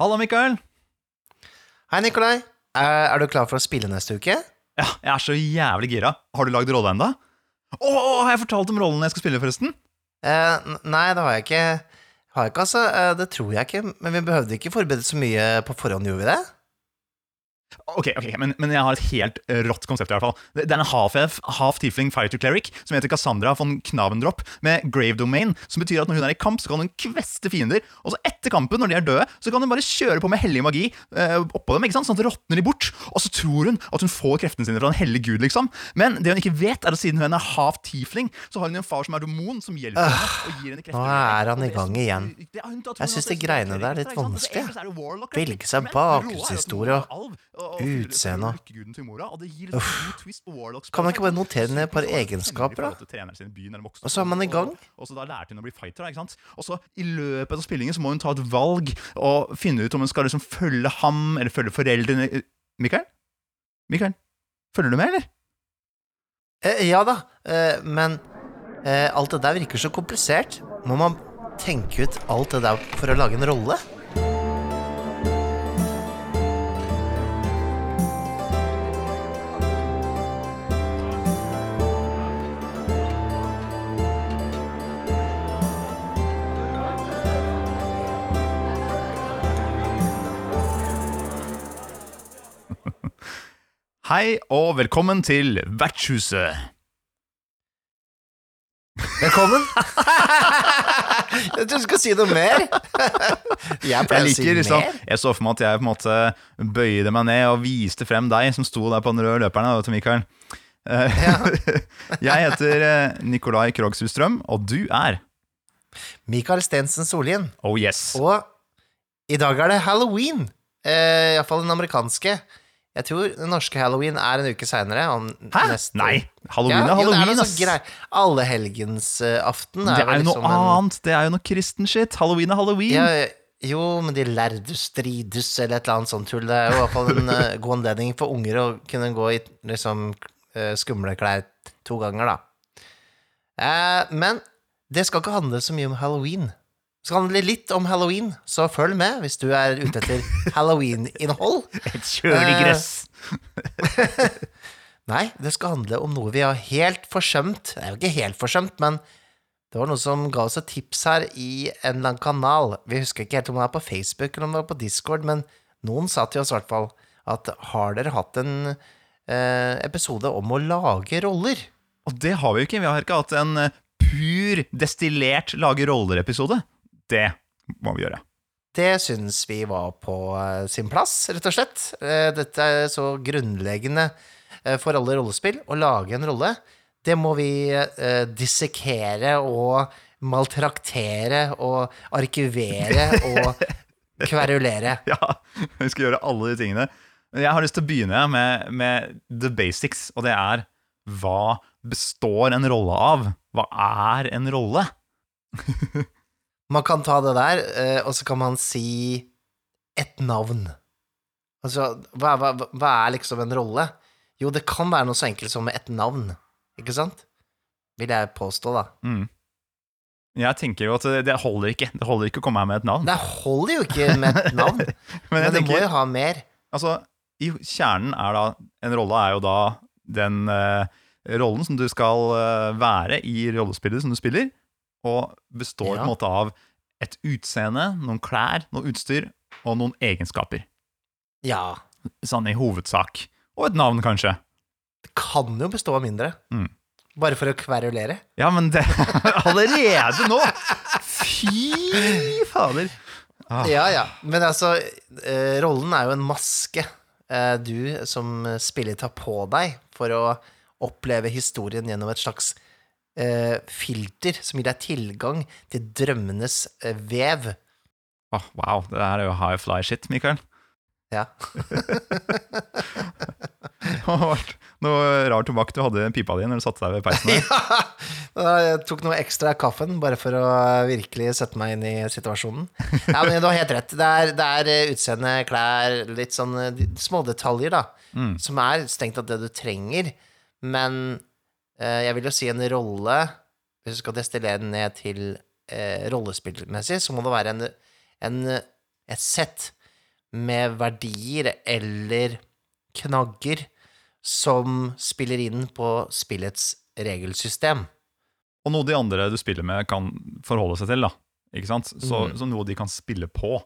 Halla, Mikael. Hei, Nikolai. Er, er du klar for å spille neste uke? Ja, jeg er så jævlig gira. Har du lagd rolle ennå? Å, har jeg fortalt om rollen jeg skal spille, forresten? Eh, nei, det har jeg ikke. Har jeg ikke, altså. Eh, det tror jeg ikke. Men vi behøvde ikke forberede så mye på forhånd, gjorde vi det? Ok, ok, men, men jeg har et helt rått konsept, i hvert fall. Det er en half-elf, half-tiefling fighter cleric som heter Cassandra von Knavendrop med grave domain, som betyr at når hun er i kamp, så kan hun kveste fiender, og så etter kampen, når de er døde, så kan hun bare kjøre på med hellig magi eh, oppå dem, ikke sant? sånn at det råtner de bort, og så tror hun at hun får kreftene sine fra en hellig gud, liksom. Men det hun ikke vet, er at siden hun er half-tiefling, så har hun en far som er domon, som hjelper henne og gir henne krefter. nå er han i gang igjen. Jeg syns de greiene der er litt ikke sant? Og så vanskelig. Velge seg bakgrunnshistorie og Roa jo alv, og- og utseende og- lykkeguden til mora, og det gir en god twist på Warlocks. Kan man ikke bare notere ned et par egenskaper, da? Og så er man i gang. Og så da lærte hun å bli fighter. ikke sant? Og så i løpet av spillingen så må hun ta et valg og finne ut om hun skal liksom følge ham eller følge foreldrene Mikael? Mikael? Følger du med, eller? Eh, ja da, eh, men eh, alt det der virker så komplisert. Må man tenke ut alt det der for å lage en rolle? Hei og velkommen til Vertshuset. Velkommen! jeg trodde du skulle si noe mer. jeg Jeg liker, å si liksom mer. Jeg så for meg at jeg på en måte bøyde meg ned og viste frem deg som sto der på den røde løperen. Til Mikael. Eh, jeg heter eh, Nikolai Krogsrud Strøm, og du er Mikael Stensen Sollien. Oh yes. Og i dag er det halloween. Eh, Iallfall den amerikanske. Jeg tror den norske halloween er en uke seinere. Hæ? Nei, halloween er halloween, noe ass. grei. Allehelgensaften Det er jo jo noe liksom en annet. Det er jo noe kristen shit. Halloween er halloween. ja, Jo, men de lærde strides eller et eller annet sånt tull. Det er jo i hvert fall en uh, god anledning for unger å kunne gå i liksom uh, skumle klær to ganger, da. Eh, men det skal ikke handle så mye om halloween. Skal handle litt om halloween, så følg med hvis du er ute etter halloween-innhold. Et kjølig gress. Nei, det skal handle om noe vi har helt forsømt. Det er jo ikke helt forsømt, men det var noe som ga oss et tips her i en eller annen kanal. Vi husker ikke helt om det var på Facebook eller om det var på Discord, men noen sa til oss i hvert fall at har dere hatt en eh, episode om å lage roller? Og det har vi jo ikke. Vi har ikke hatt en eh, pur, destillert lage roller-episode. Det må vi gjøre. Det syns vi var på eh, sin plass, rett og slett. Eh, dette er så grunnleggende eh, for alle rollespill. Å lage en rolle, det må vi dissekere og maltraktere og arkivere og kverulere. Ja, vi skal gjøre alle de tingene. Jeg har lyst til å begynne med, med the basics, og det er hva består en rolle av? Hva er en rolle? Man kan ta det der, eh, og så kan man si et navn. Altså, hva, hva, hva er liksom en rolle? Jo, det kan være noe så enkelt som et navn, ikke sant? Vil jeg påstå, da. Mm. Jeg tenker jo at det, holder ikke. Det holder ikke å komme her med et navn. Det holder jo ikke med et navn, Men men det må jo ha mer. altså, i kjernen er da En rolle er jo da den uh, rollen som du skal uh, være i rollespillet som du spiller, og består på en måte av et utseende, noen klær, noe utstyr og noen egenskaper. Ja, Sånn i hovedsak. Og et navn, kanskje. det kan jo bestå av mindre. Mm. Bare for å kverulere. Ja, men det Allerede nå! Fy fader. Ah. Ja, ja. Men altså, eh, rollen er jo en maske eh, du som spiller tar på deg for å oppleve historien gjennom et slags filter som gir deg tilgang til drømmenes eh, vev. Oh, wow, det her er jo high fly shit, Mikael. Ja. Noe rar tobakk du hadde i pipa di når du satte deg ved peisen. Ja, Jeg tok noe ekstra kaffen bare for å virkelig sette meg inn i situasjonen. Ja, men Du har helt rett. Det er, det er eh, utseende, klær, litt sånn eh, de- smådetaljer, da, Mm. som er strengt tatt det du trenger. Men eh, jeg vil jo si en rolle Hvis du skal destillere den ned til eh, rollespillmessig, så må det være en, en, et sett med verdier eller knagger som spiller inn på spillets regelsystem. Og noe de andre du spiller med, kan forholde seg til. da Ikke sant? Så, Mm. så noe de kan spille på.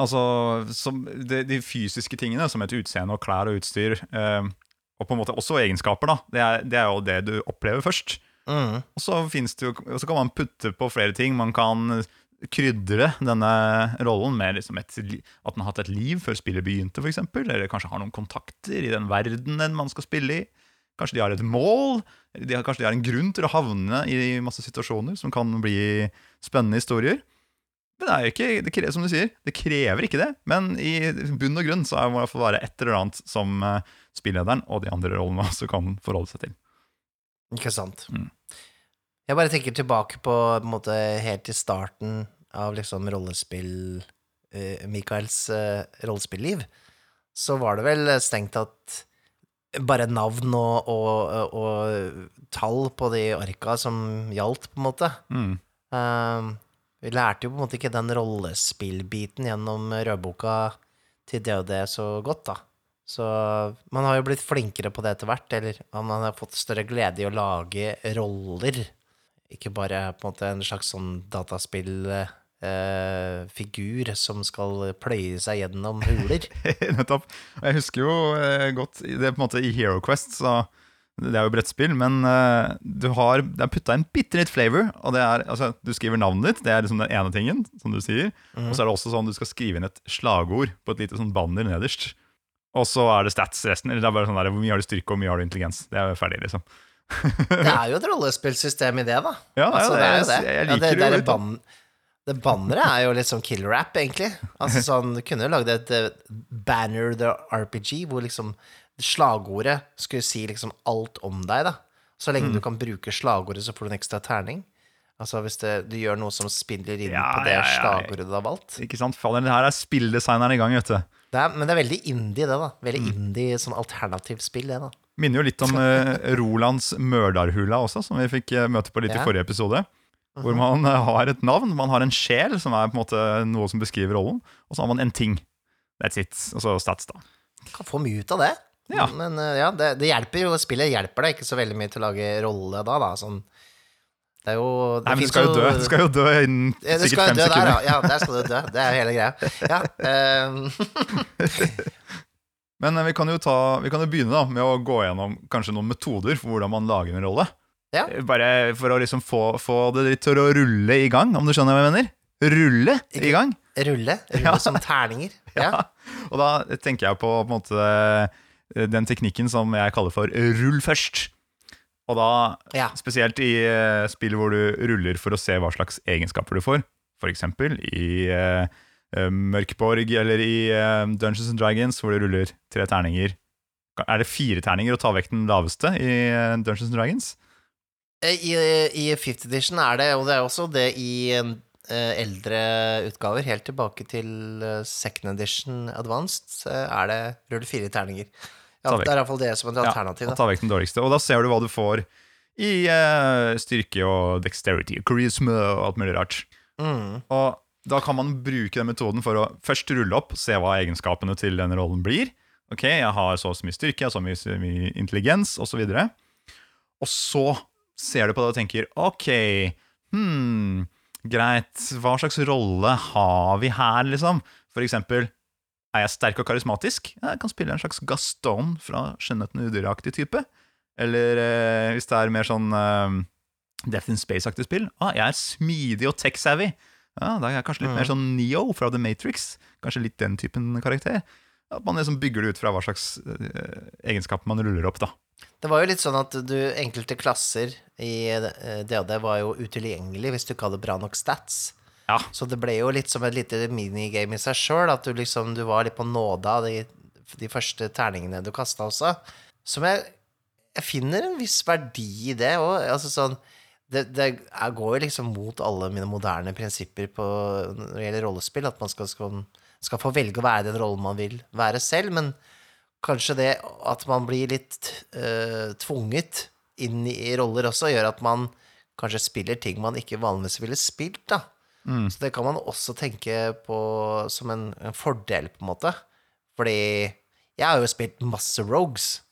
Altså som de, de fysiske tingene, som et utseende og klær og utstyr, eh, og på en måte også egenskaper, da det er, det er jo det du opplever først. Mm. Og så, jo, så kan man putte på flere ting. Man kan krydre denne rollen med liksom et, at den har hatt et liv før spillet begynte, f.eks. Eller kanskje har noen kontakter i den verdenen man skal spille i. Kanskje de har et mål. De har, kanskje de har en grunn til å havne i masse situasjoner som kan bli spennende historier. Men det er jo ikke, det krever, som du sier, det krever ikke det. Men i bunn og grunn så må det være et eller annet som eh, spillederen og de andre rollene også kan forholde seg til. Ikke sant. Mm. Jeg bare tenker tilbake på, på en måte, helt til starten av liksom rollespill uh, Mikaels uh, rollespilliv. Så var det vel strengt tatt bare navn og, og, og tall på de orka som gjaldt, på en måte. Mm. Uh, vi lærte jo på en måte ikke den rollespillbiten gjennom rødboka til DOD så godt, da. Så man har jo blitt flinkere på det etter hvert, eller man har fått større glede i å lage roller. Ikke bare på en måte en slags sånn dataspillfigur som skal pløye seg gjennom huler. Nettopp. Jeg husker jo eh, godt Det er på en måte i Hero Quest, så det er jo brettspill, men eh, du har, det er putta inn bitte litt flavor. Og det er, altså, Du skriver navnet ditt, det er liksom den ene tingen, som du sier. Og så er det også sånn du skal skrive inn et slagord på et lite sånn banner nederst. Og så er det stats resten. Eller det er bare sånn der, Hvor mye har du styrke, og hvor mye har du intelligens? Det er jo ferdig, liksom. Det er jo et rollespillsystem i det, da. Ja, altså, det er jo det. det. Jeg Ja, liker det, det det, det ban det banneret er jo litt sånn killer rap, egentlig. Altså sånn, Du kunne jo lagd et eh, banner the RPG, hvor liksom slagordet skulle si liksom alt om deg, da. Så lenge Mm. du kan bruke slagordet, så får du en ekstra terning. Altså hvis det, du gjør noe som spiller inn Ja, på det ja, ja. slagordet du har valgt. Ikke sant? Faller, det her er spilldesigneren i gang, vet du. Det er, men det er veldig indie, det, da. Veldig Mm. indie sånn alternativt spill, det, da. Minner jo litt om eh, Rolands Mørdarhula også, som vi fikk eh, møte på litt Ja. i forrige episode. Hvor man eh, har et navn, man har en sjel, som er på en måte noe som beskriver rollen, og så har man en ting. That's it. Og så stats, da. Kan få mye ut av det. Ja. Men eh, ja, det, det hjelper jo. Spillet hjelper deg ikke så veldig mye til å lage rolle da, da. Sånn Det er jo det Nei, men du skal jo dø. Du skal jo dø innen Ja, det sikkert fem dø der, sekunder. ja. ja. Der skal du dø. Det er jo hele greia. Ja, um. Men eh, vi kan jo ta, vi kan jo begynne da med å gå gjennom kanskje noen metoder for hvordan man lager en rolle. Ja. Eh, Bare for å liksom få, få det litt til å rulle i gang, om du skjønner hva jeg mener? Rulle i gang. rulle. Rulle som terninger. Ja. Og da tenker jeg på, på måte, den teknikken som jeg kaller for rull først. Og da ja. spesielt i uh, spill hvor du ruller for å se hva slags egenskaper du får. Eksempel i eh, eh, Mørkborg eller i uh, Dungeons and Dragons hvor du ruller tre terninger. Er det fire terninger å ta vekk den laveste i Dungeons and Dragons? I, I fifth edition er det, og det er også det i eldre utgaver, helt tilbake til second edition advanced, er det rull fire terninger. Ja, det er iallfall det som et alternativ. og da. ta vekk den dårligste. Og da ser du hva du får i uh, styrke og dexterity, charisma og alt mulig rart. Mm. Og da kan man bruke den metoden for å først rulle opp, se hva egenskapene til denne rollen blir. Ok, jeg har så og så mye styrke, jeg har så mye, så mye intelligens, osv. Og, og så ser du på det og tenker ok, hmm, greit, hva slags rolle har vi her, liksom? For eksempel, er jeg sterk og karismatisk? Jeg kan spille en slags Gaston fra Skjønnheten og udyraktig type. Eller eh, hvis det er mer sånn eh, Death in Space-aktig spill. Ah, jeg er smidig og tech-savvy. Ja, da er jeg kanskje litt Mm. mer sånn Neo fra The Matrix. Kanskje litt den typen karakter. At man liksom bygger det ut fra hva slags eh, egenskaper man ruller opp, da. Det var jo litt sånn at du, enkelte klasser i eh, var jo utilgjengelig hvis du ikke hadde bra nok stats. Ja. Så det ble jo litt som et lite minigame i seg sjøl, at du liksom du var litt på nåde av de, de første terningene du kasta også. Som jeg, jeg finner en viss verdi i det òg. Altså sånn det, det går jo liksom mot alle mine moderne prinsipper på, når det gjelder rollespill, at man skal, skal, skal få velge å være den rollen man vil være selv, men kanskje det at man blir litt eh, tvunget inn i roller også, gjør at man kanskje spiller ting man ikke vanligvis ville spilt, da. Mm. Så det kan man også tenke på som en, en fordel, på en måte. Fordi jeg har jo spilt masse Rogues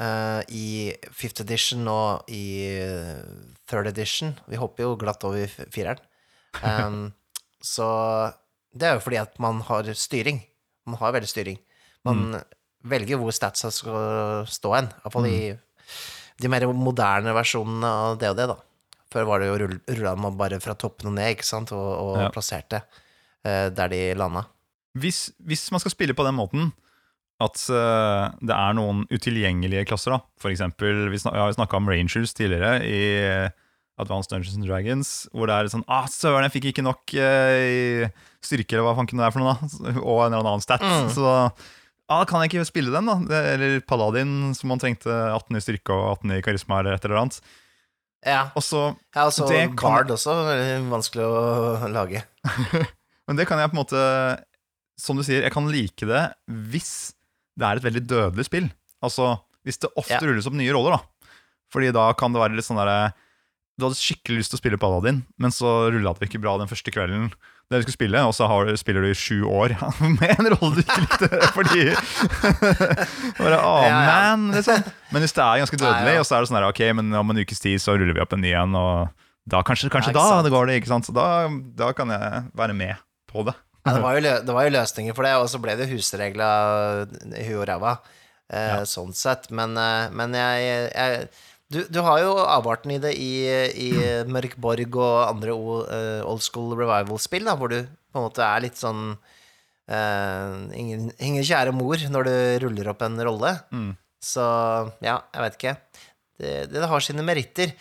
uh, i fifth edition og i eh, third edition. Vi hopper jo glatt over fireren. Um, så det er jo fordi at man har styring. Man har veldig styring. Man velger hvor statsa skal stå hen. Iallfall i de mer moderne versjonene av det og det, da. Før var det jo rull- rulla man bare fra toppen og ned, ikke sant, og, og Ja. plasserte eh, der de landa. Hvis, hvis man skal spille på den måten at uh, det er noen utilgjengelige klasser, da. For eksempel, vi snak, har snakka om Rangers tidligere i Advanced Dungeons and Dragons, hvor det er sånn Ah, søren, jeg fikk ikke nok uh, styrke, eller hva fanken det er for noe, da. Og en eller annen stat. Mm. Så ah, kan jeg ikke spille den, da? Eller Paladin, som man trengte 18 i styrke og 18 i karisma, eller et eller annet. Ja. Og så ja altså, Det Bard også, vanskelig å lage. Men det kan jeg på en måte Som du sier, jeg kan like det hvis det er et veldig dødelig spill. Altså hvis det ofte Ja. rulles opp nye roller, da. Fordi da kan det være litt sånn derre Du hadde skikkelig lyst til å spille Paladin, men så rulla det ikke bra den første kvelden dere skulle spille, og så har, spiller du i sju år med en rolle du ikke likte fordi Bare, oh, Ja, ja. man, liksom. Men hvis det er ganske dødelig, ja. og så er det sånn der, ok, men om en ukes tid så ruller vi opp en ny en, og da kanskje, kanskje da sant. det går det, ikke sant? Så da, da kan jeg være med på det. Det, var lø- det var jo løsninger for det, og så ble det husregla huet og ræva, eh, sånn sett. Men, eh, men jeg, jeg du, du har jo avarten i det i, i Mørk Borg og andre eh, old school revival-spill, da, hvor du på en måte er litt sånn uh, ingen, ingen kjære mor når du ruller opp en rolle. Mm. Så ja, jeg vet ikke. Det, det har sine meritter.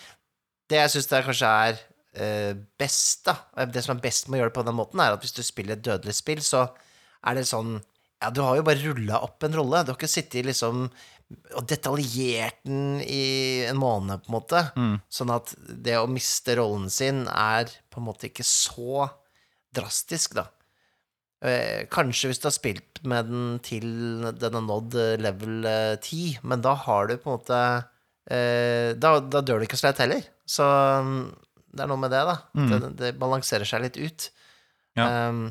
Det jeg syns kanskje er uh, best, da, det som er best med å gjøre det på den måten, er at hvis du spiller et dødelig spill, så er det sånn Ja, du har jo bare rulla opp en rolle. Du har ikke sittet liksom og detaljert den i en måned, på en måte. Mm. Sånn at det å miste rollen sin er på en måte ikke så drastisk, da. Eh, kanskje hvis du har spilt med den til den har nådd eh, level eh, 10, men da har du på en måte eh, da, da dør du ikke så lett heller. Så mm, det er noe med det, da. Mm. Det, det balanserer seg litt ut. Ja. Um,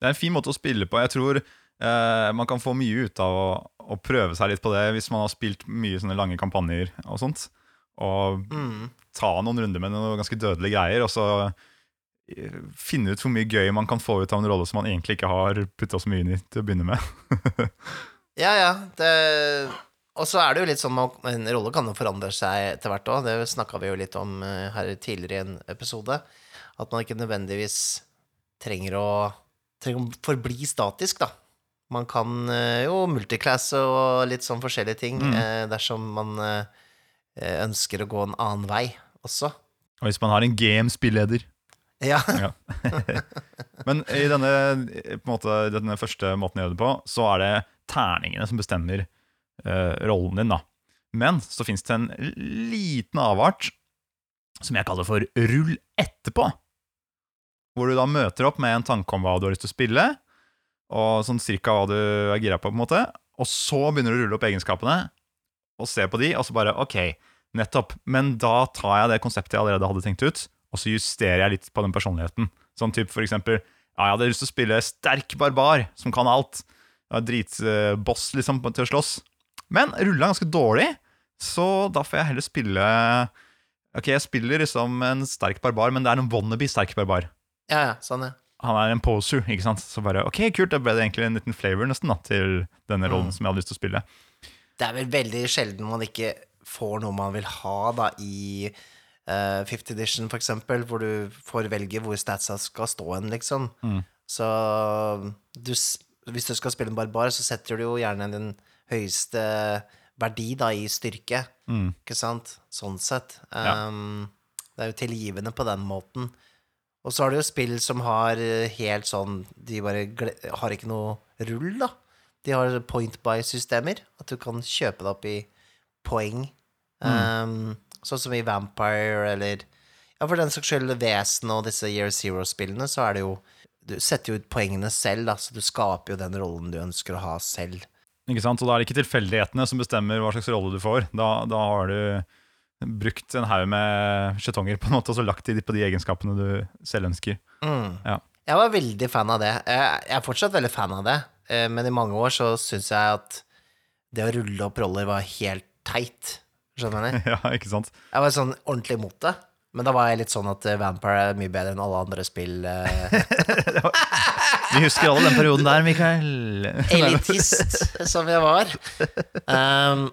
Det er en fin måte å spille på. Jeg tror eh, man kan få mye ut av å, å prøve seg litt på det hvis man har spilt mye sånne lange kampanjer og sånt. Og mm, ta noen runder med noen ganske dødelige greier, og så eh, finne ut hvor mye gøy man kan få ut av en rolle som man egentlig ikke har putta så mye inn i til å begynne med. ja, ja. Det og så er det jo litt sånn at en rolle kan jo forandre seg etter hvert òg. Det snakka vi jo litt om eh, her tidligere i en episode. At man ikke nødvendigvis trenger å, trenger å forbli statisk, da. Man kan eh, jo multiclasse og litt sånn forskjellige ting Mm. eh, dersom man eh, ønsker å gå en annen vei også. Og hvis man har en game-spilleder. Ja. Ja. Men i denne, på måte, denne første måten å gjøre det på, så er det terningene som bestemmer uh, rollen din. da. Men så fins det en liten avart som jeg kaller for rull etterpå. Hvor du da møter opp med en tanke om hva du har lyst til å spille, og sånn cirka hva du er gira på, på en måte. Og så begynner du å rulle opp egenskapene, og se på de, og så bare OK, nettopp. Men da tar jeg det konseptet jeg allerede hadde tenkt ut, og så justerer jeg litt på den personligheten. Sånn type for eksempel Ja, jeg hadde lyst til å spille sterk barbar som kan alt. Dritboss, liksom, til å slåss. Men rulla ganske dårlig, så da får jeg heller spille Ok, jeg spiller liksom en sterk barbar, men det er en wannabe sterk barbar. ja, ja, sånn, ja. Han er en poser, ikke sant? Så bare ok, kult, da ble det egentlig en liten flavor nesten da, til denne rollen Mm. som jeg hadde lyst til å spille. Det er vel veldig sjelden man ikke får noe man vil ha da i uh, Fifth Edition, for eksempel, hvor du får velge hvor statsa skal stå hen, liksom. Mm. Så du, hvis du skal spille en barbar, så setter du jo gjerne den høyeste verdi da i styrke, Mm. ikke sant? Sånn sett. Ja. Um, det er jo tilgivende på den måten. Og så har du jo spill som har eh, helt sånn De bare har ikke noe rull, da. De har point by-systemer. At du kan kjøpe deg opp i poeng. Um, sånn som i Vampire eller Ja, for den saks skyld Vesen og disse Year Zero-spillene, så er det jo Du setter jo ut poengene selv, da, så du skaper jo den rollen du ønsker å ha selv. Ikke sant? Og da er det ikke tilfeldighetene som bestemmer hva slags rolle du får. Da, da har du brukt en haug med skjetonger på en måte, og så lagt de på de egenskapene du selv ønsker. Mm. Ja. Jeg var veldig fan av det. Jeg er fortsatt veldig fan av det, eh, men i mange år så syns jeg at det å rulle opp roller var helt teit. Skjønner du? Ja, ikke sant? Jeg var sånn ordentlig imot det. Men da var jeg litt sånn at eh, Vampire er mye bedre enn alle andre spill. eh, Vi husker alle den perioden der, Mikael. elitist som jeg var. Um,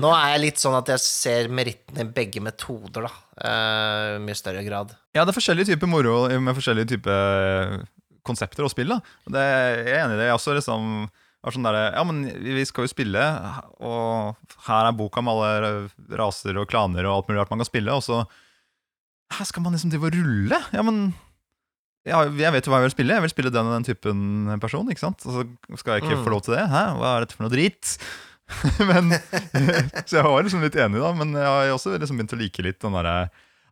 nå er jeg litt sånn at jeg ser merittene i begge metoder, da. Uh, mye større grad. Ja, det er forskjellige typer moro med forskjellige typer konsepter og spill. da det, Jeg er enig i det. Jeg også liksom var sånn der, Ja, men vi skal jo spille, og her er boka med alle raser og klaner og alt mulig rart man kan spille, og så her skal man liksom drive og rulle? Ja, men ja, jeg vet jo hva jeg vil spille. Jeg vil spille den og den typen person. ikke sant? Og så skal jeg ikke Mm. få lov til det. Hæ? Hva er dette for noe drit? men, så jeg var liksom litt enig, da. Men jeg har også liksom begynt å like litt den derre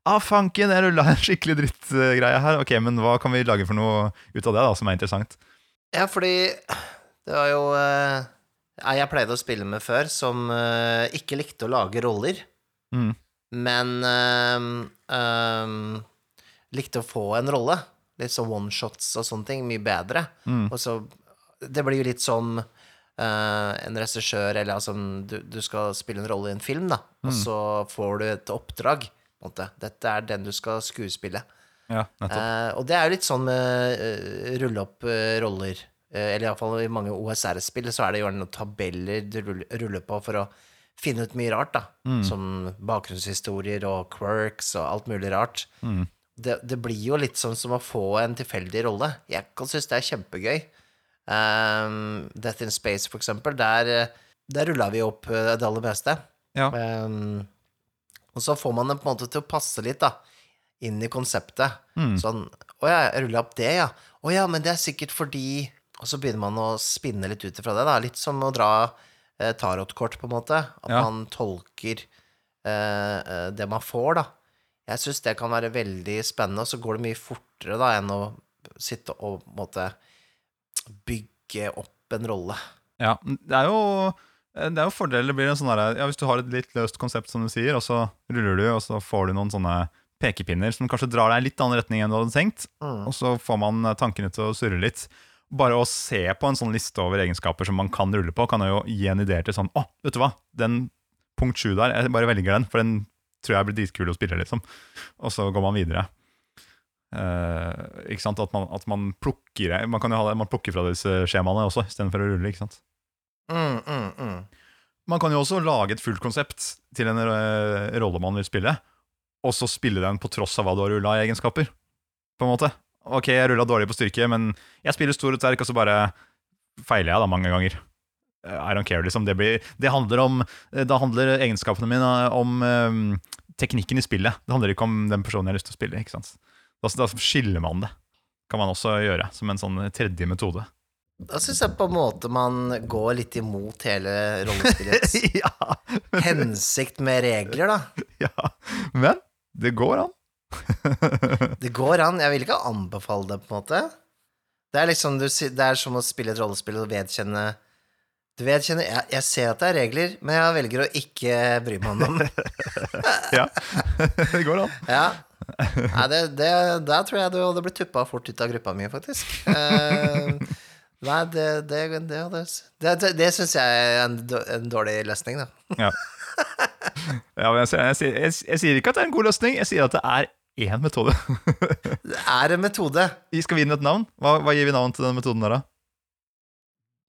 Ah, fanken, jeg rulla en skikkelig drittgreie her. Ok, men hva kan vi lage for noe ut av det, da, som er interessant? Ja, fordi det var jo eh, Jeg pleide å spille med før som eh, ikke likte å lage roller, Mm. men eh, likte å få en rolle. Litt sånn one-shots og sånne ting. Mye bedre. Mm. Og så Det blir jo litt som eh, en regissør eller altså du, du skal spille en rolle i en film, da, og så får du et oppdrag. På en måte. Dette er den du skal skuespille. Ja. Eh, og det er jo litt sånn med uh, rulle opp uh, roller. Uh, eller iallfall i mange OSR-spill så er det gjerne noen tabeller du ruller, på for å finne ut mye rart, da. Som bakgrunnshistorier og quirks og alt mulig rart. Mm. Det, det blir jo litt sånn som å få en tilfeldig rolle. Jeg kan synes det er kjempegøy. Um, Death in Space, for eksempel, der, eh, der rulla vi opp eh, det aller meste. Ja. Um, og så får man det på en måte til å passe litt, da, inn i konseptet. Mm. Sånn Å ja, jeg rulla opp det, ja. Å ja, men det er sikkert fordi Og så begynner man å spinne litt ut ifra det, da. Litt som å dra eh, tarotkort, på en måte. At Ja. man tolker eh, eh, det man får, da. Jeg syns det kan være veldig spennende, og så går det mye fortere da enn å sitte og på en måte bygge opp en rolle. Ja, det er jo det er jo fordeler. Det blir en sånn der, ja, Hvis du har et litt løst konsept, som du sier, og så ruller du, og så får du noen sånne pekepinner som kanskje drar deg i litt annen retning enn du hadde tenkt, Mm. og så får man eh, tankene til å surre litt. Bare å se på en sånn liste over egenskaper som man kan rulle på, kan jo gi en idé til sånn Å, vet du hva, den punkt sju der, jeg bare velger den, for den tror jeg blir dritkul å spille, liksom. Og så går man videre. Eh, ikke sant, At man, at man plukker Man kan jo ha det, man plukker fra disse skjemaene også, istedenfor å rulle. ikke sant? Mm, mm, mm. Man kan jo også lage et fullt konsept til en eh, rolle man vil spille, og så spille den på tross av hva du har rulla i egenskaper. På en måte. Ok, jeg rulla dårlig på styrke, men jeg spiller stor og sterk, og så bare feiler jeg da mange ganger. Eh, I don't care, liksom. Det, blir, det handler om Da handler egenskapene mine om um, teknikken i spillet. Det handler ikke om den personen jeg har lyst til å spille. ikke sant? Da, da skiller man det. Kan man også gjøre, som en sånn tredje metode. Da syns jeg på en måte man går litt imot hele rollespillets ja, hensikt med regler, da. ja, men det går an. Det går an. Jeg vil ikke anbefale det, på en måte. Det er liksom det er som å spille et rollespill og vedkjenne Du vet, jeg, jeg ser at det er regler, men jeg velger å ikke bry meg om dem. ja, det går an. Ja. Nei, det, det, der tror jeg du hadde blitt tuppa fort ut av gruppa mi, faktisk. Uh, nei, det Det, det, det, det, det syns jeg er en, en dårlig løsning, da. Ja. Ja, men jeg, jeg, jeg, jeg sier ikke at det er en god løsning, jeg sier at det er én metode. Det er en metode. Skal vi gi den et navn? Hva, hva gir vi navn til den metoden der, da?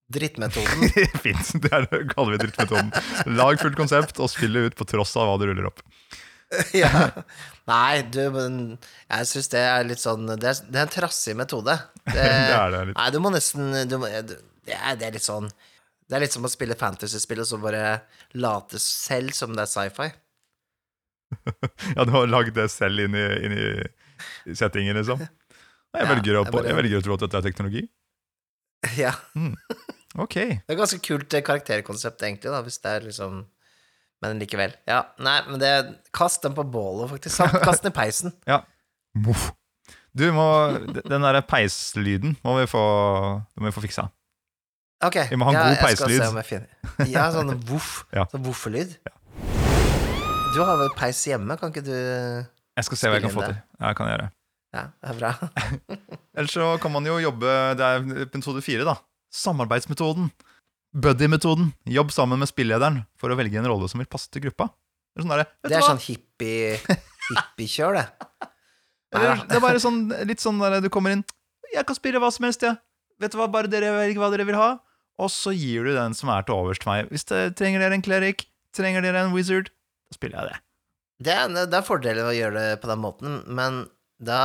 Drittmetoden. Fint. Det er det kaller vi drittmetoden. Lag fullt konsept og spill det ut på tross av hva du ruller opp. ja. Nei, du, jeg syns det er litt sånn Det er, det er en trassig metode. Det, Det er det litt. Nei, du må nesten du må, det, er, det er litt sånn Det er litt som å spille fantasyspill og så bare late selv som det er sci-fi. Ja, du har lagd det selv inn i, inn i settingen, liksom? Jeg velger, å, jeg velger å tro at dette er teknologi. Ja. Ok. Det er et ganske kult eh, karakterkonsept, egentlig, da, hvis det er liksom Men likevel. Ja, nei, men det Kast den på bålet, faktisk. Kast den i peisen. Ja. Du må Den derre peislyden må vi få, må vi få fiksa. Ok. Vi må ha en ja, god jeg skal peislyd. se om jeg finner Ja, sånn voff. Ja. Sånn voffelyd. Du har vel peis hjemme, kan ikke du Jeg skal se hva jeg kan få til. Ja, kan jeg gjøre. Ja, det er bra. Ellers så kan man jo jobbe Det er episode fire, da. Samarbeidsmetoden. Buddy-metoden. Jobb sammen med spillederen for å velge en rolle som vil passe til gruppa. Det er sånn, der, Det er sånn hippie hippiekjør, det. Det er bare sånn, litt sånn der du kommer inn Jeg kan spille hva som helst, jeg. Vet du hva, bare dere velger hva dere vil ha. Og så gir du den som er til overs til meg. Hvis det trenger dere en cleric, trenger dere en wizard, da spiller jeg det. Det er, det er fordelen ved å gjøre det på den måten, men da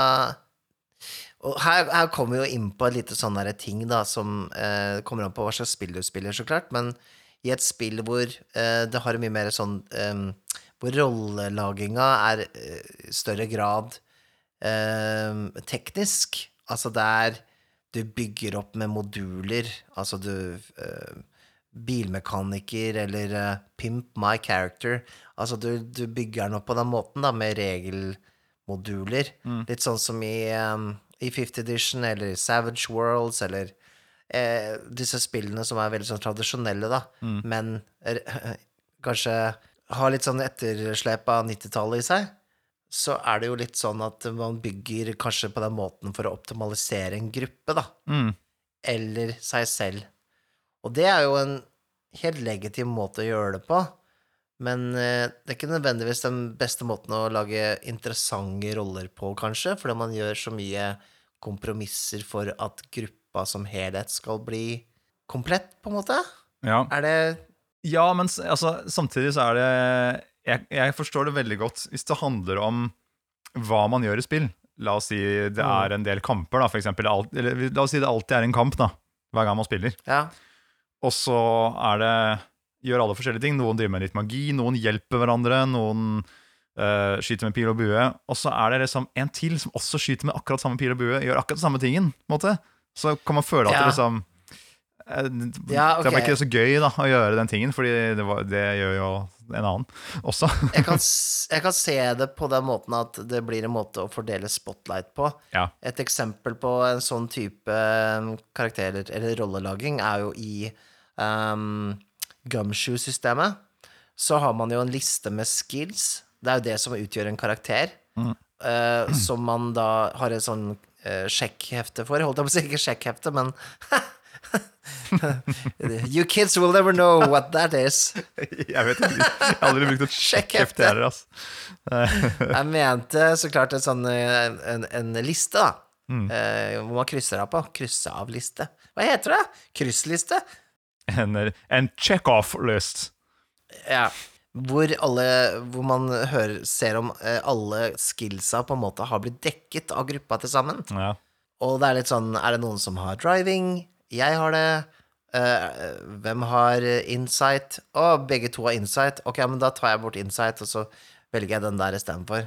Og her, her kommer vi jo inn på et lite sånn ting, da, som eh, kommer an på hva slags spill du spiller, så klart, men i et spill hvor eh, det har mye mer sånn eh, Hvor rollelaginga er eh, i større grad eh, teknisk, altså der du bygger opp med moduler, altså du eh, Bilmekaniker eller eh, Pimp my character. Altså, du, du bygger den opp på den måten, da, med regelmoduler. Litt sånn som i, um, i Fifth Edition eller Savage Worlds eller eh, disse spillene som er veldig sånn tradisjonelle, da, men er, kanskje har litt sånn etterslep av 90-tallet i seg. Så er det jo litt sånn at man bygger kanskje på den måten for å optimalisere en gruppe, da Mm. eller seg selv. Og det er jo en helt legitim måte å gjøre det på, men eh, det er ikke nødvendigvis den beste måten å lage interessante roller på, kanskje, fordi man gjør så mye kompromisser for at gruppa som helhet skal bli komplett, på en måte. Ja. Er det Ja, men altså, samtidig så er det jeg, jeg forstår det veldig godt hvis det handler om hva man gjør i spill. La oss si det er en del kamper, da, for eksempel. Eller, la oss si det alltid er en kamp, da, hver gang man spiller. Ja. Og så er det Gjør alle forskjellige ting. Noen driver med litt magi, noen hjelper hverandre, noen eh, skyter med pil og bue. Og så er det liksom en til som også skyter med akkurat samme pil og bue, gjør akkurat samme tingen. måte. Så kan man føle at Ja. det liksom uh, Ja, Det var ikke så gøy da å gjøre den tingen, Fordi det, var, det gjør jo en annen også. Jeg kan, jeg kan se det på den måten at det blir en måte å fordele spotlight på. ja. Et eksempel på en sånn type um, karakterer, eller rollelaging, er jo i um, Gumshoe-systemet. Så har man jo en liste med skills. Det er jo det som utgjør en karakter. eh, som man da har et sånn uh, sjekkhefte for. Holdt jeg på å si ikke sjekkhefte, men You kids will never know what that is. Jeg vet ikke. Jeg har aldri brukt et Sjekkhefte. heller, altså. Jeg mente så klart en sånn en, en liste, da. Mm. Uh, hvor man krysser av på. Krysse av-liste. Hva heter det? Kryssliste? En, en check-off-list. Ja. Hvor alle Hvor man hører, ser om eh, alle skillsa på en måte har blitt dekket av gruppa til sammen. Ja. Og det er litt sånn Er det noen som har driving? Jeg har det. Eh, hvem har insight? Å, begge to har insight. Ok, men da tar jeg bort insight, og så velger jeg den der istedenfor.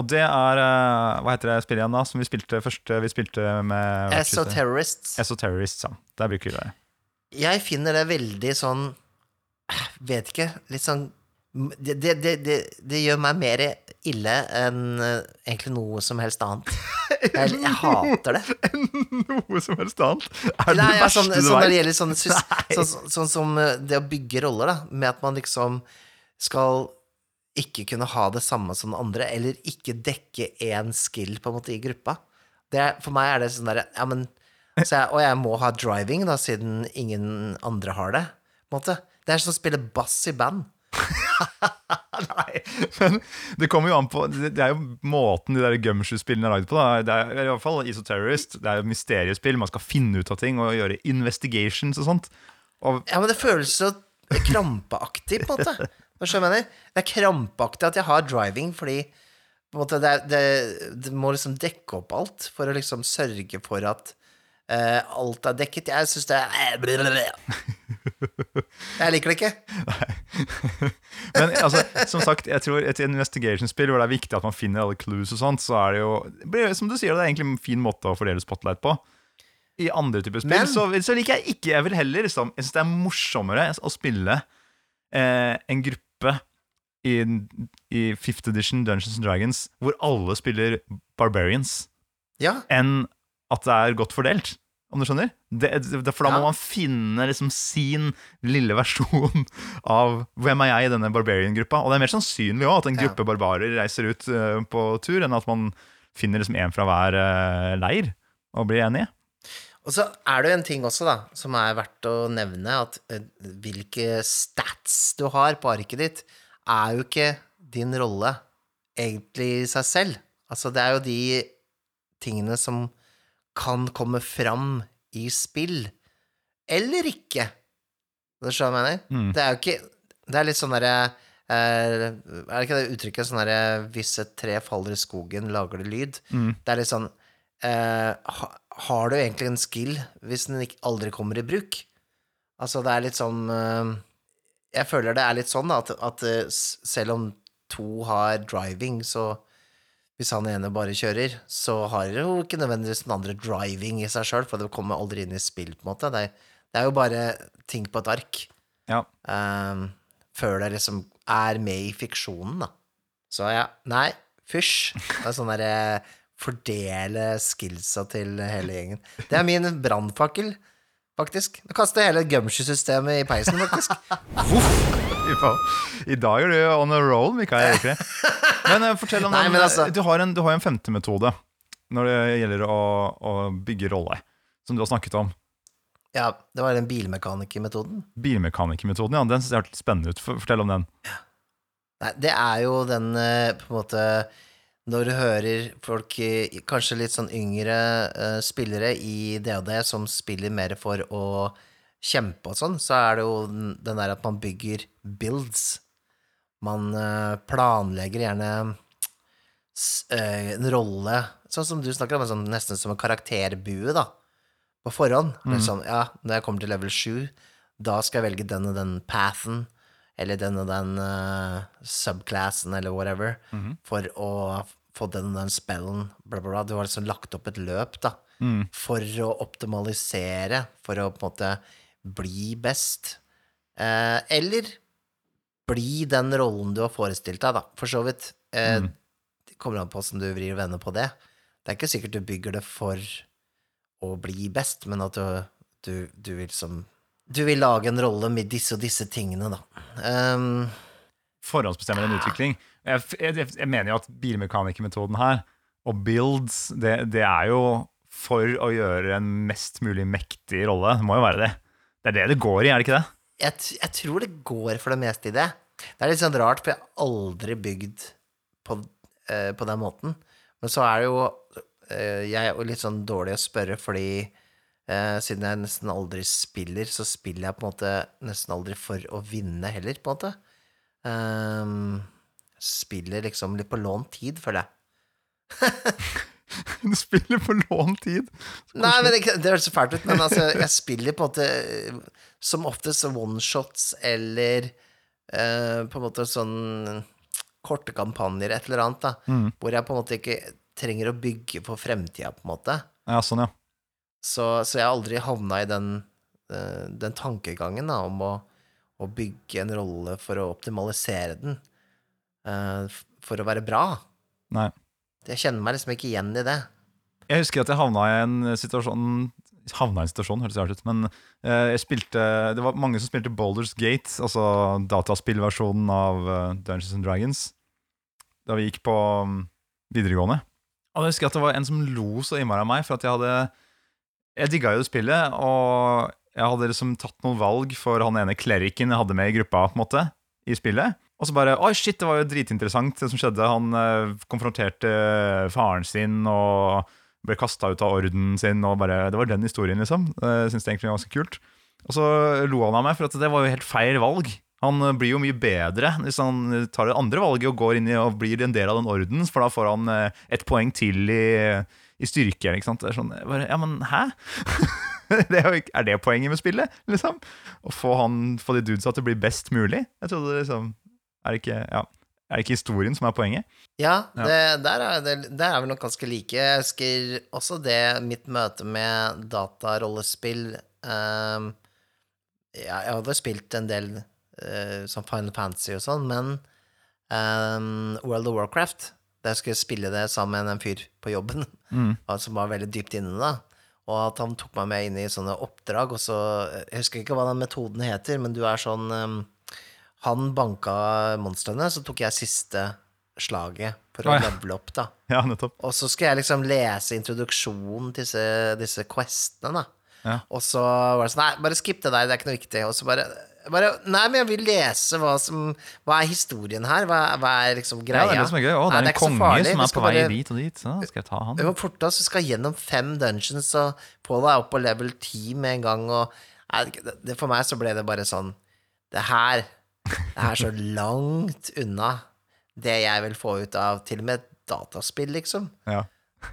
Og det er eh, Hva heter det spillet igjen, da? Som vi spilte først vi spilte med Esoterrorists. Esoterrorists, ja. Der bruker vi det. Jeg finner det veldig sånn Vet ikke. Litt sånn Det, det, det, det, gjør meg mer ille enn eh, egentlig noe som helst annet. Jeg, jeg hater det. Enn Noe som helst annet. Er det Nei, det verste sånn, du sånn vet? sånn, sånn, sånn, som eh, det å bygge roller, da, med at man liksom skal ikke kunne ha det samme som andre, eller ikke dekke én skill på en måte i gruppa. Det for meg er det sånn derre Ja, så Og jeg må ha driving, da, siden ingen andre har det. På en måte. Det er som å spille bass i band. Nei, men det kommer jo an på Det er jo måten de der gumshoe-spillene er lagd på. Da. Det er i hvert fall Isoterrorist. Det er jo mysteriespill. Man skal finne ut av ting og gjøre investigations og sånt. Og Ja, men det føles så krampeaktig, på en måte. Hva skjønner jeg mener? Det er krampeaktig at jeg har driving, fordi på en måte, det, er, det, det må liksom dekke opp alt for å liksom sørge for at eh, alt er dekket. Jeg syns det er blablabla. Jeg liker det ikke. Men altså, som sagt, jeg tror et investigation-spill hvor det er viktig at man finner alle clues og sånt, så er det jo det Som du sier, det er egentlig en fin måte å fordele spotlight på. I andre typer spill Men- så, så liker jeg ikke Jeg vil heller liksom Jeg syns det er morsommere å spille eh, en gruppe i, i Fifth Edition Dungeons and Dragons hvor alle spiller barbarians, Ja, enn at det er godt fordelt. om du skjønner? Det, det, for da må Ja. man finne liksom sin lille versjon av hvem er jeg i denne barbarian-gruppa. Og det er mer sannsynlig også at en Ja. gruppe barbarer reiser ut eh, på tur, enn at man finner liksom en fra hver eh, leir og blir enige. Og så er det jo en ting også, da, som er verdt å nevne, at eh, hvilke stats du har på arket ditt, er jo ikke din rolle egentlig i seg selv. Altså, det er jo de tingene som kan komme fram i spill, eller ikke. Du skjønner jeg mener? Mm. Det er jo ikke Det er litt sånn derre eh, Er det ikke det uttrykket sånn derre Hvis et tre faller i skogen, lager det lyd? Mm. Det er litt sånn eh, Har du egentlig en skill hvis den aldri kommer i bruk? Altså, det er litt sånn eh, Jeg føler det er litt sånn da, at, at selv om to har driving, så hvis han ene bare kjører, så har jo ikke nødvendigvis den andre driving i seg sjøl, for det kommer aldri inn i spill, på en måte. Det er, det er jo bare ting på et ark Ja. Um, før det liksom er med i fiksjonen, da. Så ja, nei, fysj. Det er sånn derre fordele skillsa til hele gjengen. Det er min brannfakkel, faktisk. Du kaster hele Gumshy-systemet i peisen, faktisk. I dag er du on a roll, Mikael. Ikke? Men eh, fortell om Nei, men altså- Du har en, du har en femte metode når det gjelder å, å bygge rolle, som du har snakket om. Ja, det var den bilmekanikermetoden. Bilmekanikermetoden, ja, den synes jeg hørtes spennende ut. Fortell om den. Nei, det er jo den eh, på en måte Når du hører folk, eh, kanskje litt sånn yngre uh, spillere i DOD som spiller mer for å kjempe og sånn, så er det jo den der at man bygger builds. Man uh, planlegger gjerne eh, en rolle, sånn som du snakker om, sånn, nesten som en karakterbue, da, på forhånd. Mm. sånn, ja, når jeg kommer til level 7, da skal jeg velge den og den pathen, eller den og den uh, subclassen, eller whatever, for å få den og den spellen, bla, bla, bla. Du har liksom lagt opp et løp, da, for å optimalisere, for å på en måte bli best. Eh, eller bli den rollen du har forestilt deg, da. For så vidt. Eh, Det kommer an på hvordan du vrir og vender på det. Det er ikke sikkert du bygger det for å bli best, men at du, du, du vil som Du vil lage en rolle med disse og disse tingene, da. Um, Forhåndsbestemmer en utvikling. Jeg, jeg, jeg mener jo at bilmekanikermetoden her, og builds, det, det er jo for å gjøre en mest mulig mektig rolle. Det må jo være det. Det er det det går i, er det ikke det? jeg, jeg tror det går for det meste i det. Det er litt sånn rart, for jeg har aldri bygd på, eh, på den måten. Men så er det jo eh, Jeg er litt sånn dårlig å spørre, fordi eh, siden jeg nesten aldri spiller, så spiller jeg på en måte nesten aldri for å vinne heller, på en måte. Ehm, spiller liksom litt på lånt tid, føler jeg. Du spiller på lånt tid. Nei, men det, det høres så fælt ut, men altså, jeg spiller på en måte som oftest one-shots eller eh, på en måte sånn korte kampanjer, et eller annet, da, hvor jeg på en måte ikke trenger å bygge for fremtida, på en måte. Ja, sånn, ja. Så, så jeg har aldri havna i den, eh, den tankegangen da, om å, å bygge en rolle for å optimalisere den, for å være bra. Nei. Jeg kjenner meg liksom ikke igjen i det. Jeg husker at jeg havna i en situasjon Havna i en situasjon, høres rart ut, men eh, jeg spilte Det var mange som spilte Boulders Gate, altså dataspillversjonen av eh, Dungeons and Dragons, da vi gikk på mm, videregående. Og jeg husker at det var en som lo så innmari av meg, for at jeg hadde Jeg digga jo spillet, og jeg hadde liksom tatt noen valg for han ene klerikken jeg hadde med i gruppa, på en måte, i spillet. Og så bare Oi, shit, det var jo dritinteressant, det som skjedde. Han eh, konfronterte faren sin og ble kasta ut av ordenen sin, og bare Det var den historien, liksom. Jeg syns det egentlig var ganske kult. Og så lo han av meg, for at det var jo helt feil valg. Han eh, blir jo mye bedre hvis han tar det andre valget og går inn i og blir en del av den ordenen, for da får han eh, et poeng til i, i styrke. Ikke sant? Det er sånn, bare, ja, men hæ? det er, jo ikke, er det poenget med spillet? liksom? Å få, han, få de dudesa til å bli best mulig? Jeg trodde liksom Er det ikke, ja, er det ikke historien som er poenget? Ja, Ja. Det, der, er, det, der er vi nok ganske like. Jeg husker også det, mitt møte med datarollespill um, ja, Jeg hadde spilt en del uh, som Final Fantasy og sånn, men um, World of Warcraft Der skulle jeg spille det sammen med en fyr på jobben Mm. som var veldig dypt inne, da. og at han tok meg med inn i sånne oppdrag. Og så, Jeg husker ikke hva den metoden heter, men du er sånn um, Han banka monstrene, så tok jeg siste slaget for å ah, ja. levele opp, da. Ja, nettopp. Og så skulle jeg liksom lese introduksjonen til disse, disse questene, da. Ja. Og så var det sånn Nei, bare skipp det der, det er ikke noe viktig. Og så bare, bare Nei, men jeg vil lese hva som Hva er historien her? Hva, hva er liksom Ja, greia? det er det som er gøy. Å, det Nei, er en konge farlig, som er på vei bare- dit og dit. Så skal jeg ta han. Vi må forte oss, vi skal gjennom fem dungeons og Paul er opp på level 10 med en gang, og Nei, det, For meg så ble det bare sånn Det her Det er så langt unna det jeg vil få ut av til og med dataspill, liksom. Ja.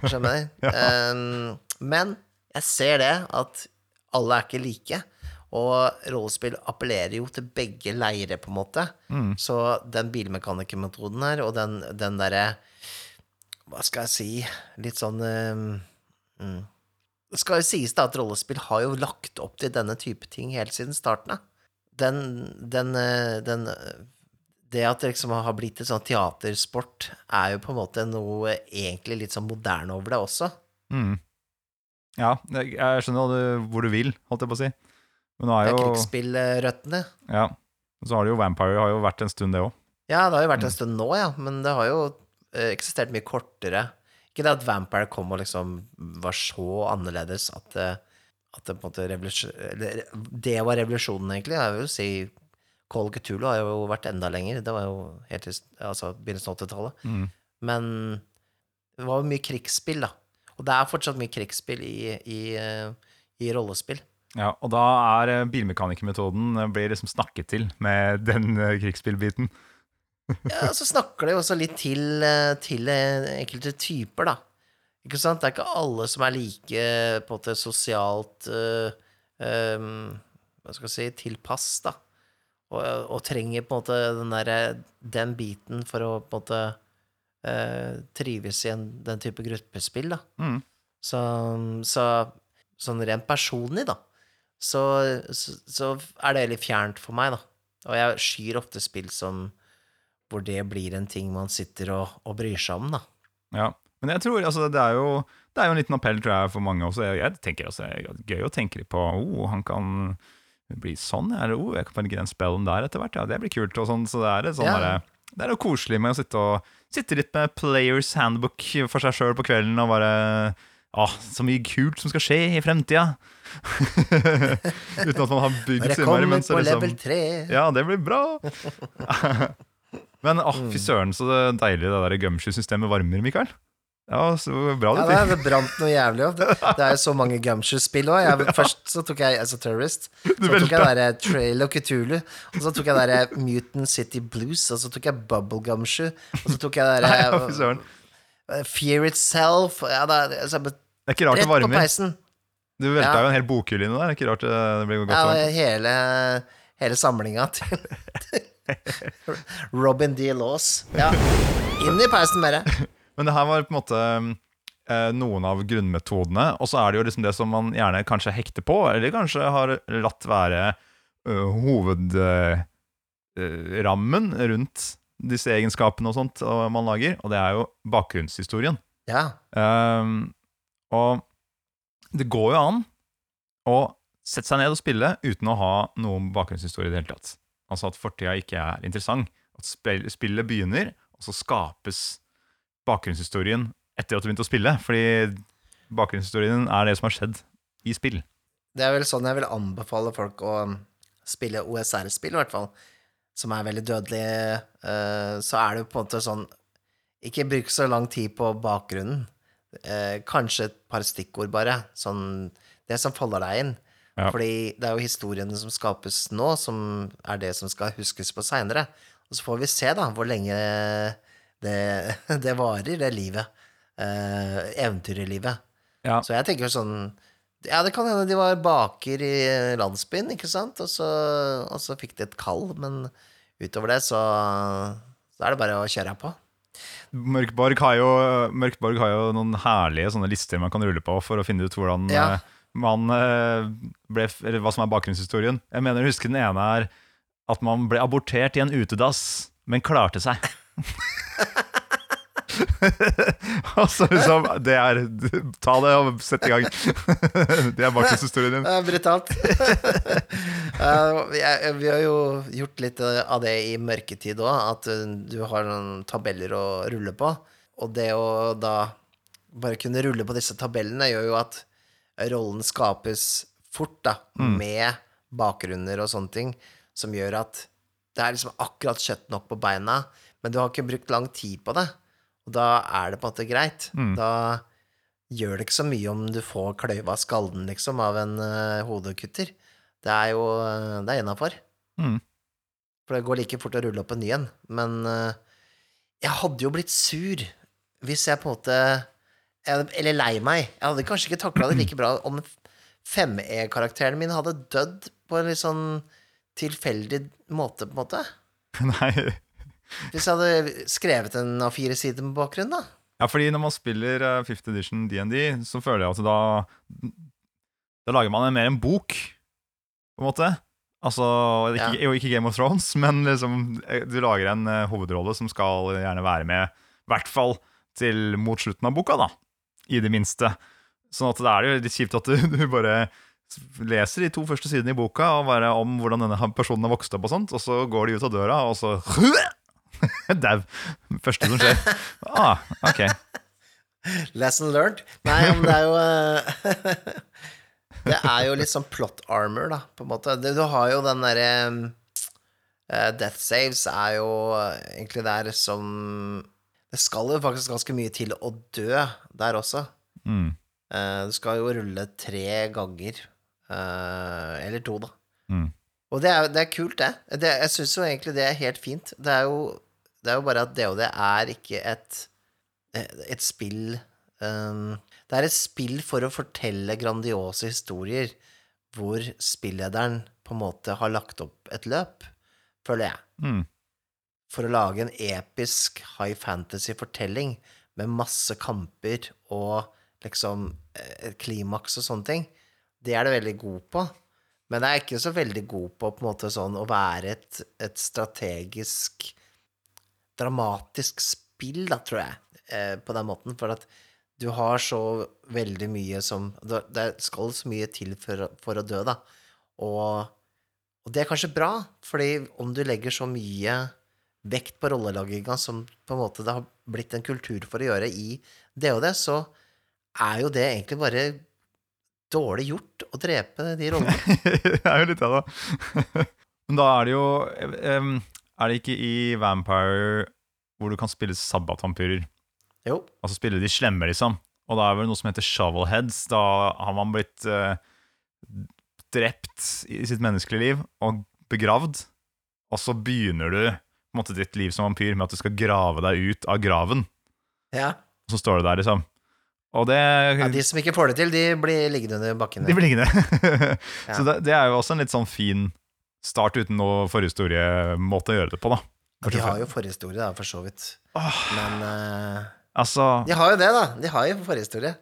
Skjønner du? Um, men jeg ser det, at alle er ikke like. Og rollespill appellerer jo til begge leire, på en måte. Så den bilmekanikermetoden her, og den, den derre Hva skal jeg si Litt sånn um, mm. Det skal jo sies da at rollespill har jo lagt opp til denne type ting helt siden starten av. Den, den, eh, den eh, Det at det liksom har blitt et sånn teatersport, er jo på en måte noe egentlig litt sånn moderne over det også. Mm. Ja, jeg, jeg skjønner du, hvor du vil, holdt jeg på å si. Men nå Det er er jo krigsspillrøttene. Ja. Og Så har det jo Vampire har jo vært en stund, det òg. Ja, det har jo vært en stund nå, ja, men det har jo eh, eksistert mye kortere. Ikke det at Vampire kom og liksom var så annerledes at det, at det på en måte revolusjon, Det var revolusjonen, egentlig. Jeg vil jo si Call Cthulhu har jo vært enda lenger. Det var jo helt i altså, begynnelsen av 80-tallet. Mm. Men det var jo mye krigsspill, da. Og det er fortsatt mye krigsspill i, i, eh, i rollespill. Ja, og da er eh, bilmekanikermetoden eh, blir liksom snakket til med den krigsspillbiten. Ja, så snakker det jo også litt til, til enkelte typer, da. Ikke sant? Det er ikke alle som er like på en måte sosialt uh, um, Hva skal jeg si tilpass, da. Og, og trenger på en måte den der, Den biten for å på en måte uh, trives i en, den type gruppespill, da. Mm. Så, så sånn rent personlig, da, så, så, så er det veldig fjernt for meg, da. Og jeg skyr ofte spill som hvor det blir en ting man sitter og, og bryr seg om, da. Ja. Men jeg tror, altså, det er jo det er jo en liten appell tror jeg, for mange også. Jeg, jeg tenker også, er gøy å tenke litt på oh, han kan bli sånn. Eller, oh, jeg kan velge den spellen der etter hvert. Ja, det blir kult. Og sånn, så det er, sånn yeah. det er jo koselig med å sitte, og, sitte litt med Players Handbook for seg sjøl på kvelden og bare Åh, så mye kult som skal skje i fremtida! Uten at man har bygd mer så men så på liksom- level 3 Ja, det blir bra! Men åh, fy søren, så det deilig det der gumshoe-systemet varmer, Mikael. Ja, så bra Ja, det det fikk. er brant noe jævlig opp. Det, det er jo så mange Gumshoe-spill òg. Først så tok jeg as a terrorist. Så tok jeg derre Trail of Cthulhu. Og så tok jeg derre Mutant City Blues. Og så tok jeg Bubble Gumshoe. Og så tok jeg ja, derre søren. Fear Itself. Ja, det er, altså, Det er ikke rart rett på peisen. Du velta Ja. jo en hel bokhylle inni der. Det er ikke rart det, det blir godt Ja, hele, hele samlinga til Robin D. Laws. Ja. Inn i peisen det. Men det her var på en måte eh, noen av grunnmetodene. Og så er det jo liksom det som man gjerne kanskje hekter på, eller kanskje har latt være hovedrammen rundt disse egenskapene og sånt og man lager, og det er jo bakgrunnshistorien. Ja. Um, og det går jo an å sette seg ned og spille uten å ha noen bakgrunnshistorie i det hele tatt. Altså at fortida ikke er interessant. At spillet begynner, og så skapes bakgrunnshistorien etter at du begynte å spille. Fordi bakgrunnshistorien er det som har skjedd i spill. Det er vel sånn jeg vil anbefale folk å spille OSR-spill, i hvert fall, som er veldig dødelige. eh, Så er det jo på en måte sånn Ikke bruk så lang tid på bakgrunnen. Eh, Kanskje et par stikkord, bare. Sånn Det som faller deg inn. Ja. Fordi det er jo historiene som skapes nå, som er det som skal huskes på seinere. Og så får vi se, da, hvor lenge det, det varer, det livet. Eh, Eventyrlivet. Ja. Så jeg tenker sånn Ja, det kan hende de var baker i landsbyen, ikke sant, og så, og så fikk de et kall, men utover det så, så er det bare å kjøre på. Mørkborg har, jo, Mørkborg har jo noen herlige sånne lister man kan rulle på for å finne ut hvordan Ja. eh, man eh, ble, eller hva som er bakgrunnshistorien. Jeg mener jeg husker den ene er at man ble abortert i en utedass, men klarte seg. altså liksom Det er Ta det og sett i gang. det er bakgrunnshistorien din. Det er brutalt. Eh, vi har jo gjort litt av det i mørketid òg, at eh, du har noen tabeller å rulle på. Og det å da bare kunne rulle på disse tabellene gjør jo at rollen skapes fort, da, med bakgrunner og sånne ting, som gjør at det er liksom akkurat kjøtt nok på beina, men du har ikke brukt lang tid på det. Og da er det på en måte greit. Da gjør det ikke så mye om du får kløyva skallen, liksom, av en uh, hodekutter. Det er jo eh, Det er innafor. Mm. For det går like fort å rulle opp en ny en. Men uh, jeg hadde jo blitt sur hvis jeg på en måte jeg- Eller lei meg. Jeg hadde kanskje ikke takla det like bra om 5E-karakteren min hadde dødd på en litt sånn tilfeldig måte, på en måte. Nei. Hvis jeg hadde skrevet en av fire sider med bakgrunn, da. Ja, fordi når man spiller uh, 5th edition DND, så føler jeg at da Da lager man mer en bok, på en måte. Altså, ikke, jo ikke Game of Thrones, men liksom eh, du lager en eh, hovedrolle som skal gjerne være med, i hvert fall til mot slutten av boka, da. I det minste. Sånn at det er jo litt kjipt at du, du bare leser de to første sidene i boka og bare om hvordan denne personen har vokst opp, og sånt, og så går de ut av døra, og så Dau. Første som skjer. Ah, ok. Lesson learned. Nei, men det er jo eh, Det er jo litt sånn plot armor, da, på en måte. Du, har jo den derre uh, Death saves er jo eh, egentlig der som Det skal jo faktisk ganske mye til å dø der også. Mm. Uh, du skal jo rulle tre ganger. Uh, eller to, da. Mm. Og det er, det er kult, det. det jeg syns jo egentlig det er helt fint. Det er jo, det er jo bare at DOD er ikke et, et spill um, Det er et spill for å fortelle grandiose historier hvor spillederen på en måte har lagt opp et løp, føler jeg. Mm. For å lage en episk high fantasy-fortelling med masse kamper og liksom eh, klimaks og sånne ting. Det er det veldig god på. Men jeg er ikke så veldig god på på måte sånn å være et, et strategisk Dramatisk spill, da, tror jeg, eh, på den måten. For at du har så veldig mye som Det det skal så mye til for, for å dø, da. Og, og det er kanskje bra, fordi om du legger så mye vekt på rollelaginga som på en måte det har blitt en kultur for å gjøre i det det, så er jo det egentlig bare dårlig gjort å drepe de rollene. det er jo litt det, da. Men da er det jo Er det ikke i Vampire hvor du kan spille sabbatvampyrer? Jo. Altså spille de slemme, liksom. Og da er vel noe som heter shovelheads. Da har man blitt eh, drept i sitt menneskelige liv og begravd. Og så begynner du måte ditt liv som vampyr med at du skal grave deg ut av graven. Ja. Og så står du der, liksom. Og det ja. De som ikke får det til, de blir liggende under bakken. De blir liggende. Ja. Så det, det er jo også en litt sånn fin start uten noe forhistoriemåte å gjøre det på, da. De har jo forhistorie, da, for så vidt. Åh, Men uh, altså De har jo det, da. De har jo forhistorie.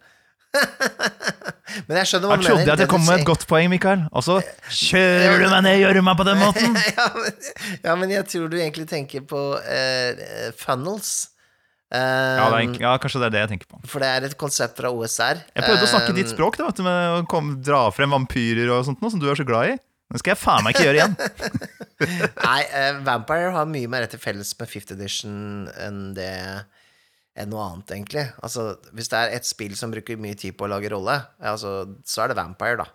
Men jeg skjønner hva Jeg du mener. trodde at det jeg kom med et godt poeng, Mikael. Og så kjører du meg ned i gjørma på den måten! ja, men, ja, men jeg tror du egentlig tenker på uh, funnels. Um, Ja, det er, egentlig- ja, kanskje det er det jeg tenker på. For det er et konsept fra OSR. Jeg prøvde å snakke Eh, ditt språk, da, med å komme, dra frem vampyrer og sånt, noe som du er så glad i. Det skal jeg faen meg ikke gjøre igjen. Nei, uh, Vampire har mye mer til felles med Fifth Edition enn det enn noe annet, egentlig. Altså, hvis det er et spill som bruker mye tid på å lage rolle, altså, så er det Vampire, da.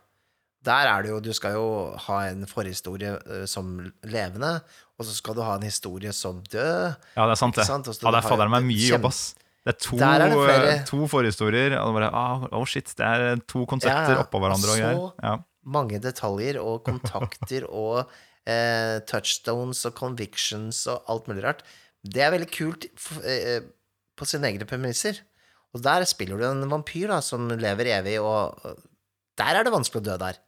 Der er det jo Du skal jo ha en forhistorie uh, som levende, og så skal du ha en historie som død. Ja, det er sant, det. sant? Ja, det har faller jo meg mye jobb, ass. Det er to, Der er det eh, to forhistorier. Og bare, ah, oh shit, det er to konsepter Ja, oppå hverandre og Så- greier. Ja. Mange detaljer og kontakter og eh, touchstones og convictions og alt mulig rart. Det er veldig kult eh, på sine egne premisser. Og der spiller du en vampyr da, som lever evig, og der er det vanskelig å dø der.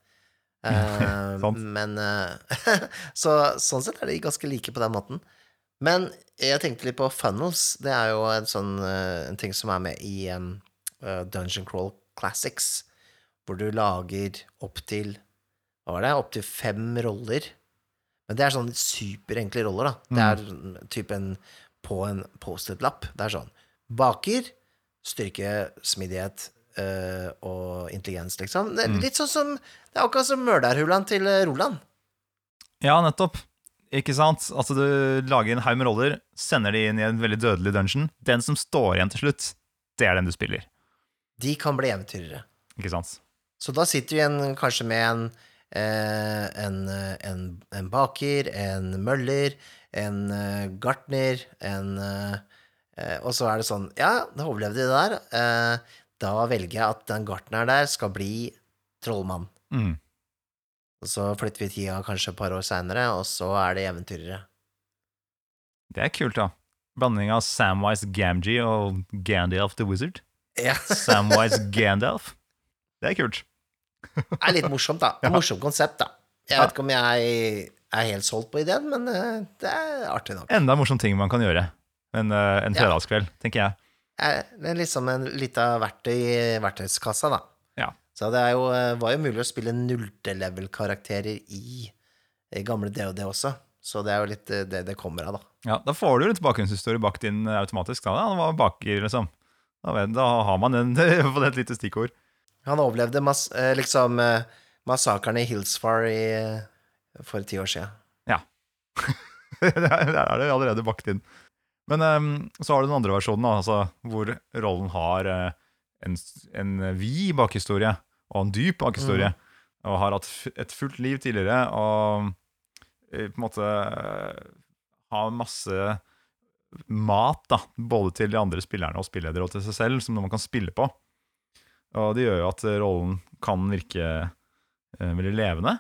Eh, men eh, Så sånn sett er de ganske like på den måten. Men jeg tenkte litt på funnels. Det er jo en sånn eh, en ting som er med i eh, Dungeon Crawl Classics, hvor du lager opptil Hva var det? Opptil fem roller. Men det er sånne superenkle roller, da. Det er typen på en Post-It-lapp. Det er sånn baker, styrke, smidighet øh, og intelligens, liksom. Det er litt sånn som Det er akkurat som mørderhullene til eh, Roland. Ja, nettopp. Ikke sant? Altså, du lager en haug med roller, sender de inn i en veldig dødelig dungeon. Den som står igjen til slutt, det er den du spiller. De kan bli eventyrere. Ikke sant? Så da sitter du igjen kanskje med en, eh, en, eh, en, en baker, en møller, en eh, gartner, en Og så er det sånn Ja, da overlevde de det der. Da velger jeg at den gartneren der skal bli trollmann. Mm. Og så flytter vi tida kanskje et par år seinere, og så er det eventyrere. Det er kult, da. Blanding av Samwise Gamgee og Gandalf the Wizard. Ja. Samwise Gandalf. Det er kult. Det er litt morsomt, da. Ja. morsomt konsept, da. Jeg vet ikke om jeg er helt solgt på ideen, men eh, det er artig nok. Enda morsom ting man kan gjøre en, eh, en Ja. fredagskveld, tenker jeg. Eh, Det er liksom en lita verktøy i verktøyskassa, da. Ja. Så det jo, var jo mulig å spille nulltelevel-karakterer i, i gamle DOD også. Så det er jo litt det det kommer av, da. Ja, Da får du litt bakgrunnshistorie bakt inn automatisk. Da, han var baker, liksom. Da, da har man en, fått et lite stikkord. Han overlevde mas eh, liksom eh, massakren i Hillsfar i, eh, for ti år siden. Der er det allerede bakt inn. Men um, så har du den andre versjonen, altså, hvor rollen har en, en vid bakhistorie og en dyp bakhistorie. Og har hatt et fullt liv tidligere og på en måte har masse mat, da, både til de andre spillerne og spilledere og til seg selv, som man kan spille på. Og det gjør jo at rollen kan virke eh, veldig levende.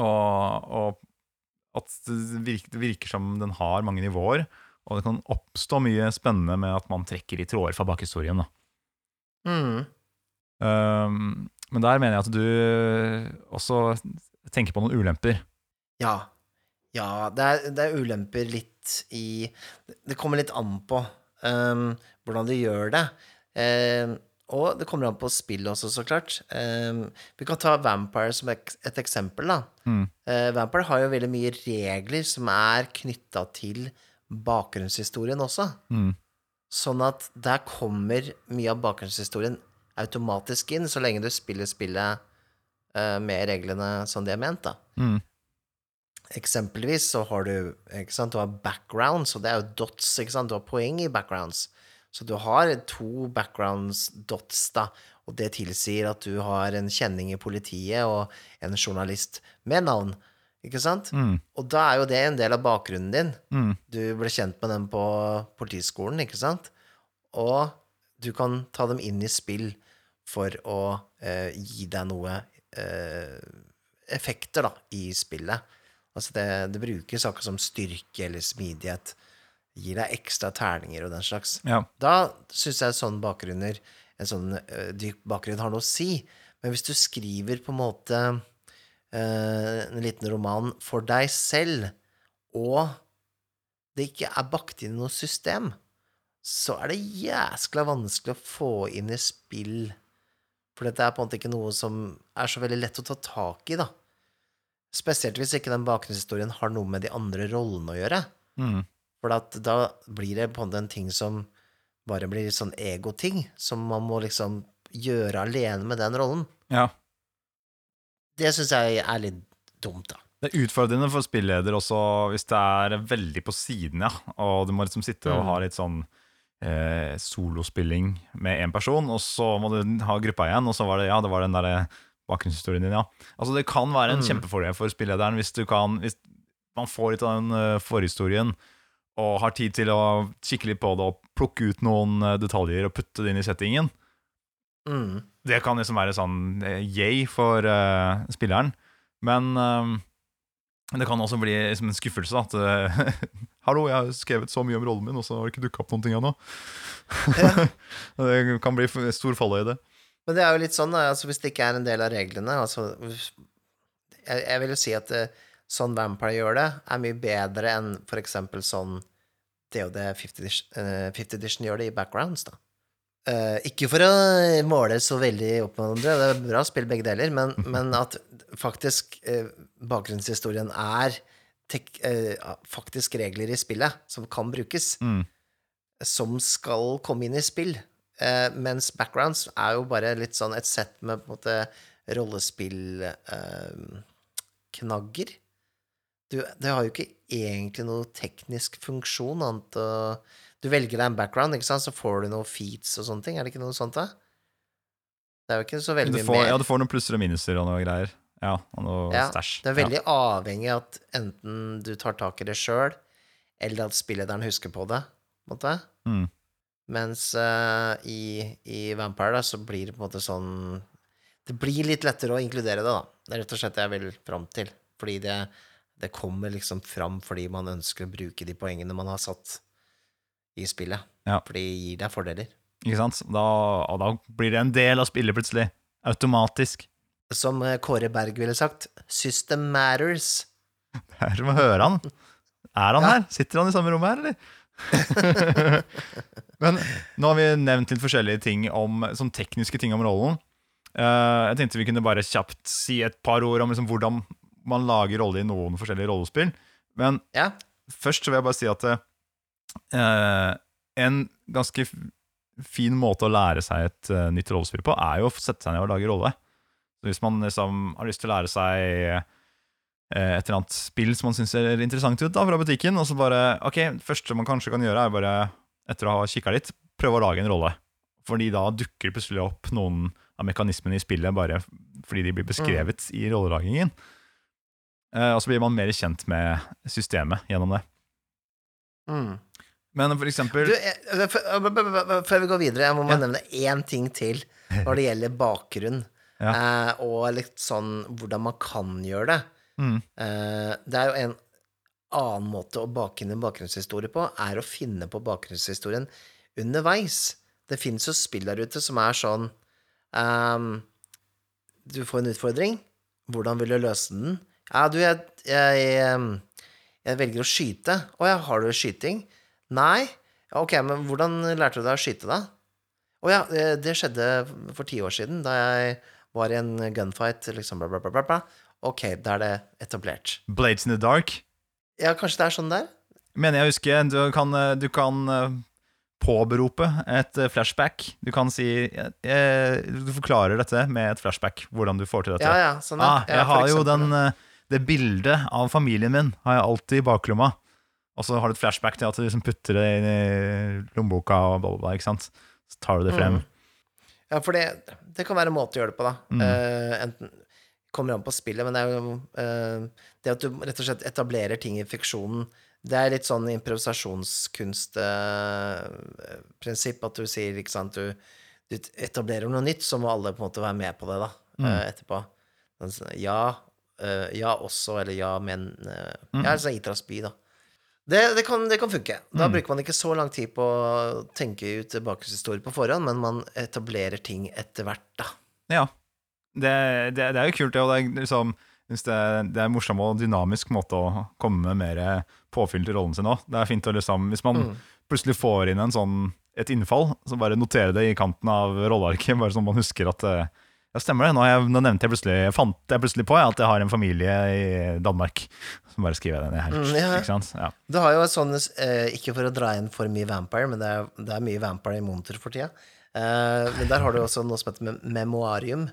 Og, og at det virker, det virker som den har mange nivåer, og det kan oppstå mye spennende med at man trekker i tråder fra bakhistorien. Mm. Um, men der mener jeg at du også tenker på noen ulemper. Ja. Ja, det er, det er ulemper litt i Det kommer litt an på um, hvordan du gjør det. Ehm, og det kommer an på spill også, så klart. Ehm, vi kan ta Vampire som et eksempel, da. Mm. Uh, Vampire har jo veldig mye regler som er knytta til bakgrunnshistorien også. Mm. Sånn at der kommer mye av bakgrunnshistorien automatisk inn, så lenge du spiller spillet uh, med reglene som de er ment, da. Mm. Eksempelvis så har du ikke sant, du har backgrounds, og det er jo dots, ikke sant, du har poeng i backgrounds. Så du har to backgrounds dots, da, og det tilsier at du har en kjenning i politiet og en journalist med navn, ikke sant? Mm. Og da er jo det en del av bakgrunnen din. Mm. Du ble kjent med dem på politiskolen, ikke sant? Og du kan ta dem inn i spill for å eh, gi deg noe eh, effekter, da, i spillet. Altså det, det brukes akkurat som styrke eller smidighet. Gir deg ekstra terninger og den slags. Ja. Da syns jeg sånn bakgrunner, en sånn eh, dyp bakgrunn har noe å si. Men hvis du skriver på en måte eh, en liten roman for deg selv, og det ikke er bakt inn i noe system, så er det jæskla vanskelig å få inn i spill. For dette er på en måte ikke noe som er så veldig lett å ta tak i, da. Spesielt hvis ikke den bakgrunnshistorien har noe med de andre rollene å gjøre. Mm. For da blir det på en ting som bare blir sånn egoting, som man må liksom gjøre alene med den rollen. ja. Det syns jeg er litt dumt, da. Det er utfordrende for spilleder også hvis det er veldig på siden, ja. Og du må liksom sitte og Mm. ha litt sånn eh, solospilling med én person, og så må du ha gruppa igjen, og så var det ja, det var den der bakgrunnshistorien din, ja. Altså Det kan være en Mm. kjempefordel for spillederen hvis du kan Hvis man får litt av den uh, forhistorien og har tid til å kikke litt på det og plukke ut noen eh, detaljer og putte det inn i settingen. Mm. Det kan liksom være sånn eh, yay for uh, spilleren. Men eh, det kan også bli liksom en skuffelse. At uh, Hallo, jeg har skrevet så mye om rollen min, og så har det ikke dukka opp noen ting ennå. det kan bli stor fallhøyde. Men det er jo litt sånn, da, altså hvis det ikke er en del av reglene altså, jeg, jeg vil jo si at uh, sånn Vampire gjør det, er mye bedre enn for eksempel sånn DOD 50 edition, eh, 50 edition gjør det i backgrounds, da. Uh, ikke for å måle så veldig opp med hverandre, det er bra å spille begge deler, men, men at faktisk uh, bakgrunnshistorien er tek, uh, faktisk regler i spillet som kan brukes. Mm. som skal komme inn i spill. Eh, mens backgrounds er jo bare litt sånn et sett med på en måte rollespillknagger. Du, det har jo ikke egentlig noe teknisk funksjon annet å Du velger deg en background, ikke sant, så får du noen feats og sånne ting. Er det ikke noe sånt, da? Det er jo ikke så veldig Du får, mer. ja, du får noen plusser og minuser og noe greier. Ja, og noe Ja, stæsj. Det er veldig avhengig av at enten du tar tak i det sjøl, eller at spillederen husker på det. På en måte. Mm. Mens uh, i, i Vampire da, så blir det på en måte sånn Det blir litt lettere å inkludere det, da. Det er rett og slett det jeg vil fram til. Fordi det, det kommer liksom fram fordi man ønsker å bruke de poengene man har satt i spillet. Ja. For de gir deg fordeler. Ikke sant? Da, og da blir det en del av spillet plutselig. Automatisk. Som eh, Kåre Berg ville sagt, system matters. Her må høre han. Er han Ja. her? Sitter han i samme rommet her, eller? Men nå har vi nevnt litt forskjellige ting om, sånn tekniske ting om rollen. Uh, jeg tenkte vi kunne bare kjapt si et par ord om liksom hvordan man lager rolle i noen forskjellige rollespill. Men Ja. først så vil jeg bare si at eh, en ganske fin måte å lære seg et uh, nytt rollespill på, er jo å sette seg ned og lage rolle. Så hvis man liksom har lyst til å lære seg eh, et eller annet spill som man syns ser interessant ut da, fra butikken, og så bare Ok, det første man kanskje kan gjøre, er bare, etter å ha kikka litt, prøve å lage en rolle. Fordi da dukker plutselig opp noen av mekanismene i spillet bare fordi de blir beskrevet i rolleragingen. Og så blir man mer kjent med systemet gjennom det. Mm. Men for eksempel Du, b- før vi går videre, jeg må Ja. nevne én ting til når det gjelder bakgrunn. Ja. Eh, og litt sånn hvordan man kan gjøre det. mm, Eh, det er jo en annen måte å bake inn en bakgrunnshistorie på, er å finne på bakgrunnshistorien underveis. Det fins jo spill der ute som er sånn um, Du får en utfordring. Hvordan vil du løse den? Ja, du, jeg, jeg, jeg velger å skyte. Å ja, har du skyting? Nei. Ja, ok, men hvordan lærte du deg å skyte, da? Å ja, eh, det skjedde for ti år siden, da jeg var i en gunfight, liksom, bla, bla, bla, bla. Ok, da er det etablert. Blades in the Dark Ja, kanskje det er sånn der? mener jeg husker huske. Du kan, eh, du kan eh, påberope et flashback. Du kan si Du forklarer dette med et flashback, hvordan du får til dette. Ja, ja, sånn, ah, jeg har jo den, det bildet av familien min har jeg alltid i baklomma. Og så har du et flashback til at du liksom putter det inn i lommeboka og bla, bla, bla. Ikke sant? Så tar du det frem. Mm. Ja, for det, det kan være en måte å gjøre det på, da. Mm. Uh, enten kommer an på spillet, men det er jo uh, Det at du rett og slett etablerer ting i fiksjonen, det er litt sånn improvisasjonskkunstprinsipp, at du sier, ikke sant, du, du etablerer noe nytt, så må alle på en måte være med på det, da, Mm. eh, etterpå. Ja, eh, ja også, eller ja, men uh, Mm. Ja, altså Itras by, da. Det, det, kan, det kan funke. Da Mm. bruker man ikke så lang tid på å tenke ut bakgrunnshistorie på forhånd, men man etablerer ting etter hvert, da. Ja. Det, det, er jo kult, det. Og det er liksom synes det, det er en morsom og dynamisk måte å komme med mer påfyll til rollen sin òg. Det er fint å liksom Hvis man Mm. plutselig får inn en sånn, et innfall, så bare notere det i kanten av rollearket, bare sånn man husker at eh, Ja, stemmer det. Nå, jeg, nå nevnte jeg plutselig fant jeg plutselig på ja, at jeg har en familie i Danmark. Så bare skriver jeg den her. Mm, ja. Ikke sant? Ja. Du har jo et sånt, eh, Ikke for å dra inn for mye Vampire, men det er, det er mye Vampire i Monter for tida. Eh, men der har du også noe som heter memoarium.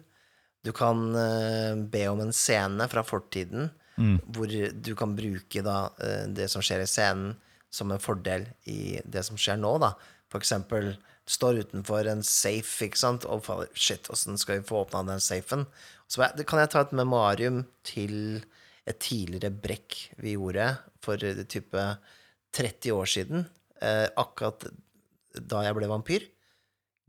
Du kan eh, be om en scene fra fortiden, Mm. hvor du kan bruke da eh, det som skjer i scenen, som en fordel i det som skjer nå, da. For eksempel, står utenfor en safe, ikke sant, og faller Shit, åssen skal vi få åpna den safen? Så kan jeg ta et memorium til et tidligere brekk vi gjorde for eh, type 30 år siden, eh, akkurat da jeg ble vampyr.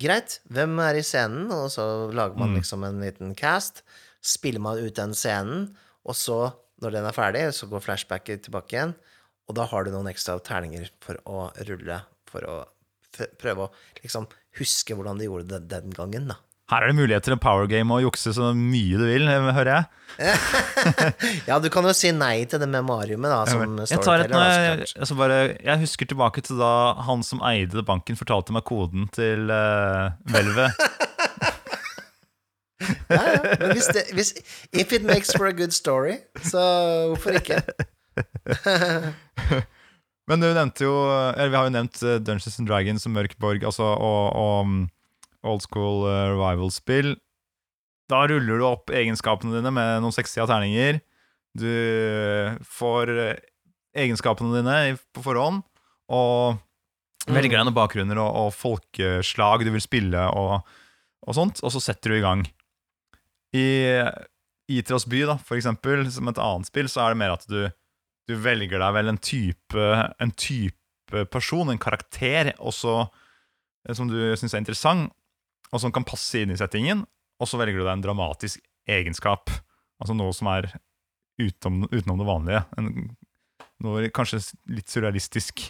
Greit, hvem er i scenen? Og så lager man Mm. liksom en liten cast. Spiller man ut den scenen, og så, når den er ferdig, så går flashbacket tilbake igjen. Og da har du noen ekstra terninger for å rulle, for å prøve å liksom huske hvordan de gjorde det den gangen, da. Her er det mulighet til en power game og jukse så mye du vil, eh, hører jeg. Ja, du kan jo si nei til det memoriumet, da, som Jeg tar et jeg, altså bare, jeg husker tilbake til da han som eide banken, fortalte meg koden til uh, hvelvet. Ja, ja. Men hvis det hvis, If it makes for a good story, så hvorfor ikke? Men du nevnte jo Eller vi har jo nevnt eh, Dungeons and Dragons og Mørkborg altså, og, og um, old school uh, revival-spill. Da ruller du opp egenskapene dine med noen sexy terninger. Du får eh, egenskapene dine på forhånd, og velger deg noen bakgrunner og, og folkeslag du vil spille, og, og sånt, og så setter du i gang. I Itras by, da, for eksempel, som et annet spill, så er det mer at du, du velger deg vel en type, en type person, en karakter, også, eh, som du syns er interessant, og som kan passe inn i settingen, og så velger du deg en dramatisk egenskap. Altså noe som er utenom, utenom det vanlige. En, noe kanskje litt surrealistisk.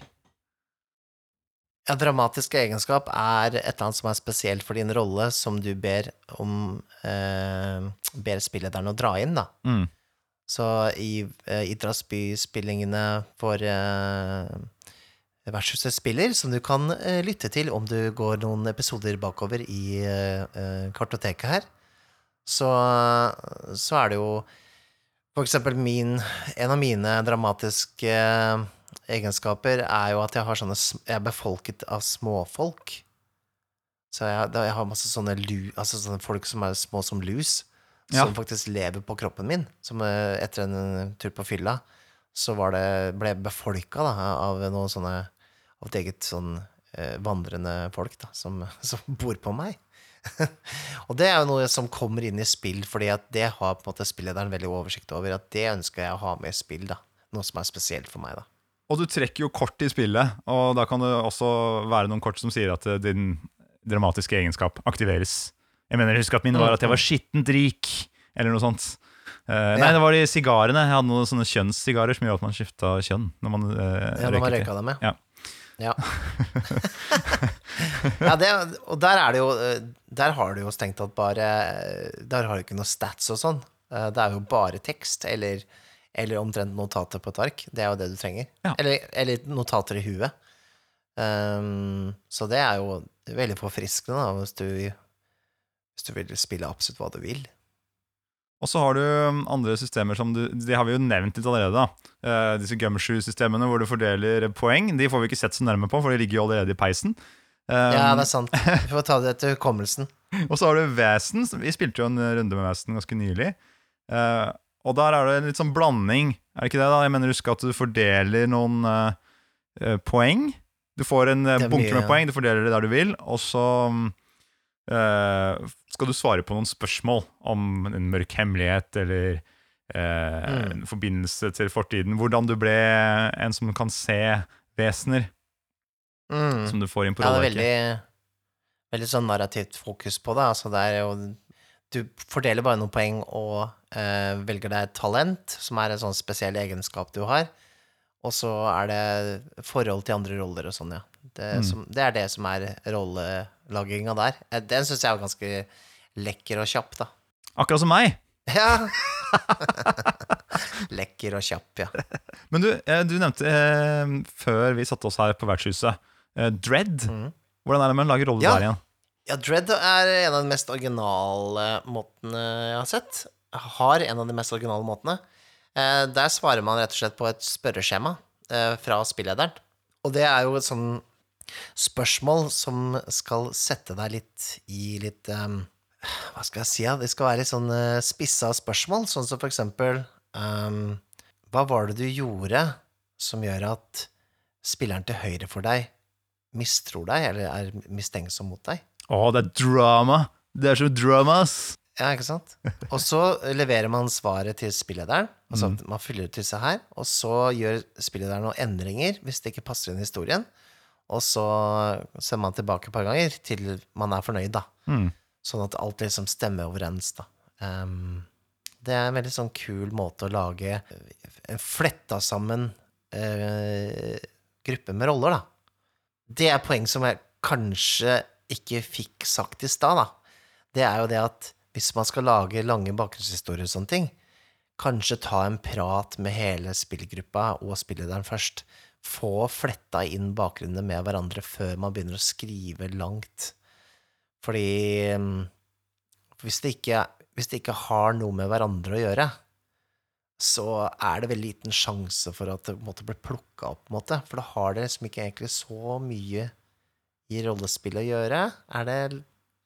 Ja, dramatisk egenskap er et eller annet som er spesielt for din rolle, som du ber om eh, Ber spillederen å dra inn, da. Mm. Så i eh, Idras by-spillingene for eh, Vertshuset spiller, som du kan eh, lytte til om du går noen episoder bakover i eh, kartoteket her, så, så er det jo for eksempel min En av mine dramatiske egenskaper er jo at jeg sånne Jeg er befolket av småfolk. Så jeg, jeg har masse sånne, lu, altså sånne folk som er små som lus, Ja. som faktisk lever på kroppen min. Som eh, etter en tur på fylla, så var det, ble jeg befolka da, av noen sånne Av et eget sånn eh, vandrende folk da, som, som bor på meg. og det er jo noe som kommer inn i spill, fordi at det har på en måte spillederen veldig oversikt over. At det ønsker jeg å ha med i spill, da. Noe som er spesielt for meg, da. Og du trekker jo kort i spillet, og da kan det også være noen kort som sier at eh, din dramatiske egenskap aktiveres. Jeg mener, husk at min var at jeg var skittent rik, eller noe sånt. Uh, Nei, det var de sigarene. Jeg hadde noen sånne kjønnssigarer som gjorde at man skifta kjønn. Når man, uh, Ja, når man røyka dem, Ja. Ja. ja, det, og der er det jo eh, Der har du jo strengt tatt bare Der har du ikke noe stats og sånn. Det er jo bare tekst, eller, eller omtrent notater på et ark. Det er jo det du trenger. Ja. Eller, eller notater i huet. Um, så det er jo veldig forfriskende, da, hvis du, hvis du vil spille absolutt hva du vil. Og så har du um, andre systemer som du De har vi jo nevnt litt allerede. da Eh, Disse gumshoe-systemene hvor du fordeler poeng. De får vi ikke sett så nærme på, for de ligger jo allerede i peisen. Um, Ja, det er sant. Vi får ta det etter hukommelsen. Og så har du Vesen. Vi spilte jo en runde med Vesen ganske nylig. Eh, og der er det en litt sånn blanding. Er det ikke det? da? Jeg mener Husk at du fordeler noen eh, poeng. Du får en bunke med poeng, du fordeler det der du vil, og så eh, skal du svare på noen spørsmål om en mørk hemmelighet eller eh, Mm. en forbindelse til fortiden. Hvordan du ble en som kan se vesener, Mm. som du får inn på Ja, det er veldig, veldig sånn narrativt fokus på det. Altså, det er jo Du fordeler bare noen poeng og eh, velger deg et talent, som er en sånn spesiell egenskap du har. Og så er det forhold til andre roller og sånn, ja. Det, Mm. som, det er det som er rollelaginga der. Eh, Den syns jeg var ganske lekker og kjapp, da. Akkurat som meg. Ja. lekker og kjapp, ja. Men du, eh, du nevnte eh, før vi satte oss her på vertshuset, eh, Dread. Mm. Hvordan er det med å lage rolle Ja. der igjen? Ja, Dread er en av de mest originale måtene jeg har sett. Har en av de mest originale måtene. Eh, der svarer man rett og slett på et spørreskjema fra spillederen. Og det er jo sånn spørsmål som skal sette deg litt i litt um, Hva skal jeg si? Ja? Det skal være litt sånn eh, spissa spørsmål, sånn som for eksempel um, Hva var det du gjorde som gjør at spilleren til høyre for deg mistror deg, eller er mistenksom mot deg? Å, det er drama! Det er så dramas! Ja, ikke sant? Og så leverer man svaret til spillederen. Altså Mm. man fyller ut disse her, og så gjør spillederen noen endringer hvis det ikke passer inn i historien. Og så sender man tilbake et par ganger til man er fornøyd, da. Mm. Sånn at alt liksom stemmer overens, da. Um, det er en veldig sånn kul måte å lage en fletta sammen uh, gruppe med roller, da. Det er poeng som jeg kanskje ikke fikk sagt i stad, da. Det er jo det at hvis man skal lage lange bakgrunnshistorier og sånne ting, kanskje ta en prat med hele spillgruppa og spillederen først. Få fletta inn bakgrunnene med hverandre før man begynner å skrive langt. Fordi mm, hvis det ikke, hvis det ikke har noe med hverandre å gjøre, så er det veldig liten sjanse for at det måte, blir plukka opp, måte. For da har det liksom ikke egentlig så mye i rollespill å gjøre. Er det,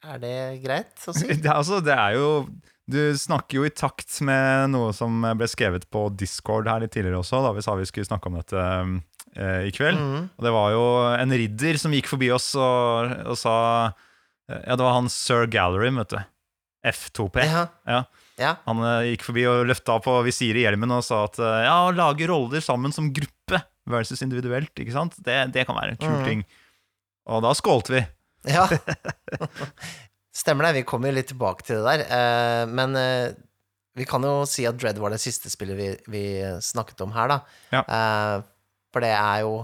er det greit å si? Det, altså, det er jo Du snakker jo i takt med noe som ble skrevet på Discord her litt tidligere også, da vi sa vi skulle snakke om dette eh, i kveld. Mm. Og det var jo en ridder som gikk forbi oss og, og sa eh, Ja, det var han sir Gallery, vet du. F2P. Ja. Ja. ja. Han eh, gikk forbi og løfta på visiret i hjelmen og sa at eh, ja, å lage roller sammen som gruppe versus individuelt, ikke sant? Det, det kan være en kul mm. ting. Og da skålte vi. Ja. Stemmer det. Vi kommer jo litt tilbake til det der. Eh, men vi kan jo si at Dread var det siste spillet vi, vi snakket om her, da. Ja. For det er jo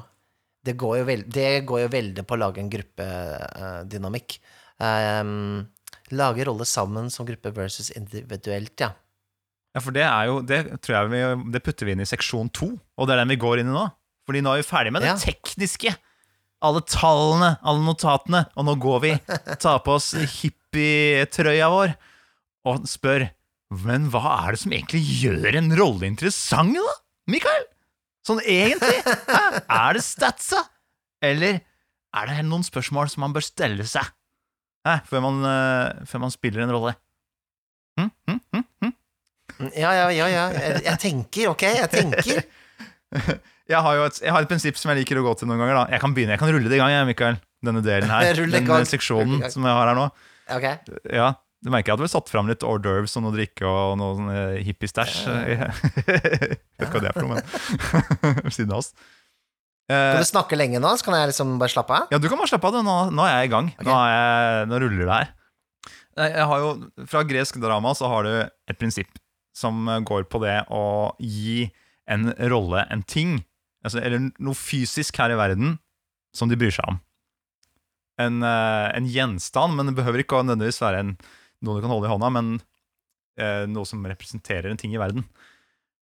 Det går jo, veld, det går jo veldig på å lage en gruppedynamikk. Um, lage roller sammen som gruppe versus individuelt, ja. Ja, for det er jo Det tror jeg vi, det putter vi inn i seksjon to, og det er den vi går inn i nå. Fordi nå er vi ferdig med det Ja. tekniske. Alle tallene, alle notatene. Og nå går vi, tar på oss hippietrøya vår og spør Men hva er det som egentlig gjør en rolle interessant, da? Mikael? Sånn egentlig? Er det statsa? Eller er det noen spørsmål som man bør stelle seg? Før, man, eh, før man spiller en rolle? Hm? Hm? Hm? Hm? Ja, ja, ja. ja. Jeg, jeg tenker, ok? Jeg tenker. Jeg har jo et, jeg har et prinsipp som jeg liker å gå til noen ganger. da Jeg kan begynne, jeg kan rulle det i gang, jeg, Mikael. Denne delen her. Den seksjonen som jeg har her nå. Ok. Ja, Du merker at vi satt fram litt hors d'oeuvres og noe drikke og noe sånn eh, hippie-stæsj. Vet ikke hva det er for noe, men ved siden av oss. Skal Kan du snakke lenge nå, så kan jeg liksom bare slappe av? ja, du kan bare slappe av. Nå, nå er jeg i gang. Okay. Nå, jeg, nå ruller det her. Jeg har jo, fra gresk drama så har du et prinsipp som eh, går på det å gi en rolle, en ting, altså, eller noe fysisk her i verden, som de bryr seg om. En, eh, en gjenstand, men det behøver ikke å nødvendigvis være en, noe du kan holde i hånda, men eh, noe som representerer en ting i verden.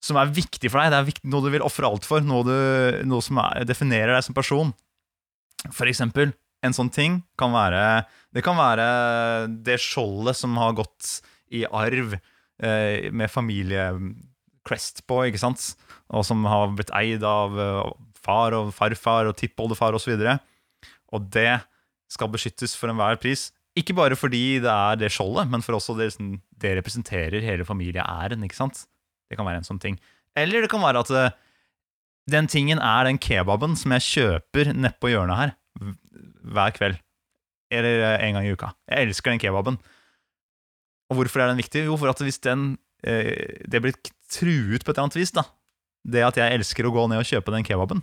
Som er viktig for deg. Det er viktig, noe du vil ofre alt for. Noe, du, noe som er, definerer deg som person. For eksempel, en sånn ting kan være Det kan være det skjoldet som har gått i arv eh, med familie Crest på, ikke sant? Og som har blitt eid av eh, far og farfar og tippoldefar osv. Og, så og det skal beskyttes for enhver pris. Ikke bare fordi det er det skjoldet, men for også det, det representerer hele familieæren. ikke sant? Det kan være en sånn ting. Eller det kan være at eh, den tingen er den kebaben som jeg kjøper nedpå hjørnet her hver kveld. Eller eh, en gang i uka. Jeg elsker den kebaben. Og hvorfor er den viktig? Jo, for at hvis den eh, Det blir truet på et eller annet vis, da. Det at jeg elsker å gå ned og kjøpe den kebaben,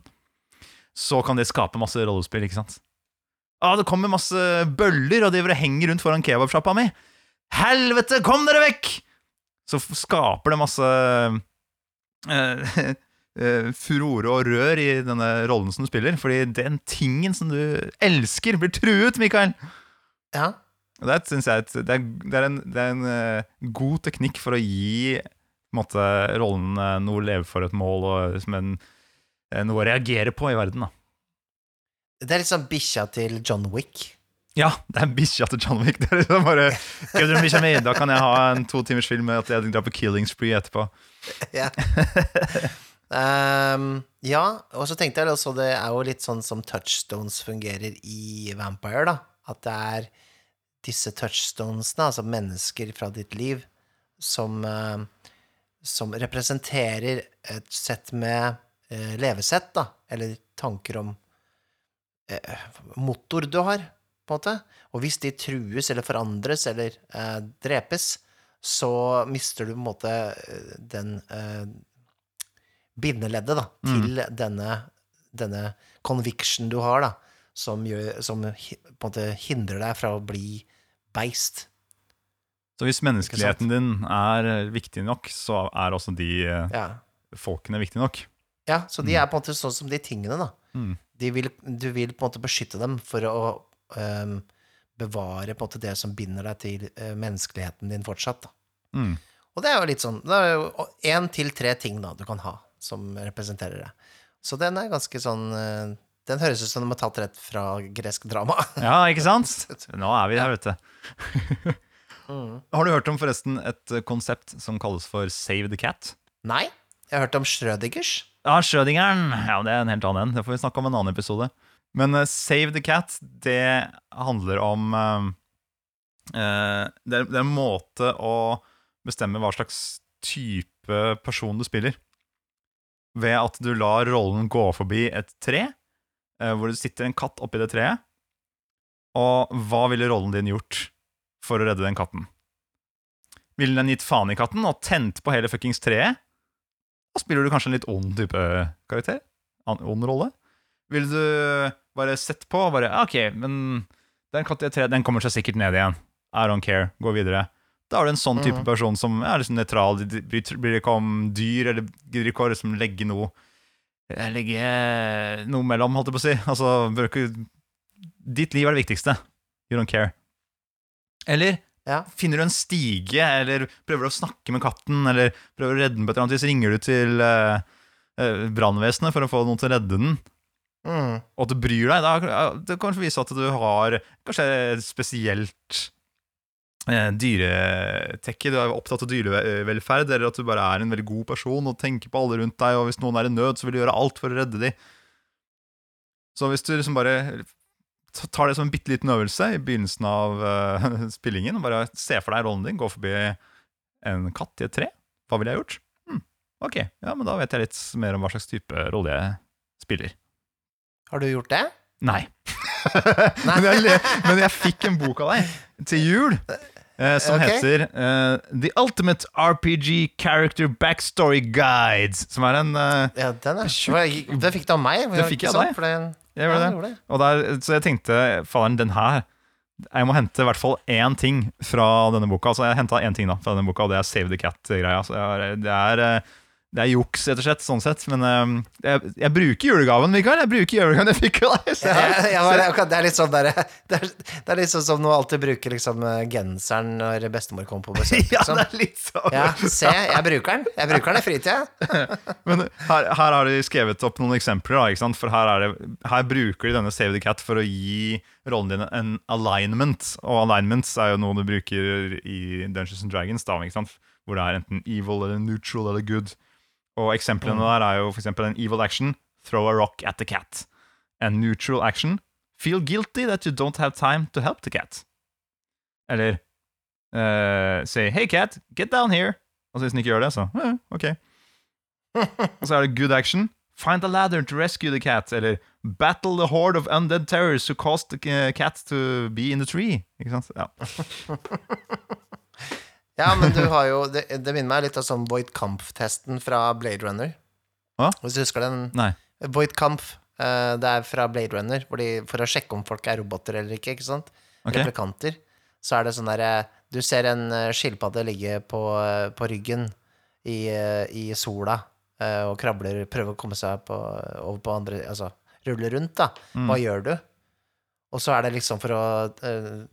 så kan det skape masse rollespill, ikke sant? Ah, det kommer masse bøller og driver og henger rundt foran kebabsjappa mi. Helvete, kom dere vekk! Så skaper det masse uh, uh, furore og rør i denne rollen som du spiller. Fordi den tingen som du elsker, blir truet, Mikael. Ja. Det jeg det er, det er en, det er en uh, god teknikk for å gi måte, rollen noe å leve for et mål og en, noe å reagere på i verden. da. Det er litt sånn bikkja til John Wick. Ja, det er bikkja til John Wick. Det er liksom bare, «Give them bikkja mi!» Da kan jeg ha en to timers film med at jeg drar på killing spree etterpå. Ja. um, ja, og så tenkte jeg også det er jo litt sånn som touchstones fungerer i Vampire, da. At det er disse touchstonesene, altså mennesker fra ditt liv, som, eh, som representerer et sett med eh, levesett, da. Eller tanker om eh, motor du har, på en måte. Og hvis de trues eller forandres eller eh, drepes, så mister du på en måte eh, den eh, bindeleddet da, til denne, denne conviction du har, da, som, gjør, som på en måte hindrer deg fra å bli beist. Så hvis menneskeligheten din er eh, viktig nok, så er også de eh, Ja. folkene viktige nok. ja, så de er på en måte sånn som de tingene, da. Mm. De vil, du vil på en måte beskytte dem for å um, bevare på en måte det som binder deg til uh, menneskeligheten din fortsatt. Mm. Og det er jo litt sånn Det er jo én til tre ting da du kan ha som representerer det. Så den er ganske sånn uh, Den høres ut som den er tatt rett fra gresk drama. Ja, ikke sant? Nå er vi her, vet du. Mm. Har du hørt om forresten et konsept som kalles for Save the Cat? Nei? Jeg har hørt om Schrødingers. Ja, Schrødingeren. Ja, det er en helt annen en. Det får vi snakke om en annen episode. Men uh, Save the Cat, det handler om uh, det, er, det er en måte å bestemme hva slags type person du spiller. Ved at du lar rollen gå forbi et tre, hvor det sitter en katt oppi det treet. Og hva ville rollen din gjort for å redde den katten? Ville den gitt faen i katten og tent på hele fuckings treet? Da spiller du kanskje en litt ond type karakter. Ond rolle. Ville du bare sett på og bare «Ah, Ok, men den den kommer seg sikkert ned igjen. I don't care. Gå videre. Da er du en sånn type Mhm. person som er liksom nøytral. Bryr ikke om dyr, eller gidder ikke å liksom legge noe eh, Legge noe mellom, holdt jeg på å si. Altså, Ditt liv er det viktigste. You don't care. Eller Ja. finner du en stige, eller prøver du å snakke med katten, eller prøver å redde den på et eller annet vis, ringer du til uh, brannvesenet for å få noen til å redde den, Mm. og at du bryr deg, da det kan kanskje vise at du har kanskje et spesielt uh, dyretekke. Du er opptatt av dyrevelferd, eller at du bare er en veldig god person og tenker på alle rundt deg, og hvis noen er i nød, så vil du gjøre alt for å redde dem. Så hvis du liksom bare tar det som en bitte liten øvelse i begynnelsen av uh, spillingen, og bare se for deg rollen din, gå forbi en katt i et tre, hva ville jeg gjort? Hm, ok, ja, men da vet jeg litt mer om hva slags type rolle jeg spiller. Har du gjort det? Nei. men, jeg, men jeg fikk en bok av deg til jul. eh, som okay. heter eh, The Ultimate RPG Character Backstory Guides. Som er en eh, Ja, den er. Den fikk du av meg. Det fikk jeg av deg. Jeg gjorde ja, det. Og der, så jeg tenkte, faderen, den her Jeg må hente i hvert fall én ting fra denne boka. Altså Jeg henta én ting da fra denne boka, og det er Save the Cat-greia. Så jeg har- det er eh, det er juks, rett og slett, sånn sett. Men um, jeg, jeg bruker julegaven, Mikael. Jeg bruker julegaven jeg fikk av deg. Ja, ja, det er litt sånn der, det, er, det er litt sånn som når alltid bruker liksom, eh, genseren når bestemor kommer på besøk. Ja, Liksom. det er litt sånn. Ja, se, jeg bruker den. Jeg bruker den i fritida. Men her, her har de skrevet opp noen eksempler. Da, ikke sant? For her, er det, her bruker de denne Save the Cat for å gi rollen din en alignment. Og alignments er jo noe du bruker i Dungeons and Dragons, da, ikke sant? hvor det er enten evil eller neutral eller good. Og eksemplene der er jo for eksempel en evil action throw a rock at the cat. En neutral action feel guilty that you don't have time to help the cat. Eller uh, say hey cat, get down here. Og så hvis den ikke gjør det, så eh, ok. Og så er det good action. Find a ladder to rescue the cat. Eller battle the horde of undead terrors who caused the cat to be in the tree. Ikke sant? Ja. Ja, men du har jo Det, det minner meg litt av sånn Voight Kampf-testen fra Blade Runner. Hva? Hvis du husker den? Nei. Voight Kampf. eh, det er fra Blade Runner, hvor de, for å sjekke om folk er roboter eller ikke. ikke sant? Ok. Replikanter. Så er det sånn derre Du ser en eh, skilpadde ligge på, eh, på ryggen i, eh, i sola eh, og krabler, prøver å komme seg på, over på andre Altså rulle rundt, da. Hva Mm. gjør du? Og så er det liksom for å eh,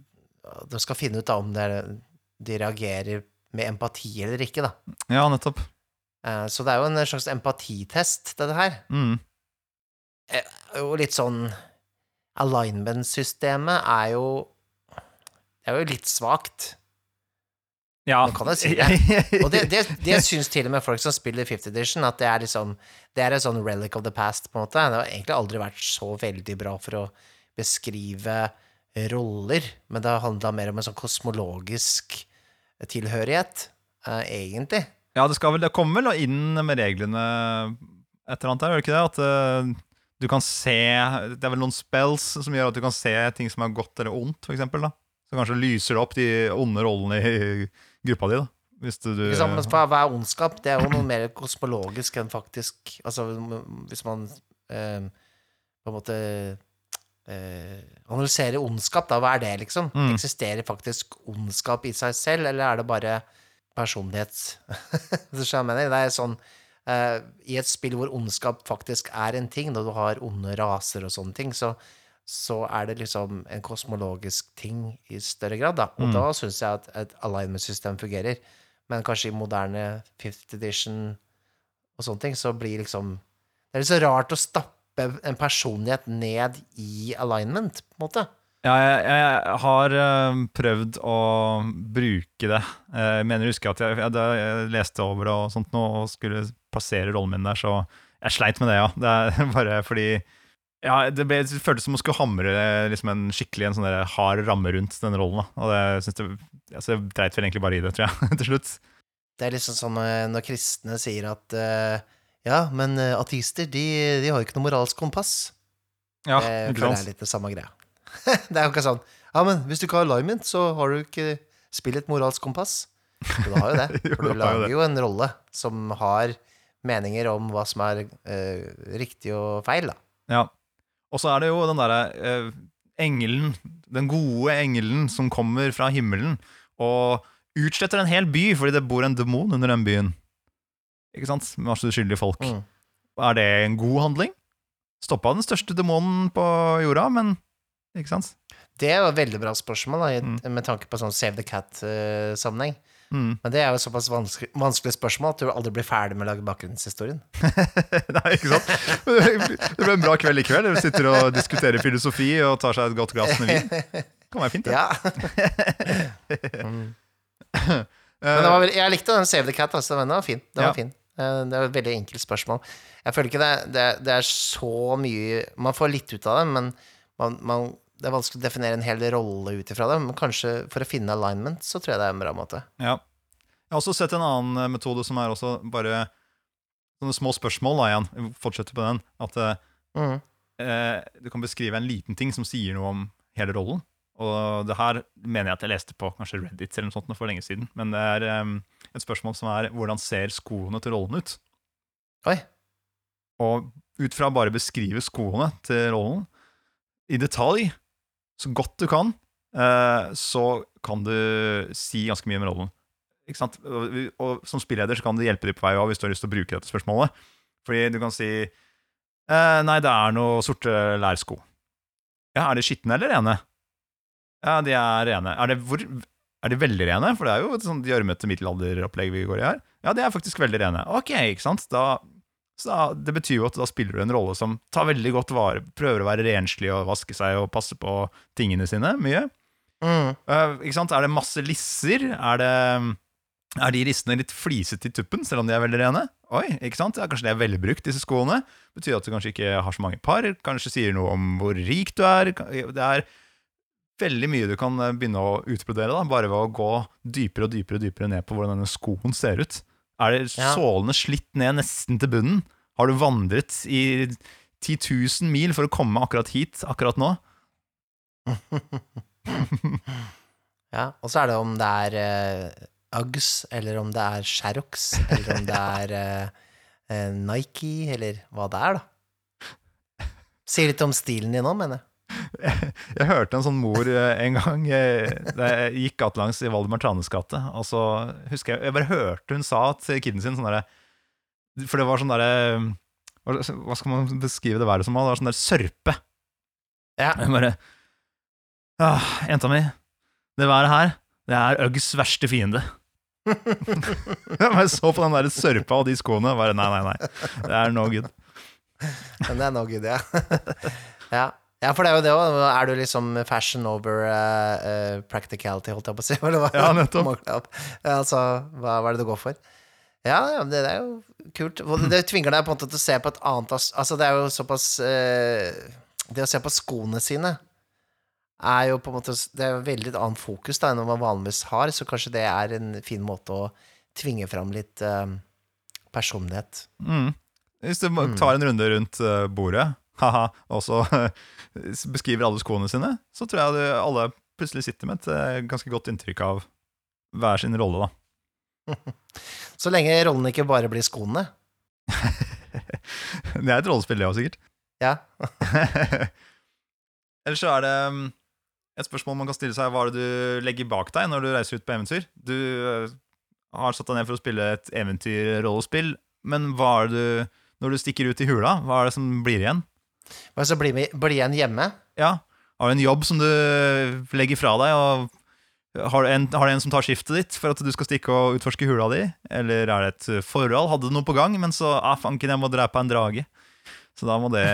De skal finne ut da om det er, de reagerer med empati eller ikke, da. ja, nettopp. Eh, så det er jo en slags empatitest, dette her. Mm. Og litt sånn Alignment-systemet er jo Det er jo litt svakt. Ja. Man kan jo si det. Og det, det, det syns til og med folk som spiller 50 edition, at det er liksom Det er en sånn relic of the past, på en måte. Det har egentlig aldri vært så veldig bra for å beskrive roller, men det handla mer om en sånn kosmologisk tilhørighet, eh, egentlig. ja, det, skal vel, det kommer vel inn med reglene et eller annet der, gjør det ikke det? At uh, du kan se Det er vel noen spells som gjør at du kan se ting som er godt eller ondt, for eksempel, da. Så kanskje lyser det opp de onde rollene i gruppa di, da. Hvis du, du hva er ondskap? Det er jo noe mer kosmologisk enn faktisk Altså, hvis man eh, på en måte eh, analysere ondskap, da, hva er det, liksom? Mm. Eksisterer faktisk ondskap i seg selv, eller er det bare personlighet? Det er sånn eh, I et spill hvor ondskap faktisk er en ting, når du har onde raser og sånne ting, så, så er det liksom en kosmologisk ting i større grad, da. Og Mm. da syns jeg at et alignment-system fungerer. Men kanskje i moderne fifth edition og sånne ting, så blir liksom Det er litt så rart å stappe en personlighet ned i alignment, på en måte. Ja, jeg, jeg har eh, prøvd å bruke det. Eh, Jeg mener jeg husker at jeg, jeg, jeg leste over det og sånt nå, og skulle plassere rollen min der, så jeg sleit med det, ja. Det er bare fordi ja, det, ble, det føltes som å skulle hamre liksom en skikkelig en sånn hard ramme rundt den rollen. Da. Og det, jeg det, altså, jeg dreit vel egentlig bare i det, tror jeg, til slutt. Det er liksom sånn eh, når kristne sier at eh, Ja, men eh, ateister, de, de har jo ikke noe moralsk kompass. Ja, jeg ikke sant? det er litt det samme greia. det er jo ikke sånn Ja, men hvis du ikke har alignment, så har du ikke spill et moralsk kompass. Du har jo det. For du lager jo en rolle som har meninger om hva som er eh, riktig og feil, da. Ja. Og så er det jo den derre eh, engelen, den gode engelen som kommer fra himmelen og utsletter en hel by fordi det bor en demon under den byen. Ikke sant? Masse uskyldige folk. Mm. Er det en god handling? Stoppa den største demonen på jorda, men Ikke sant? Det er jo et veldig bra spørsmål, da, Mm. med tanke på sånn Save the Cat-sammenheng. Mm. Men det er jo såpass vanskelig, vanskelig spørsmål at du aldri blir ferdig med å lage bakgrunnshistorien. Nei, ikke sant? Det ble en bra kveld i kveld. Dere sitter og diskuterer filosofi og tar seg et godt glass med vin. Kan være fint, det. Ja. mm. Men det var, jeg likte den Save the Cat, altså. Den var fin. Den Ja. var fin. Eh, Det er et veldig enkelt spørsmål. Jeg føler ikke det, det, det er så mye Man får litt ut av det, men man, man, det er vanskelig å definere en hel rolle ut ifra det. Men kanskje for å finne alignment, så tror jeg det er en bra måte. Ja. Jeg har også sett en annen eh, metode som er også bare sånne små spørsmål. da igjen. Jeg Fortsetter på den. At eh, Mhm. eh, du kan beskrive en liten ting som sier noe om hele rollen. Og det her mener jeg at jeg leste på kanskje Reddit eller noe sånt for lenge siden. Men det er eh, et spørsmål som er hvordan ser skoene til rollen ut? Oi. Og ut fra bare beskrive skoene til rollen i detalj, så godt du kan, eh, så kan du si ganske mye om rollen. Ikke sant? Og, som spilleder så kan det hjelpe deg på vei hvis du har lyst til å bruke dette spørsmålet. Fordi du kan si eh, Nei, det er noe sorte lærsko. Ja, er de skitne eller rene? Ja, de er rene. Er, det, hvor, er de veldig rene? For det er jo et sånt gjørmete middelalderopplegg vi går i her. Ja, de er faktisk veldig rene. Ok, ikke sant? Da, så da, det betyr jo at da spiller du en rolle som tar veldig godt vare Prøver å være renslig og vaske seg og passe på tingene sine mye. Mm. Uh, ikke sant? Er det masse lisser? Er, det, er de lissene litt flisete i tuppen, selv om de er veldig rene? Oi, ikke sant? Ja, kanskje de er velbrukt, disse skoene. Betyr at du kanskje ikke har så mange par. Kanskje sier noe om hvor rik du er. Det er veldig mye du kan eh, begynne å utbrodere, da, bare ved å gå dypere og dypere dypere ned på hvordan denne skoen ser ut. Er det Ja. sålene slitt ned nesten til bunnen? Har du vandret i 10 000 mil for å komme akkurat hit akkurat nå? Ja, og så er det om det er uh, Uggs, eller om det er Sherrox, eller om det er eh, Nike, eller hva det er, da. Sier litt om stilen din òg, mener jeg. Jeg hørte en sånn mor eh, en gang eh, da jeg gikk gatelangs i Valdemar Tranes gate. Og så husker jeg Jeg bare hørte hun sa til kiden sin sånn derre For det var sånn derre hva skal man beskrive det været som? Det var sånn der sørpe. Ja. Jeg bare Ja, Jenta mi, det været her, det er Uggs verste fiende. jeg så på den der sørpa og de skoene og bare nei, nei, nei. Det er no good. Men det er no good, ja. ja. Ja, for det er jo det òg. Er du liksom fashion over uh, practicality, holdt jeg på å si? Eller hva? Ja, nettopp. Altså, hva, hva er det du går for? Ja, ja, det, det er jo kult. Det, tvinger deg på en måte til å se på et annet Altså, det er jo såpass uh, Det å se på skoene sine er jo på en måte Det er jo veldig et annet fokus da enn man vanligvis har, så kanskje det er en fin måte å tvinge fram litt personlighet. Mm. Hvis du Mm. tar en runde rundt bordet haha, og så beskriver alle skoene sine, så tror jeg alle plutselig sitter med et eh, ganske godt inntrykk av hver sin rolle, da. Så lenge rollen ikke bare blir skoene. Det er et rollespill, det òg, sikkert. Ja. Ellers så er det mm, et spørsmål man kan stille seg. Hva er det du legger bak deg når du reiser ut på eventyr? Du eh, har satt deg ned for å spille et eventyrrollespill, men hva er det du Når du stikker ut i hula, hva er det som blir igjen? Men så blir blir igjen hjemme. Ja, har du en jobb som du legger fra deg, og har du en, har du en som tar skiftet ditt for at du skal stikke og utforske hula di? Eller er det et forhold? Hadde du noe på gang, men så ah, fanken, jeg må drepe en drage. Så da må det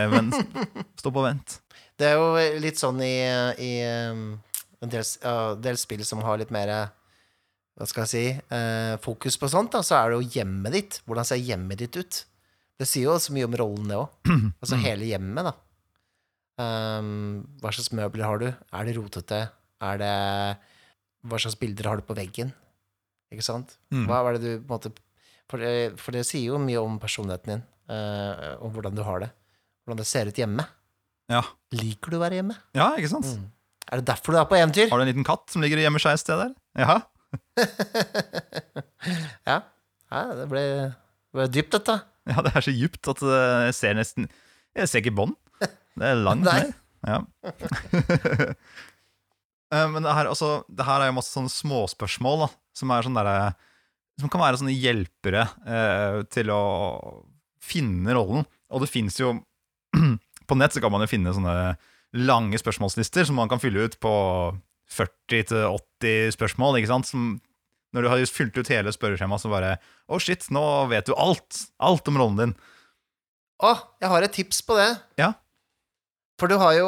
stå på vent. Det er jo litt sånn i, i um, en del, del spill som har litt mer Hva skal jeg si eh, fokus på sånt, da, så er det jo hjemmet ditt. Hvordan ser hjemmet ditt ut? Det sier jo så mye om rollen, det òg. Altså hele hjemmet, da. Um, hva slags møbler har du? Er det rotete? Er det Hva slags bilder har du på veggen? Ikke sant? Mm. Hva er det du måte For det, for det sier jo mye om personligheten din, uh, og hvordan du har det. Hvordan det ser ut hjemme. Ja. Liker du å være hjemme? ja, ikke sant? Mm. Er det derfor du er på eventyr? Har du en liten katt som ligger og gjemmer seg et sted der? Ja. Ja. ja det ble, det ble dypt, dette. ja, det er så djupt at eh, jeg ser nesten Jeg ser ikke bånd. Det er langt Nei. ned. Ja. Eh, Men det her, altså, det her er jo masse sånne småspørsmål da, som er sånn derre Som kan være sånne hjelpere eh, til å finne rollen. Og det fins jo På nett så kan man jo finne sånne lange spørsmålslister som man kan fylle ut på 40-80 spørsmål. ikke sant? Som, når du har just fylt ut hele spørreskjemaet, så bare Å, shit, nå vet du alt! Alt om rollen din. Å, jeg har et tips på det. Ja. For du har jo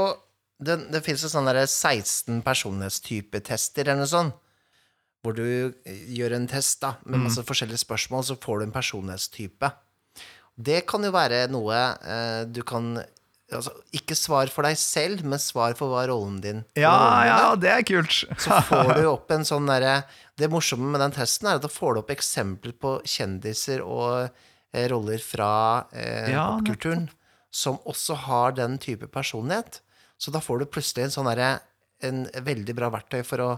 Det, det fins jo sånne der 16 personlighetstypetester eller noe sånt. Hvor du gjør en test da, med masse forskjellige spørsmål, så får du en personlighetstype. Det kan jo være noe eh, du kan Altså, ikke svar for deg selv, men svar for hva rollen din Ja, rollen ja, det er kult! Så får du opp en sånn derre Det morsomme med den testen er at da får du opp eksempler på kjendiser og eh, roller fra eh, Ja, popkulturen som også har den type personlighet. Så da får du plutselig en sånn derre En veldig bra verktøy for å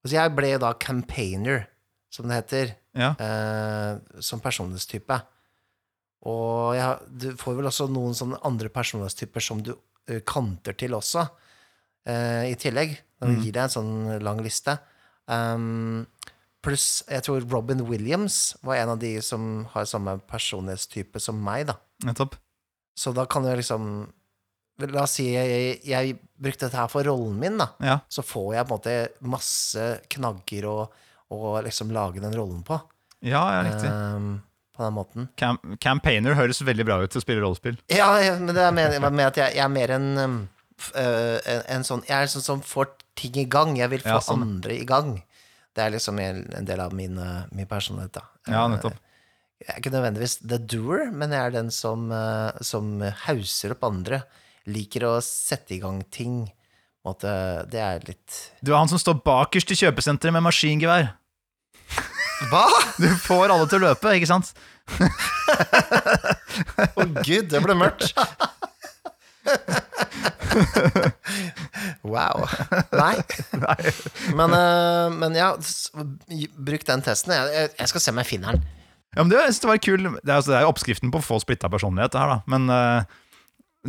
Altså, jeg ble da campaigner, som det heter, Ja. eh, som personlighetstype. Og jeg, du får vel også noen sånne andre personlighetstyper som du eh, kanter til også, eh, i tillegg. Den Mm. gir deg en sånn lang liste. Um, Pluss, jeg tror Robin Williams var en av de som har samme personlighetstype som meg, da. Nettopp. Så da kan du liksom La oss si jeg, jeg brukte dette her for rollen min, da. Ja. Så får jeg på en måte masse knagger å liksom lage den rollen på. ja, ja, riktig. Um, på den måten. Cam campaigner høres veldig bra ut til å spille rollespill. Ja, ja, men det er med, med at jeg, jeg er mer en, øh, en, en sånn Jeg er sånn som får ting i gang. Jeg vil få Ja, sånn. andre i gang. Det er liksom en, del av min, min personlighet, da. Ja, Eh, nettopp. Jeg er ikke nødvendigvis the doer, men jeg er den som, som hauser opp andre. Liker å sette i gang ting. Måte, det er litt Du er han som står bakerst i kjøpesenteret med maskingevær. Hva?! Du får alle til å løpe, ikke sant? Å gud, det ble mørkt. wow. Nei. Men, øh, men ja, bruk den testen. Jeg, skal se om jeg finner den. Ja, men det, jeg synes det var kul Det er, altså, det er oppskriften på å få splitta personlighet, det her, da. Men eh,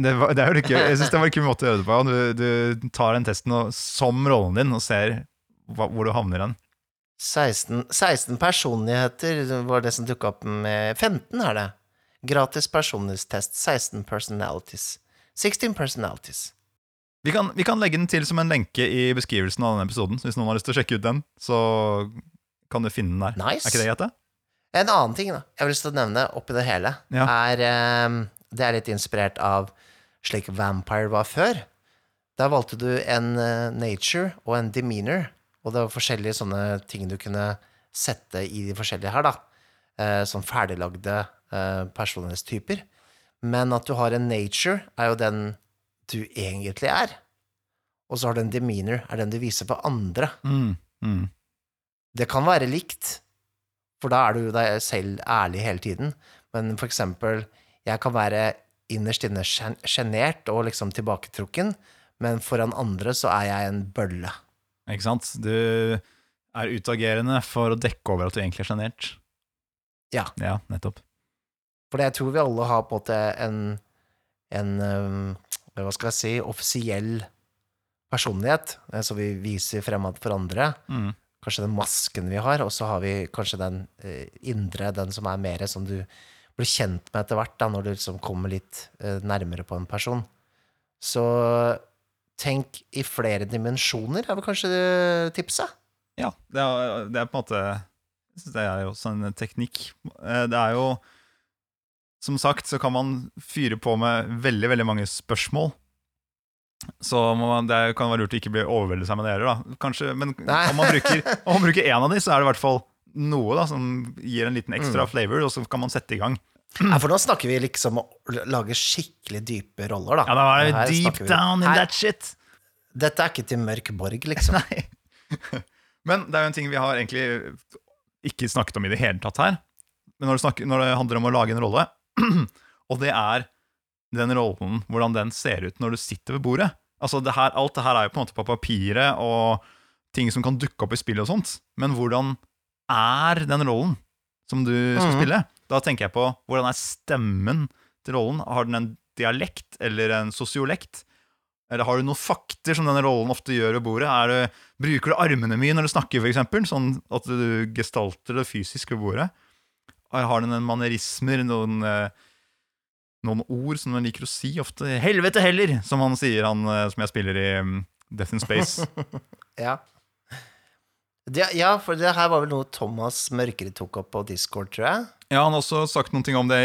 det, var, det er jo litt gøy. Jeg syns det var en kul måte å gjøre det på. Du, du tar den testen og, som rollen din og ser hva, hvor du havner hen. 16, 16 personligheter var det som dukka opp med 15 er det. Gratis personlighetstest. 16 personalities. 16 personalities. Vi kan, vi kan legge den til som en lenke i beskrivelsen av denne episoden. Så hvis noen har lyst til å sjekke ut den, så kan du finne den der. Nice. Er ikke det greit, det? En annen ting da, jeg har lyst til å nevne oppi det hele, Ja. er um, Det er litt inspirert av slik Vampire var før. Der valgte du en uh, nature og en demeanor, og det var forskjellige sånne ting du kunne sette i de forskjellige her, da. Eh, som ferdiglagde eh, personlighetstyper. Men at du har en nature, er jo den du egentlig er. Og så har du en demeanor, er den du viser på andre. Mm, mm. Det kan være likt, for da er du deg selv ærlig hele tiden. Men for eksempel, jeg kan være innerst inne sjenert og liksom tilbaketrukken, men foran andre så er jeg en bølle. Ikke sant? Du er utagerende for å dekke over at du egentlig er sjenert. Ja. Ja, nettopp. For jeg tror vi alle har på en en, en øhm, hva skal jeg si, offisiell personlighet, så som vi viser fremad for andre. Mm. Kanskje den masken vi har, og så har vi kanskje den eh, indre, den som er mer som du blir kjent med etter hvert, da, når du liksom kommer litt eh, nærmere på en person. Så tenk i flere dimensjoner, er vel kanskje tipset? Ja, det er, det er på en måte Det er jo også en teknikk. Eh, Det er jo som sagt så kan man fyre på med veldig veldig mange spørsmål. Så man, det kan være lurt å ikke bli overveldet seg med det heller. da. Kanskje, Men Nei. om man bruker om man bruker én av de, så er det i hvert fall noe da, som gir en liten ekstra flavor, og så kan man sette i gang. Ja, for nå snakker vi liksom om å lage skikkelig dype roller, da. Ja, da var Her det deep vi- down in Her- that shit. Dette er ikke til Mørk Borg, liksom. Nei. Men det er jo en ting vi har egentlig ikke snakket om i det hele tatt her. Men når det, snakker, når det handler om å lage en rolle, og det er den rollen, hvordan den ser ut når du sitter ved bordet. Altså det her, Alt det her er jo på en måte på papiret og ting som kan dukke opp i spillet og sånt. Men hvordan er den rollen som du skal mm. spille? Da tenker jeg på hvordan er stemmen til rollen? Har den en dialekt eller en sosiolekt? Eller har du noen fakter som denne rollen ofte gjør ved bordet? Det, bruker du armene mye når du snakker, eksempel? Sånn at du gestalter det fysisk ved bordet? Har den en manerismer, noen, eh, noen ord som den liker å si ofte? 'Helvete heller', som han sier, han eh, som jeg spiller i mm, Death in Space. Ja. Det, ja, for det her var vel noe Thomas Mørkere tok opp på Discord, tror jeg. Ja, han har også sagt noen ting om det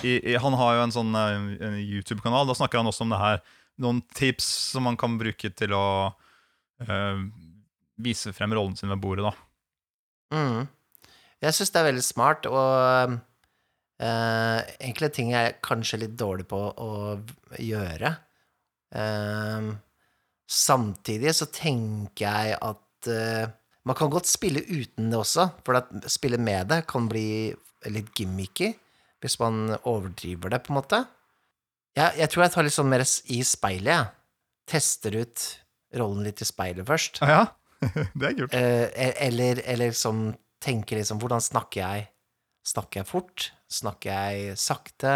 i, i, Han har jo en sånn eh, YouTube-kanal. Da snakker han også om det her. Noen tips som man kan bruke til å uh, vise frem rollen sin ved bordet, da. Mm. Jeg syns det er veldig smart, og uh, enkle ting er jeg kanskje litt dårlig på å gjøre. Uh, samtidig så tenker jeg at man kan godt spille uten det også, for at spille med det kan bli litt gimmicky hvis man overdriver det, på en måte. Jeg, jeg tror jeg tar litt sånn mer i speilet, jeg. Tester ut rollen litt i speilet først. Ja, det er kult. Eh, e- eller, eller liksom tenker liksom Hvordan snakker jeg? Snakker jeg fort? Snakker jeg sakte?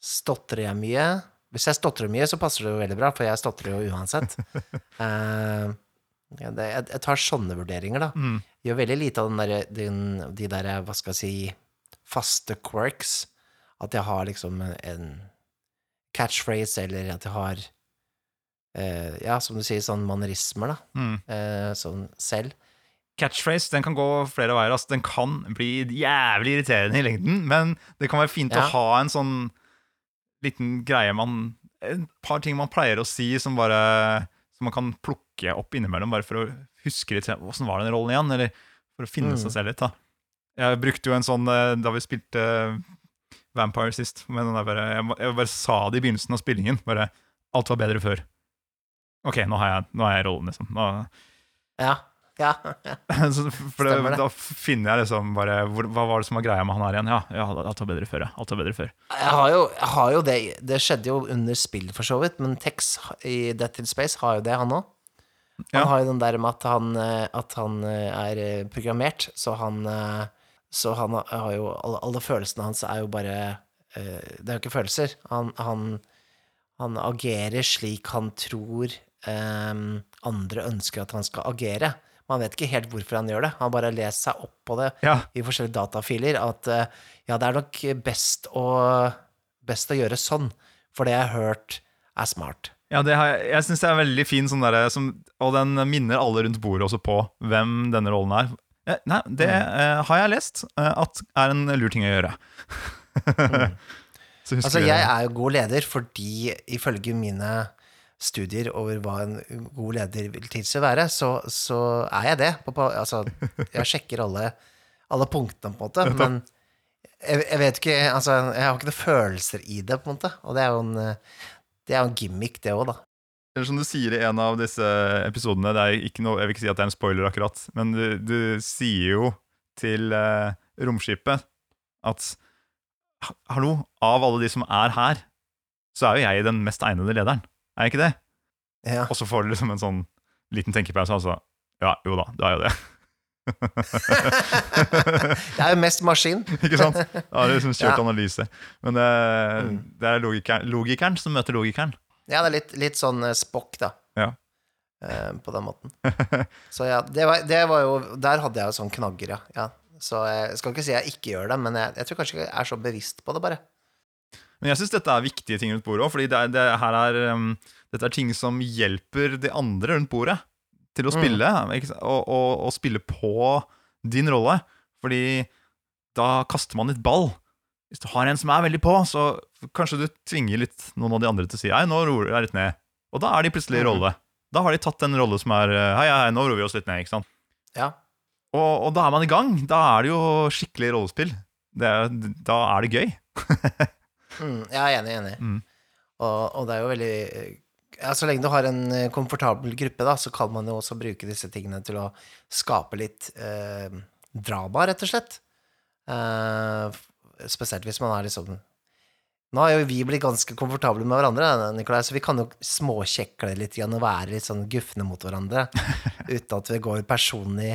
Stotrer jeg mye? Hvis jeg stotrer mye, så passer det jo veldig bra, for jeg stotrer jo uansett. Eh, ja, det, jeg, jeg tar sånne vurderinger, da. Mm. Gjør veldig lite av den der, den, de der, hva skal jeg si, faste quirks. At jeg har liksom en, catchphrase, eller at jeg har eh, Ja, som du sier, sånn manerismer, da. Mm. Eh, sånn selv. Catchphrase den kan gå flere veier. Altså. Den kan bli jævlig irriterende i lengden, men det kan være fint Ja. å ha en sånn liten greie man Et par ting man pleier å si som bare Som man kan plukke opp innimellom, bare for å huske litt Åssen var den rollen igjen? Eller for å finne Mm. seg selv litt, da. Jeg brukte jo en sånn eh, da vi spilte eh, Vampire sist. Men bare, jeg, bare sa det i begynnelsen av spillingen. Bare Alt var bedre før. Ok, nå har jeg, nå har jeg rollen, liksom. Nå, Ja. Ja. ja. for det, det. Da finner jeg liksom bare hvor, Hva var det som var greia med han her igjen? Ja, ja alt var bedre før, ja. Alt var bedre før. Jeg har jo, jeg har jo det Det skjedde jo under spill, for så vidt, men Tex i Death in Space har jo det, han òg. Han Ja. har jo den der med at han, eh, at han er programmert, så han Så han har- har jo Alle, alle følelsene hans er jo bare eh, Det er jo ikke følelser. Han, han, han agerer slik han tror Um, andre ønsker at han skal agere. Man vet ikke helt hvorfor han gjør det. Han bare leser seg opp på det Ja, i forskjellige datafiler at uh, ja, det er nok best å, best å gjøre sånn, for det jeg har hørt, er smart. ja det har, jeg jeg syns det er veldig fin, sånn derre som- og den minner alle rundt bordet også på hvem denne rollen er. Eh, Nei, det uh, har jeg lest uh, at er en lur ting å gjøre. Så Altså, jeg er jo god leder fordi ifølge mine studier over hva en god leder vil tilsi å være, så, så er jeg det. Altså, jeg sjekker alle, alle punktene, på en måte, men jeg, jeg vet ikke Altså, jeg har ikke noen følelser i det, på en måte, og det er jo en, det er en gimmick, det òg, da. Eller som du sier i en av disse episodene, det er ikke noe, jeg vil ikke si at det er en spoiler akkurat, men du, du sier jo til eh, romskipet at Hallo, av alle de som er her, så er jo jeg den mest egnede lederen. Er jeg ikke det? Ja. Og så får du liksom en sånn liten tenkepause, altså. Ja, jo da, du er jo det. Jeg er jo mest maskin. ikke sant? Da har du liksom kjørt Ja. analyse. Men det, Mm. det er logikeren, logikeren som møter logikeren. Ja, det er litt, litt sånn spokk, da. Ja. Eh, på den måten. Så ja, det var, det var jo Der hadde jeg jo sånn knagger, ja. ja. Så jeg skal ikke si jeg ikke gjør det, men jeg, jeg tror kanskje ikke jeg er så bevisst på det, bare. Men jeg syns dette er viktige ting rundt bordet òg, fordi det det um, dette er ting som hjelper de andre rundt bordet til å Mm. spille, ikke og, og, og spille på din rolle. Fordi da kaster man litt ball. Hvis du har en som er veldig på, så kanskje du tvinger litt noen av de andre til å si Hei, nå roer jeg litt ned. Og da er de plutselig i rolle. Da har de tatt en rolle som er Hei, hei, nå roer vi oss litt ned. ikke sant? Ja. Og, og da er man i gang. Da er det jo skikkelig rollespill. Det da er det gøy. Mm, jeg er enig, enig. Mm. Og, og det er jo veldig ja, Så lenge du har en eh, komfortabel gruppe, da, så kan man jo også bruke disse tingene til å skape litt eh, drama, rett og slett. Eh, spesielt hvis man er liksom Nå har jo vi blitt ganske komfortable med hverandre, Nikolai, så vi kan jo småkjekle litt og være litt sånn gufne mot hverandre uten at vi går personlig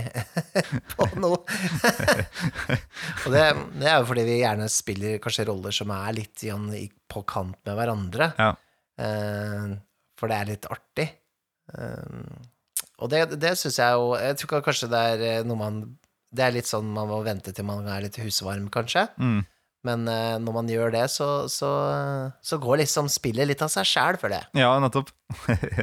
på noe. og det, det er jo fordi vi gjerne spiller kanskje roller som er litt på kant med hverandre. Ja. Eh, for det er litt artig. Eh, og det, det syns jeg jo Jeg tror kanskje det er eh, noe man Det er litt sånn man må vente til man er litt husvarm, kanskje. Mm. Men uh, når man gjør det, så, så, så går liksom spillet litt av seg sjæl, føler jeg. Ja, nettopp.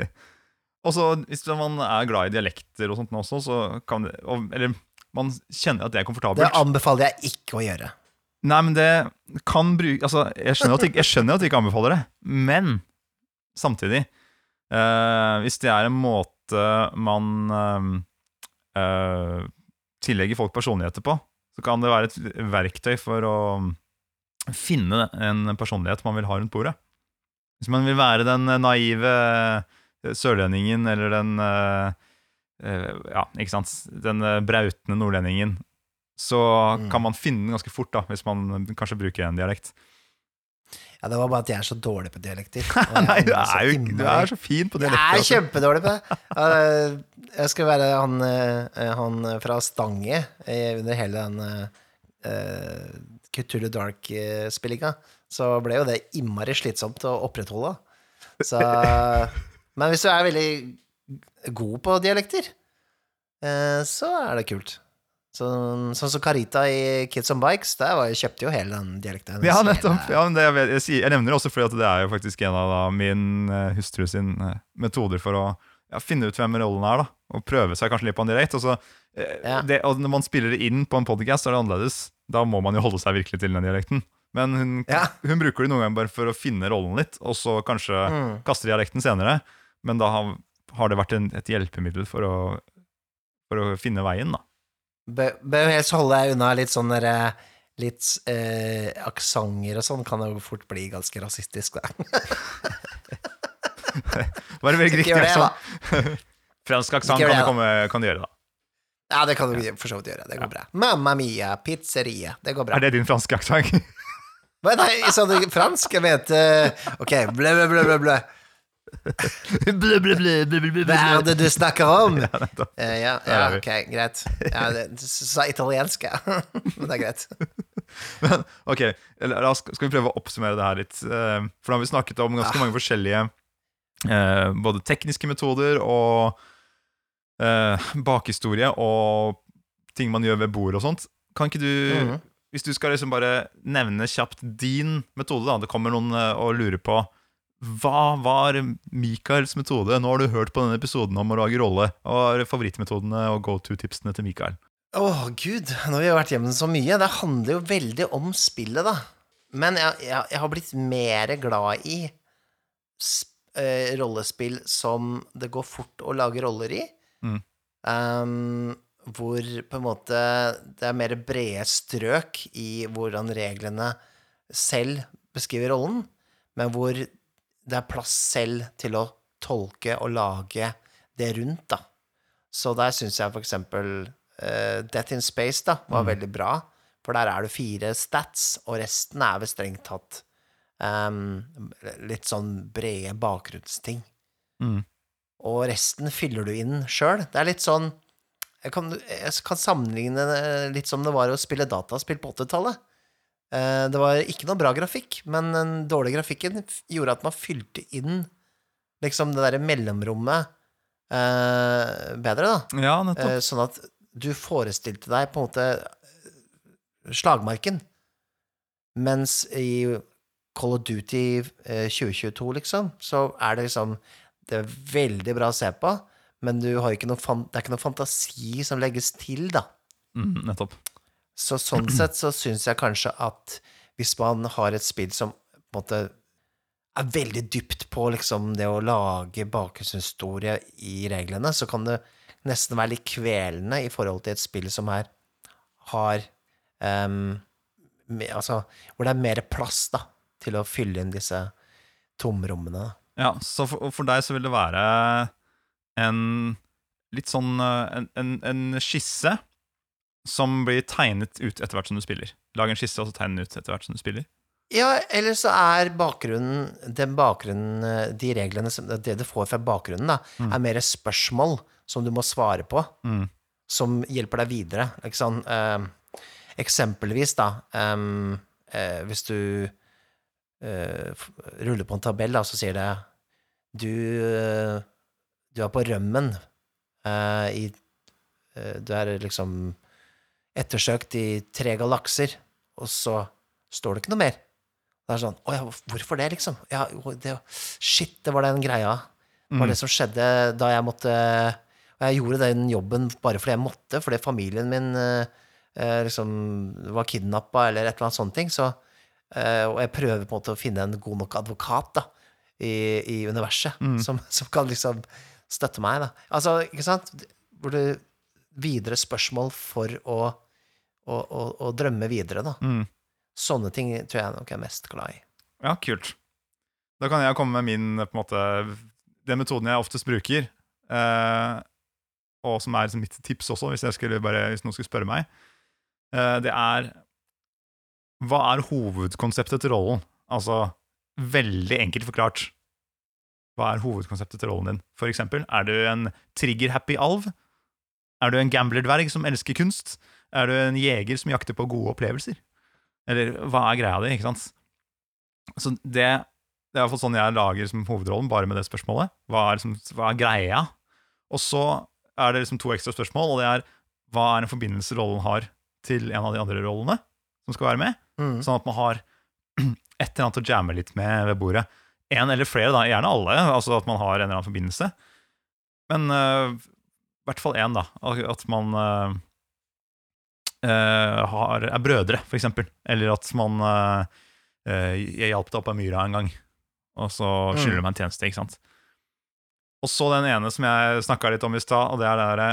og så hvis man er glad i dialekter og sånt nå også, så kan det og, Eller man kjenner at det er komfortabelt. Det anbefaler jeg ikke å gjøre. Nei, men det kan bruke Altså, jeg skjønner at jeg, jeg skjønner at jeg ikke anbefaler det, men samtidig uh, Hvis det er en måte man uh, uh, tillegger folk personligheter på, så kan det være et verktøy for å finne en personlighet man vil ha rundt bordet. Hvis man vil være den naive eh, sørlendingen eller den eh, eh, Ja, ikke sant. Den eh, brautende nordlendingen. Så Mm. kan man finne den ganske fort, da, hvis man kanskje bruker en dialekt. Ja, Det var bare at jeg er så dårlig på dialekter. Nei, du er jo du er så fin på Jeg er altså. kjempedårlig på det. Eh, Jeg skal være han, eh, han fra Stange eh, under hele den Cthulhu Dark-spillinga. Så ble jo det innmari slitsomt å opprettholde. Så, men hvis du er veldig god på dialekter, eh, så er det kult. Sånn som Carita i Kids on Bikes, der var, kjøpte jo hele den dialekten. hennes. Ja, nettopp. Ja, men det, jeg, jeg, jeg nevner det også fordi det er jo faktisk en av da, min eh, hustru sin eh, metoder for å ja, finne ut hvem rollen er, da. Og prøve seg kanskje litt på en dialekt. Og, eh, og når man spiller det inn på en podcast, så er det annerledes. Da må man jo holde seg virkelig til den dialekten. Men hun, Ja. hun bruker det noen ganger bare for å finne rollen litt, og så kanskje Mm. kaste dialekten senere. Men da har, har det vært en, et hjelpemiddel for å, for å finne veien, da. Bør jo helst holde deg unna litt sånn derre Litt eh, aksenter og sånn kan jo fort bli ganske rasistisk, da. Bare velg riktig aksent. Fransk aksent kan, det, du komme- kan du gjøre, da. Ja, det kan du for så vidt gjøre. Det går bra. Mamma mia, pizzeria. Det går bra. Er det din franske aksent? Nei, sa du fransk? Jeg vet Ok, blø, blø, blø, blø, blø. Blø, blø, blø, blø, Hva er det du snakker om? Ja. Eh, ja, ja, ok, greit. Ja, du sa italiensk, ja. Men det er greit. Men, ok, la oss, skal vi prøve å oppsummere det her litt? Eh, For da har vi snakket om ganske Ah. mange forskjellige eh, både tekniske metoder og eh, bakhistorie og ting man gjør ved bord og sånt. Kan ikke du, Mhm. hvis du skal liksom bare nevne kjapt din metode, da, det kommer noen eh, og lurer på hva var Mikaels metode? Nå har du hørt på denne episoden om å lage rolle. Hva er favorittmetodene og go to-tipsene til Mikael? Åh, gud, nå har vi vært hjemme så mye. Det handler jo veldig om spillet, da. Men jeg, jeg, jeg har blitt mer glad i sp eh, rollespill som det går fort å lage roller i. Mm. Um, hvor på en måte det er mer brede strøk i hvordan reglene selv beskriver rollen, men hvor det er plass selv til å tolke og lage det rundt, da. Så der syns jeg for eksempel uh, Death in Space da, var veldig bra, for der er det fire stats, og resten er vel strengt tatt um, litt sånn brede bakgrunnsting. Mm. Og resten fyller du inn sjøl. Det er litt sånn jeg kan, jeg kan sammenligne litt som det var å spille dataspill på 80-tallet. Eh, Det var ikke noe bra grafikk, men den dårlige grafikken gjorde at man fylte inn liksom det derre mellomrommet eh, bedre, da. Ja, nettopp. Eh, Sånn at du forestilte deg på en måte slagmarken. Mens i Call of Duty eh, 2022, liksom, så er det liksom Det er veldig bra å se på, men du har ikke noe fan, det er ikke noe fantasi som legges til, da. Mm, nettopp. Så sånn sett så syns jeg kanskje at hvis man har et spill som på en måte er veldig dypt på liksom det å lage bakgrunnshistorie i reglene, så kan det nesten være litt kvelende i forhold til et spill som her har um, Altså, hvor det er mer plass, da, til å fylle inn disse tomrommene. Ja, så for, for deg så vil det være en litt sånn eh, en, en, en skisse som blir tegnet ut etter hvert som du spiller. Lag en skisse, og så tegn den ut etter hvert som du spiller. Ja, eller så er bakgrunnen Den bakgrunnen eh, De reglene som Det du får fra bakgrunnen, da, er mer spørsmål som du må svare på, Mm. som hjelper deg videre. Ikke sant? Eh, eksempelvis, da, eh, hvis du ruller på en tabell, da, så sier det Du, eh, du er på rømmen eh, i eh, Du er liksom ettersøkt i tre galakser, og så står det ikke noe mer. Det er sånn Å ja, hvorfor det, liksom? Ja, det, shit, det var den greia. Det var det som skjedde da jeg måtte Og jeg gjorde den jobben bare fordi jeg måtte, fordi familien min eh, eh, liksom var kidnappa eller et eller annet sånt ting. Så, eh, og jeg prøver på en måte å finne en god nok advokat da, i, i universet som, som kan liksom støtte meg. da. Altså, ikke sant? Hvor det videre spørsmål for å, å, å, å drømme videre, da. Mm. Sånne ting tror jeg nok jeg er mest glad i. Ja, kult. Da kan jeg komme med min på en måte Den metoden jeg oftest bruker, eh, og som er mitt tips også, hvis, jeg skulle bare, hvis noen skulle spørre meg, eh, det er Hva er hovedkonseptet til rollen? Altså, veldig enkelt forklart. Hva er hovedkonseptet til rollen din? For eksempel, er du en trigger-happy alv? Er du en gambler-dverg som elsker kunst? Er du en jeger som jakter på gode opplevelser? Eller hva er greia di, ikke sant? Så det, det er i hvert fall sånn jeg lager som hovedrollen, bare med det spørsmålet. Hva er, liksom, hva er greia? Og så er det liksom to ekstra spørsmål, og det er hva er en forbindelse rollen har til en av de andre rollene som skal være med? Mm. Sånn at man har et eller annet å jamme litt med ved bordet. En eller flere, da. Gjerne alle. Altså at man har en eller annen forbindelse. Men øh, i hvert fall én, da. At man uh, har, er brødre, for eksempel. Eller at man Jeg hjalp deg opp av myra en gang, og så skylder du meg en tjeneste, ikke sant. Og så den ene som jeg snakka litt om i stad, og det er det derre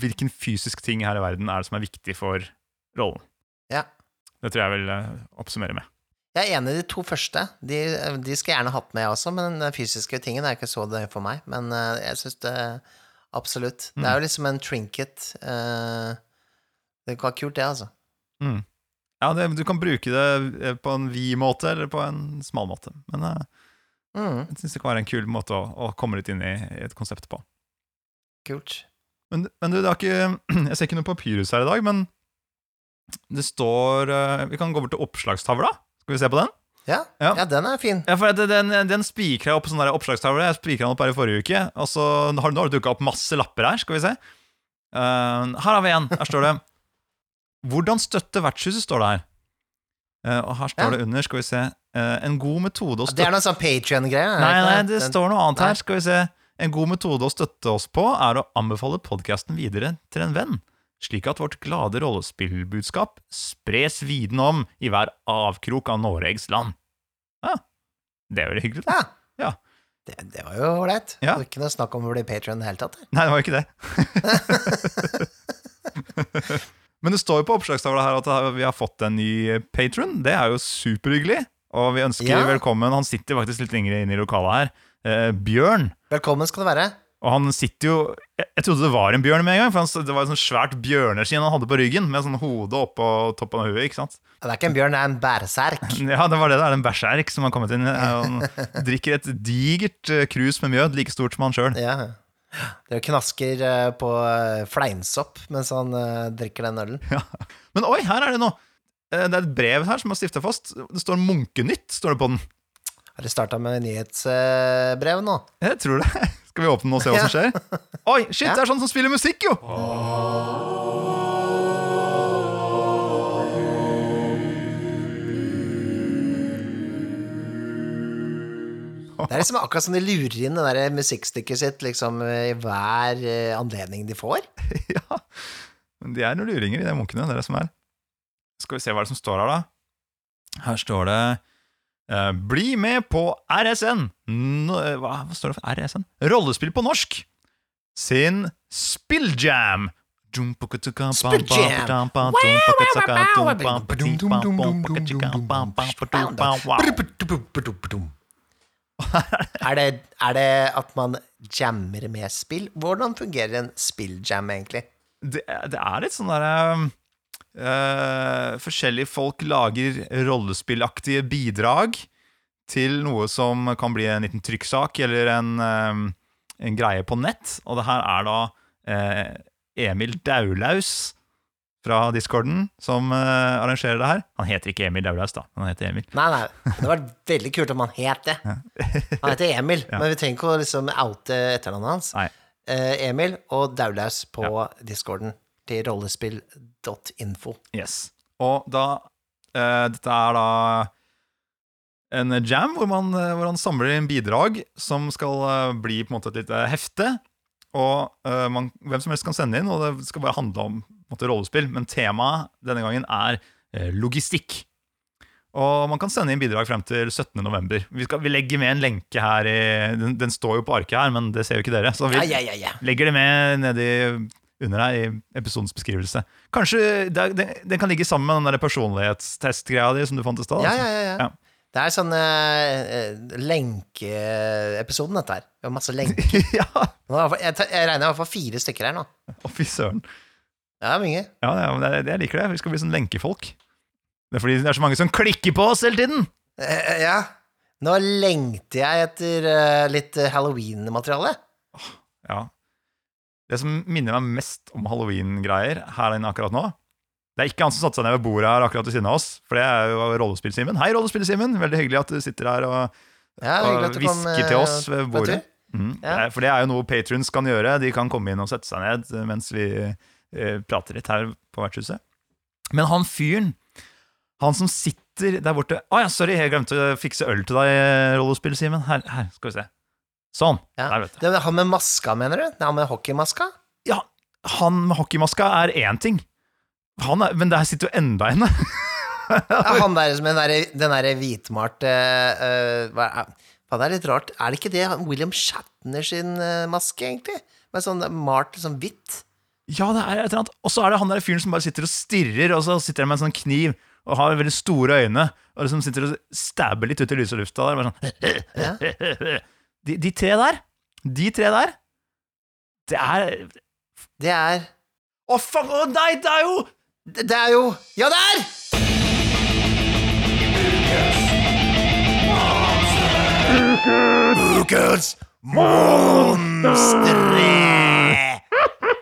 Hvilken fysisk ting her i verden er det som er viktig for rollen? Ja. Det tror jeg vil øh, oppsummere med. Jeg er enig i de to første. De, de skal jeg gjerne hatt med, jeg også, men den fysiske tingen er ikke så det for meg. Men eh, jeg syns det absolutt. Det er jo liksom en trinket. eh, det var kult, det, altså. Mm. Ja, det, du kan bruke det eh, på en vid måte eller på en smal måte. Men eh, Mm, jeg syns det kan være en kul måte å, å komme litt inn i, i et konsept på. kult. Men, men du, det er ikke Jeg ser ikke noe papyrus her i dag, men det står eh, Vi kan gå bort til oppslagstavla. Skal vi se på den? Ja, Ja. ja. den er fin. Ja, for Den, den spikra opp sånn oppslagstavle. Jeg spikra den opp her i forrige uke. Og så har, nå har det dukka opp masse lapper her. Skal vi se. Uh, her har vi en. Her står det 'Hvordan støtte vertshuset', står det her. Uh, og her står Ja. det under, skal vi se uh, En god metode å støtte Det er noe sånn Patrion-greie. Nei, nei, det står noe annet her. Skal vi se. En god metode å støtte oss på er å anbefale podkasten videre til en venn, slik at vårt glade rollespillbudskap spres viden om i hver avkrok av Noregs land. Ja, det jo hyggelig. da. Ja. Ja. Det, det var jo ålreit. Ja. Det var Ikke noe snakk om å bli Patrion i det hele tatt. Nei, det var jo ikke det. Men det står jo på oppslagstavla her at vi har fått en ny patron. Det er jo superhyggelig. Og vi ønsker Ja. velkommen Han sitter faktisk litt lenger inne i lokalet her. Eh, Bjørn. Velkommen skal du være. Og han sitter jo Jeg, jeg trodde det var en bjørn med en gang, for han, det var et sånt svært bjørneskinn han hadde på ryggen, med sånn hodet oppå toppen av huet. ikke sant? Det er ikke en bjørn, det er en bærserk. Ja, det var det. Det er en bæsjerk som har kommet inn. Han drikker et digert eh, krus med mjød, like stort som han sjøl. Ja. Det knasker eh, på eh, fleinsopp mens han drikker den ølen. Ja. Men oi, her er det noe! Det er et brev her som har stifta fast. Det står 'Munkenytt' står det på den. Har de starta med nyhetsbrev nå? Jeg tror det. Skal vi åpne den og se hva som skjer? Oi, shit, det er sånn som spiller musikk, jo! Det er liksom akkurat som de lurer inn det der musikkstykket sitt liksom, i hver eh, anledning de får. ja. Men de er noen luringer, de munkene. Det er det som er. Skal vi se hva det er som står her, da. Her står det eh, Bli med på RSN. Eh, hva, hva står det for RSN? Rollespill på norsk. Sin Spilljam. Spilljam. Er det, er det at man jammer med spill? Hvordan fungerer en spilljam, egentlig? Det, det er litt sånn derre eh, Forskjellige folk lager rollespillaktige bidrag til noe som kan bli en liten trykksak eller en, uh, en greie på nett. Og det her er da uh, Emil Daulaus fra discorden som arrangerer det her. Han heter ikke Emil Daulaus, da. Han heter Emil. Nei, nei, det hadde vært veldig kult om han het det. Han heter Emil, men vi trenger ikke å liksom oute etternavnet hans. Emil og Daulaus på discorden til rollespill.info. Yes. Og da uh, Dette er da en jam hvor, man, eh, hvor man samler inn bidrag som skal uh, bli på en måte et lite hefte. Og uh, man, hvem som helst kan sende inn, og det skal bare handle om måte, rollespill. Men temaet denne gangen er logistikk. Og man kan sende inn bidrag frem til 17.11. Vi, skal- vi legger med en lenke her i den, den står jo på arket her, men det ser jo ikke dere. Så vi ja, ja, ja. legger det med nedi under her i episodens beskrivelse. Kanskje den kan ligge sammen med den der personlighetstestgreia di som du fant i stad. Ja, altså. ja, ja, ja. Det er sånn uh, lenkeepisoden, dette her. Det var masse lenker. ja. Jeg, jeg regner i hvert fall fire stykker her nå. Å, fy søren. Ja, mange. Ja, ja, men jeg, jeg liker det. Vi skal bli sånn lenkefolk. Det er fordi det er så mange som klikker på oss hele tiden! Uh, ja. Nå lengter jeg etter uh, litt halloween-materiale. Ja. Det som minner meg mest om halloween-greier her inne akkurat nå Det er ikke han som satte seg ned ved bordet her akkurat ved siden av oss, for det er jo Rollespill-Simen. Hei, Rollespill-Simen! Veldig hyggelig at du sitter her og, Ja, og hvisker til oss eh, ved bordet. Mhm. Ja. For det er jo noe patrons kan gjøre. De kan komme inn og sette seg ned eh, mens vi eh, prater litt her på vertshuset. Men han fyren, han som sitter der borte Å ja, sorry, jeg glemte å fikse øl til deg, rollespill, Simen. Her, her, skal vi se. Sånn. Ja. Der, vet du. Det han med maska, mener du? Det han med hockeymaska? Ja, han med hockeymaska er én ting. Han er, men der sitter jo enda en. Ja, han der som den der, den der hvitmalte uh, hva er, det er litt rart. Er det ikke det William Shatner sin eh, maske, egentlig? Med sånn malt sånn hvitt? Ja, det er et eller annet. Og så er det han der fyren som bare sitter og stirrer, og så sitter han med en sånn kniv og har veldig store øyne, og liksom sitter og stabber litt ut i lys og lufta der. Bare sånn. De, de tre der, de tre der, det er Det er Å, fuck! Å nei, det er jo Det det er jo Ja, det er! Ukens monstre!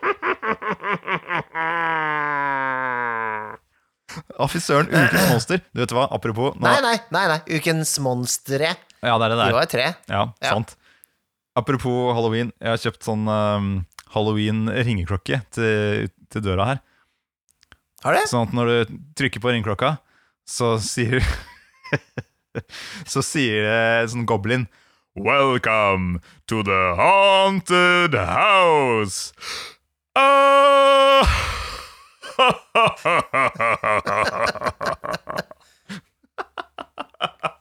Å, fy søren, ukens monster. Du vet hva, apropos nå, Nei, nei, nei, nei. Ukens monstre. Ja, det er det der. der. var tre. Ja, Ja. sant. Apropos halloween, jeg har kjøpt sånn um, halloween-ringeklokke til, til døra her. Har det? Sånn at når du trykker på ringeklokka, så sier Så sier det en sånn goblin Welcome to the haunted house. Ah!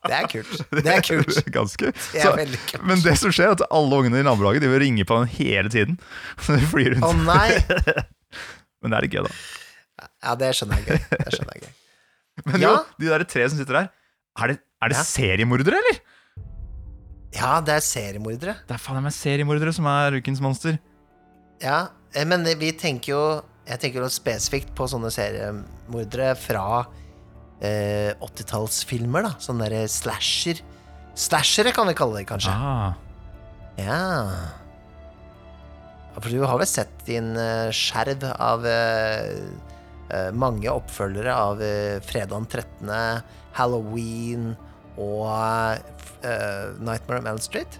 Det er kult. Det er kult. Ganske. Det er veldig kult. men det som skjer, er at alle ungene i nabolaget De vil ringe på den hele tiden. Så de flyr rundt. Å nei! Men det er litt gøy, da. Ja, det skjønner jeg gøy. Det skjønner jeg gøy. Men Ja. jo, de der tre som sitter der, er det, er det Ja. seriemordere, eller? Ja, det er seriemordere. Det er faen meg seriemordere som er ukens monster. Ja, eh, men vi tenker jo Jeg tenker spesifikt på sånne seriemordere fra eh, 80-tallsfilmer, da. Sånne der slasher. Slashere kan vi kalle det, kanskje. Ah. Ja. For du har vel sett din eh, skjerv av eh, eh, mange oppfølgere av eh, Fredag den 13., Halloween og eh, Nightmare on Elm Street?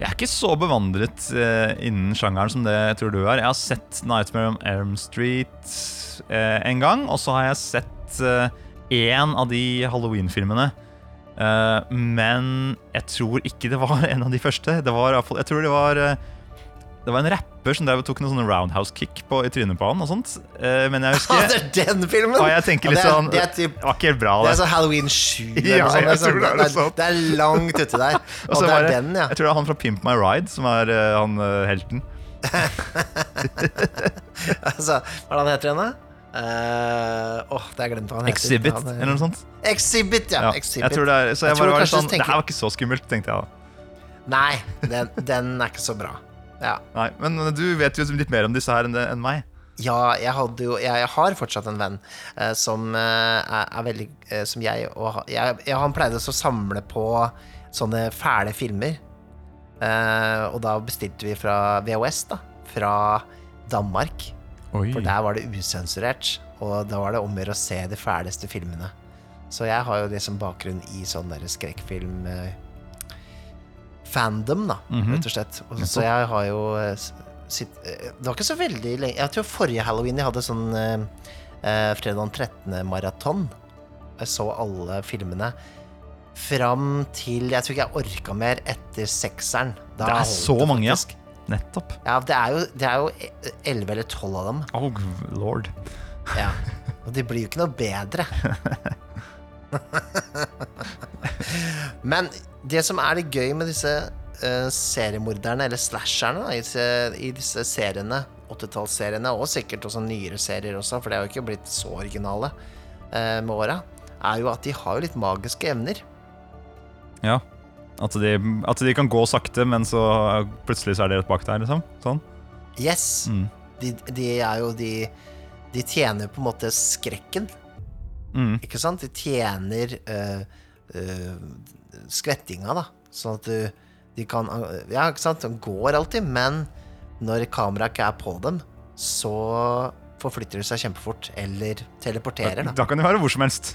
Jeg er ikke så bevandret eh, innen sjangeren som det jeg tror du er. Jeg har sett Nightmare on Elm Street eh, en gang, og så har jeg sett én av de Halloween-filmene. Eh, men jeg tror ikke det var en av de første. Det var Jeg tror det var eh, Det var en rapper som tok noen sånne roundhouse kick på, i trynet på han og sånt. Eh, men jeg husker det er den filmen! Og jeg tenker Ja, litt det er- sånn Det er typ var ikke helt bra, det det. er sånn Halloween 7 eller Ja, jeg tror det er sånn. det, er, langt uti der. Og Og det er den, ja. Jeg tror det er han fra Pimp My Ride som er uh, han uh, helten. Altså, hva er det han heter igjen, da? Åh, det har jeg glemt hva han heter. Exhibit, Han er- eller noe sånt. Exhibit, ja. Ja, Exhibit. jeg tror det er, så jeg, Jeg bare var sånn, tenker- Det her var ikke så skummelt, tenkte jeg da. Nei, den, den er ikke så bra. Ja. Nei, Men du vet jo litt mer om disse her enn, det- enn meg. Ja, jeg jo Jeg, har fortsatt en venn eh, som eh, er, er veldig eh, Som jeg og jeg, jeg, Han pleide å samle på sånne fæle filmer. Eh, og da bestilte vi fra VHS, da. Fra Danmark. Oi. For der var det usensurert. Og da var det om å gjøre å se de fæleste filmene. Så jeg har jo liksom bakgrunn i sånn skrekkfilm eh, Fandom, da, Mhm. rett og slett. Og, så jeg har jo eh, sitt, eh, Det var ikke så veldig lenge Jeg tror forrige halloween jeg hadde sånn eh, eh, fredag den 13.-maraton. Jeg så alle filmene. Fram til Jeg tror ikke jeg orka mer etter sekseren. Da Det er så så mange, ja. Nettopp. Ja, det er jo, det er jo elleve eller tolv av dem. Oh, lord. Ja. Og de blir jo ikke noe bedre. Men det som er litt gøy med disse uh, seriemorderne, eller slasherne, da, i, disse, i disse seriene, 80-tallsseriene, og sikkert også nyere serier også, for det har jo ikke blitt så originale uh, med åra, er jo at de har jo litt magiske evner. Ja. At de, at de kan gå sakte, men så plutselig så er de rett bak der, liksom. Sånn. Yes. Mm. De, de er jo de De tjener på en måte skrekken. Mm. Ikke sant? De tjener øh, øh, skvettinga, da. Sånn at du de kan Ja, ikke sant? De går alltid, men når kameraet ikke er på dem, så forflytter de seg kjempefort. Eller teleporterer, da. Da kan de være hvor som helst.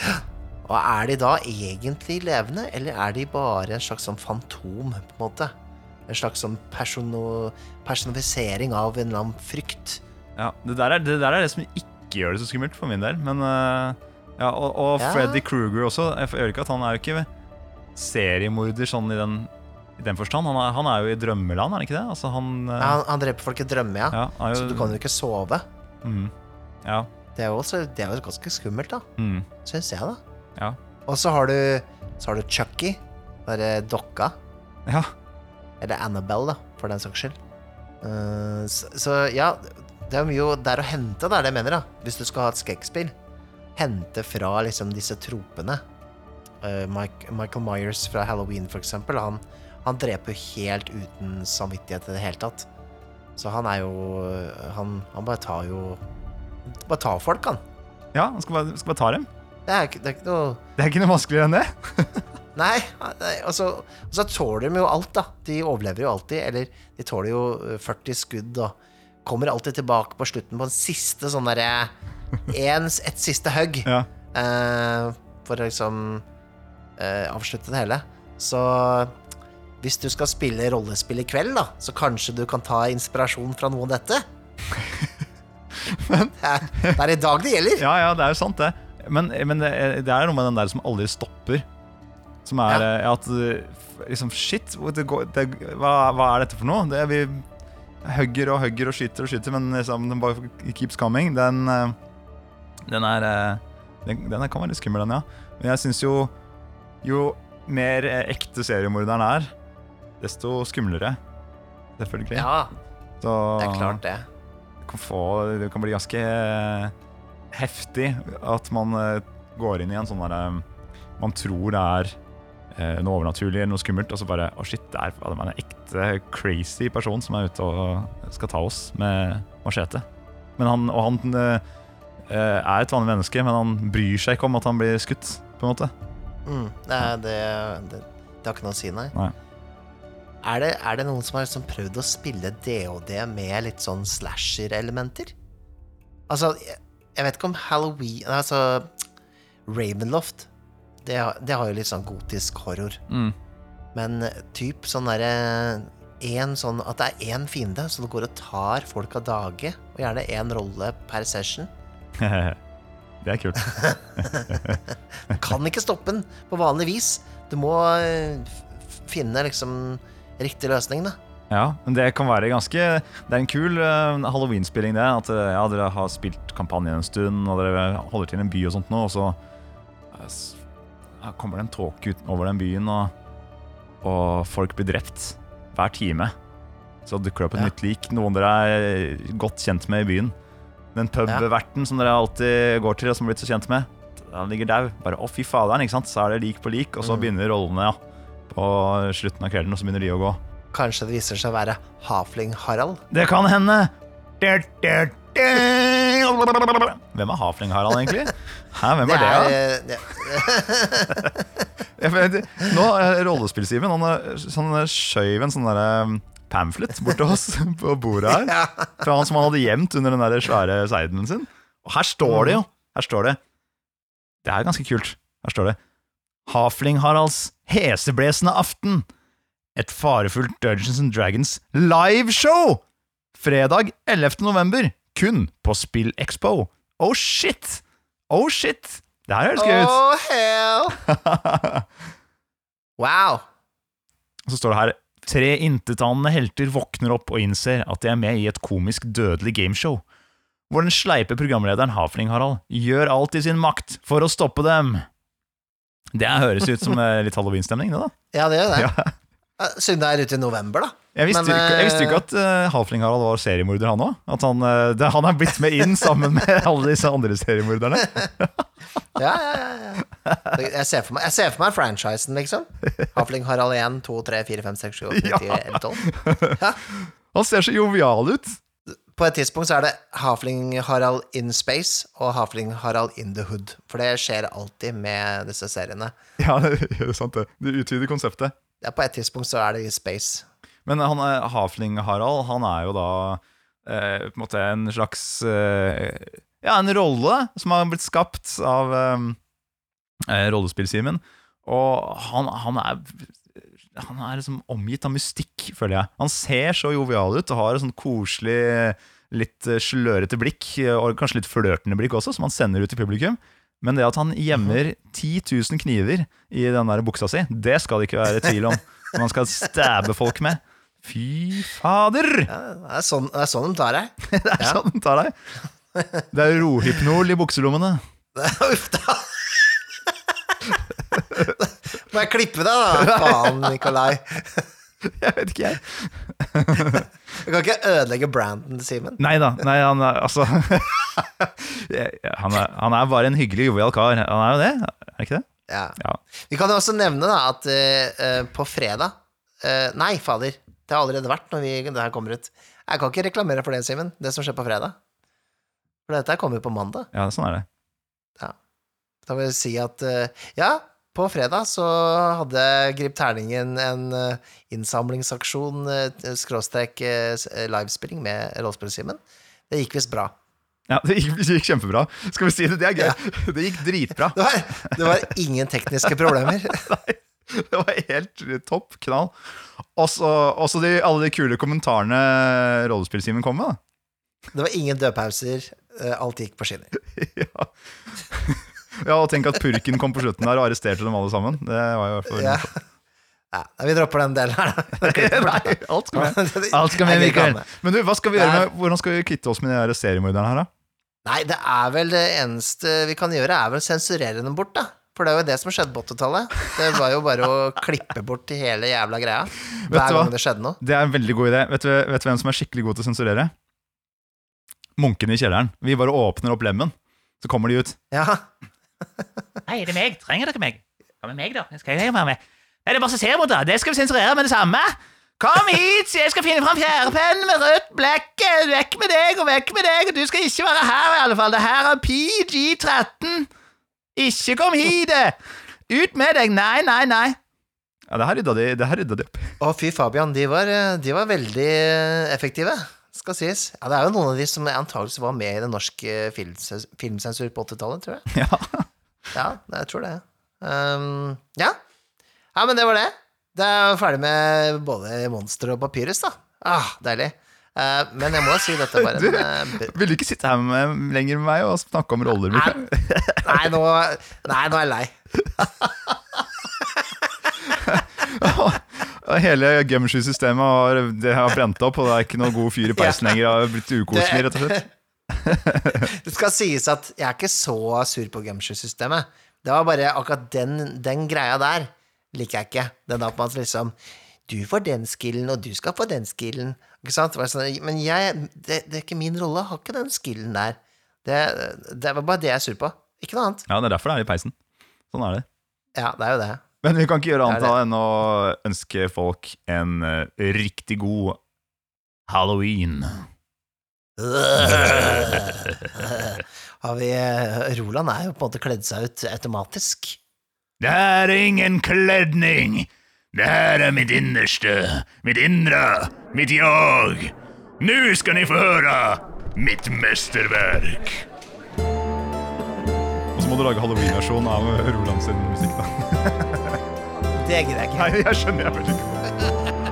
Og er de da egentlig levende, eller er de bare en slags sånn fantom, på en måte? En slags sånn persono, personifisering av en eller annen frykt. Ja, det der, er, det der er det som ikke gjør det så skummelt for min del. Men uh, ja, Og, og Ja. Freddy Kruger også. Jeg gjør ikke at Han er jo ikke seriemorder sånn i den, i den forstand. Han er, han er jo i drømmeland, er han ikke det? Altså, han, Ja, han, han dreper folk i drømme, ja. ja, jo, Så du kan jo ikke sove. mm, ja, Det er jo også det er jo ganske skummelt, da. mm, Syns jeg, da. ja, Og så har du Så har du Chucky, bare dokka. ja. Eller Annabelle, da, for den saks skyld. Uh, så, så ja, det er mye der å hente, det er det jeg mener, da. Hvis du skal ha et skrekkspill. Hente fra liksom disse tropene. Eh, Mike, Michael Myers fra Halloween, eksempel, han, han dreper jo helt uten samvittighet i det hele tatt. Så han er jo Han, han bare tar jo Bare tar folk, han. ja han skal bare, skal bare ta dem. Det er, det er ikke noe Det er ikke noe vanskeligere enn det. Nei, og så, altså, så tåler de jo alt, da. De overlever jo alltid. Eller de tåler jo eh, 40 skudd og kommer alltid tilbake på slutten på en siste sånn derre Et siste hugg. Ja. Uh, for liksom eh, avslutte det hele. Så hvis du skal spille rollespill i kveld, da, så kanskje du kan ta inspirasjon fra noe av dette? det, er, det er i dag det gjelder. ja, ja, det er jo sant, det. Men, men det, er- det er noe med den der som aldri stopper. Som er Ja. eh, at eh, liksom, Shit, det går, det, hva, hva er dette for noe? Det, vi hugger og hugger og skyter og skyter, men liksom, den bare keeps coming. Den, eh, den er den, den kan være litt skummel, den, ja. Men jeg syns jo Jo mer eh, ekte seriemorderen er, desto skumlere. Selvfølgelig. Ja, Så, det er klart, det. det kan, få, det kan bli ganske eh, heftig at man eh, går inn i en sånn derre Man tror det er noe overnaturlig eller noe skummelt, og så bare Å, shit, det er en ekte crazy person som er ute og skal ta oss med machete. Men han, og han er et vanlig menneske, men han bryr seg ikke om at han blir skutt, på en måte. Mm, det, er- det, det, det har ikke noe å si, nei. Nei. Er det, er det noen som har liksom prøvd å spille DOD med litt sånn slasher-elementer? Altså, jeg, jeg vet ikke om Halloween Altså, Ravenloft, det, har- det har jo litt sånn gotisk horror. Mm. Men eh, typ sånn derre en sånn At det er én fiende, så du går og tar folk av dage. Og gjerne én rolle per session. det er kult. Kan ikke stoppe den på vanlig vis. Du må eh, finne liksom riktig løsning, da. Ja, men det kan være ganske Det er en kul uh, halloween-spilling, det. At uh, ja, dere har spilt kampanjen en stund, og dere holder til i en by og sånt nå, og så uh, kommer det en tåke over den byen, og, og folk blir drept hver time. Så dukker det opp et Ja. nytt lik, noen dere er godt kjent med i byen. Den pubverten som dere alltid går til, og som har blitt så kjent med, han ligger dau. Bare å, fy faderen, ikke sant. Så er det lik på lik, og så Mm. begynner rollene, ja. På slutten av kvelden, og så begynner de å gå. Kanskje det viser seg å være Hafling-Harald? Det kan hende. Der, der, der. Hvem er Hafling-Harald, egentlig? Hæ, hvem er det? da? Ja? nå er rollespillsimen Han sånn skjøv en sånn derre pamphlet bort til oss på bordet her. Fra han som han hadde gjemt under den der svære seidelen sin. Og her står det jo. Her står det. Det er ganske kult. Her står det. Hafling-Haralds heseblesende aften. Et farefullt Dungeons and Dragons liveshow! Fredag 11. november. Kun på SpillExpo. Oh shit! Oh shit! Det her høres gøy ut. Oh, hell! Wow. Og så står det her Tre intetanende helter våkner opp og innser at de er med i et komisk dødelig gameshow, hvor den sleipe programlederen Hafling-Harald gjør alt i sin makt for å stoppe dem. Det høres ut som eh, litt halloweenstemning, det, da. Ja, det gjør det. Ja. Eh, Siden det er ute i november, da. Jeg visste, Men, ikke, jeg visste eh, ikke at uh, Hafling-Harald var seriemorder, han òg. At han, uh, det, han er blitt med inn sammen med alle disse andre seriemorderne. Ja, ja, ja, ja. Jeg ser for meg, jeg ser for meg franchisen, liksom. Hafling-Harald 1, 2, 3, 4, 5, 6, 7, 8, 9, 10, 11, 12. Ja. Han ser så jovial ut. På et tidspunkt så er det Hafling-Harald in space og Hafling-Harald in the hood. For det skjer alltid med disse seriene. Ja, det er sant, det. Du utvider konseptet. Ja, på et tidspunkt så er det i space. Men han Hafling-Harald, han er jo da eh, på en måte en slags eh, Ja, en rolle som har blitt skapt av eh, Rollespill-Simen. Og han, han er Han er liksom omgitt av mystikk, føler jeg. Han ser så jovial ut og har et sånn koselig, litt eh, slørete blikk, eh, og kanskje litt flørtende blikk også, som han sender ut til publikum. Men det at han gjemmer 10 000 kniver i den der buksa si, det skal det ikke være tvil om. Som han skal stabbe folk med. Fy fader! Ja, det, er sånn, det er sånn de tar deg. Det er Ja. sånn den tar deg. Det er rohypnol i bukselommene. Uff da. Må jeg klippe deg, da? Faen, Nikolai. Jeg vet ikke, jeg. Du kan ikke ødelegge branden til Simen. Nei da. Nei, han er altså han, er, han er bare en hyggelig, jovial kar. Han er jo det, er ikke det? Ja. Ja. Vi kan jo også nevne da at eh, på fredag uh, Nei, fader. Det har allerede vært når vi, det her kommer ut. Jeg kan ikke reklamere for det, Simen. Det som skjer på fredag. For dette kommer jo på mandag. Ja, sånn er det. Da vil jeg si at uh, ja, på fredag så hadde Grip Terningen en eh, innsamlingsaksjon, eh, skråstrek eh, livespilling med Rollespillsimen. Det gikk visst bra. Ja, Det gikk, det gikk kjempebra. Skal vi si det? Det er gøy. Det gikk dritbra. Det var, det var ingen tekniske problemer. Nei. Det var helt topp knall. Også, de, alle de kule kommentarene rollespillsimen kom med. da. Det var ingen dødpauser. Alt gikk på skinner. Ja. Ja, og tenk at purken kom på slutten der og arresterte dem alle sammen. Det var jo i hvert fall Ja. Ja, vi dropper den delen her, da. Nei, alt skal med. Alt skal med, Mikael. Men du, hva skal vi gjøre med, hvordan skal vi kvitte oss med de seriemorderne her, da? Nei, det er vel det eneste vi kan gjøre, er vel å sensurere dem bort, da. For det er jo det som skjedde på 80-tallet. Det var jo bare å klippe bort hele jævla greia. Hver gang det skjedde noe. Det er en veldig god idé. Vet du, vet du hvem som er skikkelig god til å sensurere? Munkene i kjelleren. Vi bare åpner opp lemmen, så kommer de ut. Ja, Hei, er det meg? Trenger dere meg? Hva med meg, da? Skal jeg være med? Nei, det er bare å masse seriemordere. Det skal vi sensurere med det samme. Kom hit, så jeg skal finne fram fjærpennen med rødt blekk. Vekk med deg og vekk med deg, og du skal ikke være her, i alle fall. Det her er PG-13. Ikke kom hit! Ut med deg! Nei, nei, nei. Ja, det her rydda de, det her rydda de opp. Å, fy Fabian, de var, de var veldig effektive, skal sies. Ja, det er jo noen av de som antakeligvis var med i den norske filmsens- filmsensur på 80-tallet, tror jeg. Ja. Ja, jeg tror det. Um, ja. ja, men det var det. Det er ferdig med både Monster og Papyrus, da. Ah, deilig. Uh, men jeg må si dette var en uh, Vil du ikke sitte her med, lenger med meg og snakke om roller? Nei, Nei, nå, nei, nå er jeg lei. Hele Gumshoe-systemet har, har brent opp, og det er ikke noe god fyr i peisen lenger. Det har blitt ukoselig, rett og slett. Det skal sies at jeg er ikke så sur på Gumshoe-systemet. Det var bare akkurat den, den greia der liker jeg ikke. Den da på at liksom Du får den skillen, og du skal få den skillen. Ikke sant? Sånn, men jeg, det, det er ikke min rolle. Jeg har ikke den skillen der. Det, det var bare det jeg er sur på. Ikke noe annet. Ja, Det er derfor det er i peisen. Sånn er det. Ja, det er jo det. Men vi kan ikke gjøre er annet enn å ønske folk en eh, riktig god halloween. Har vi Roland er jo på en måte kledd seg ut automatisk. Det er ingen kledning. Det her er mitt innerste, mitt indre, mitt jag. Nå skal ni få høre mitt mesterverk. Og så må du lage halloween-versjon av Roland sin musikk, da. Det gidder jeg ikke. Nei, jeg skjønner jeg vel ikke.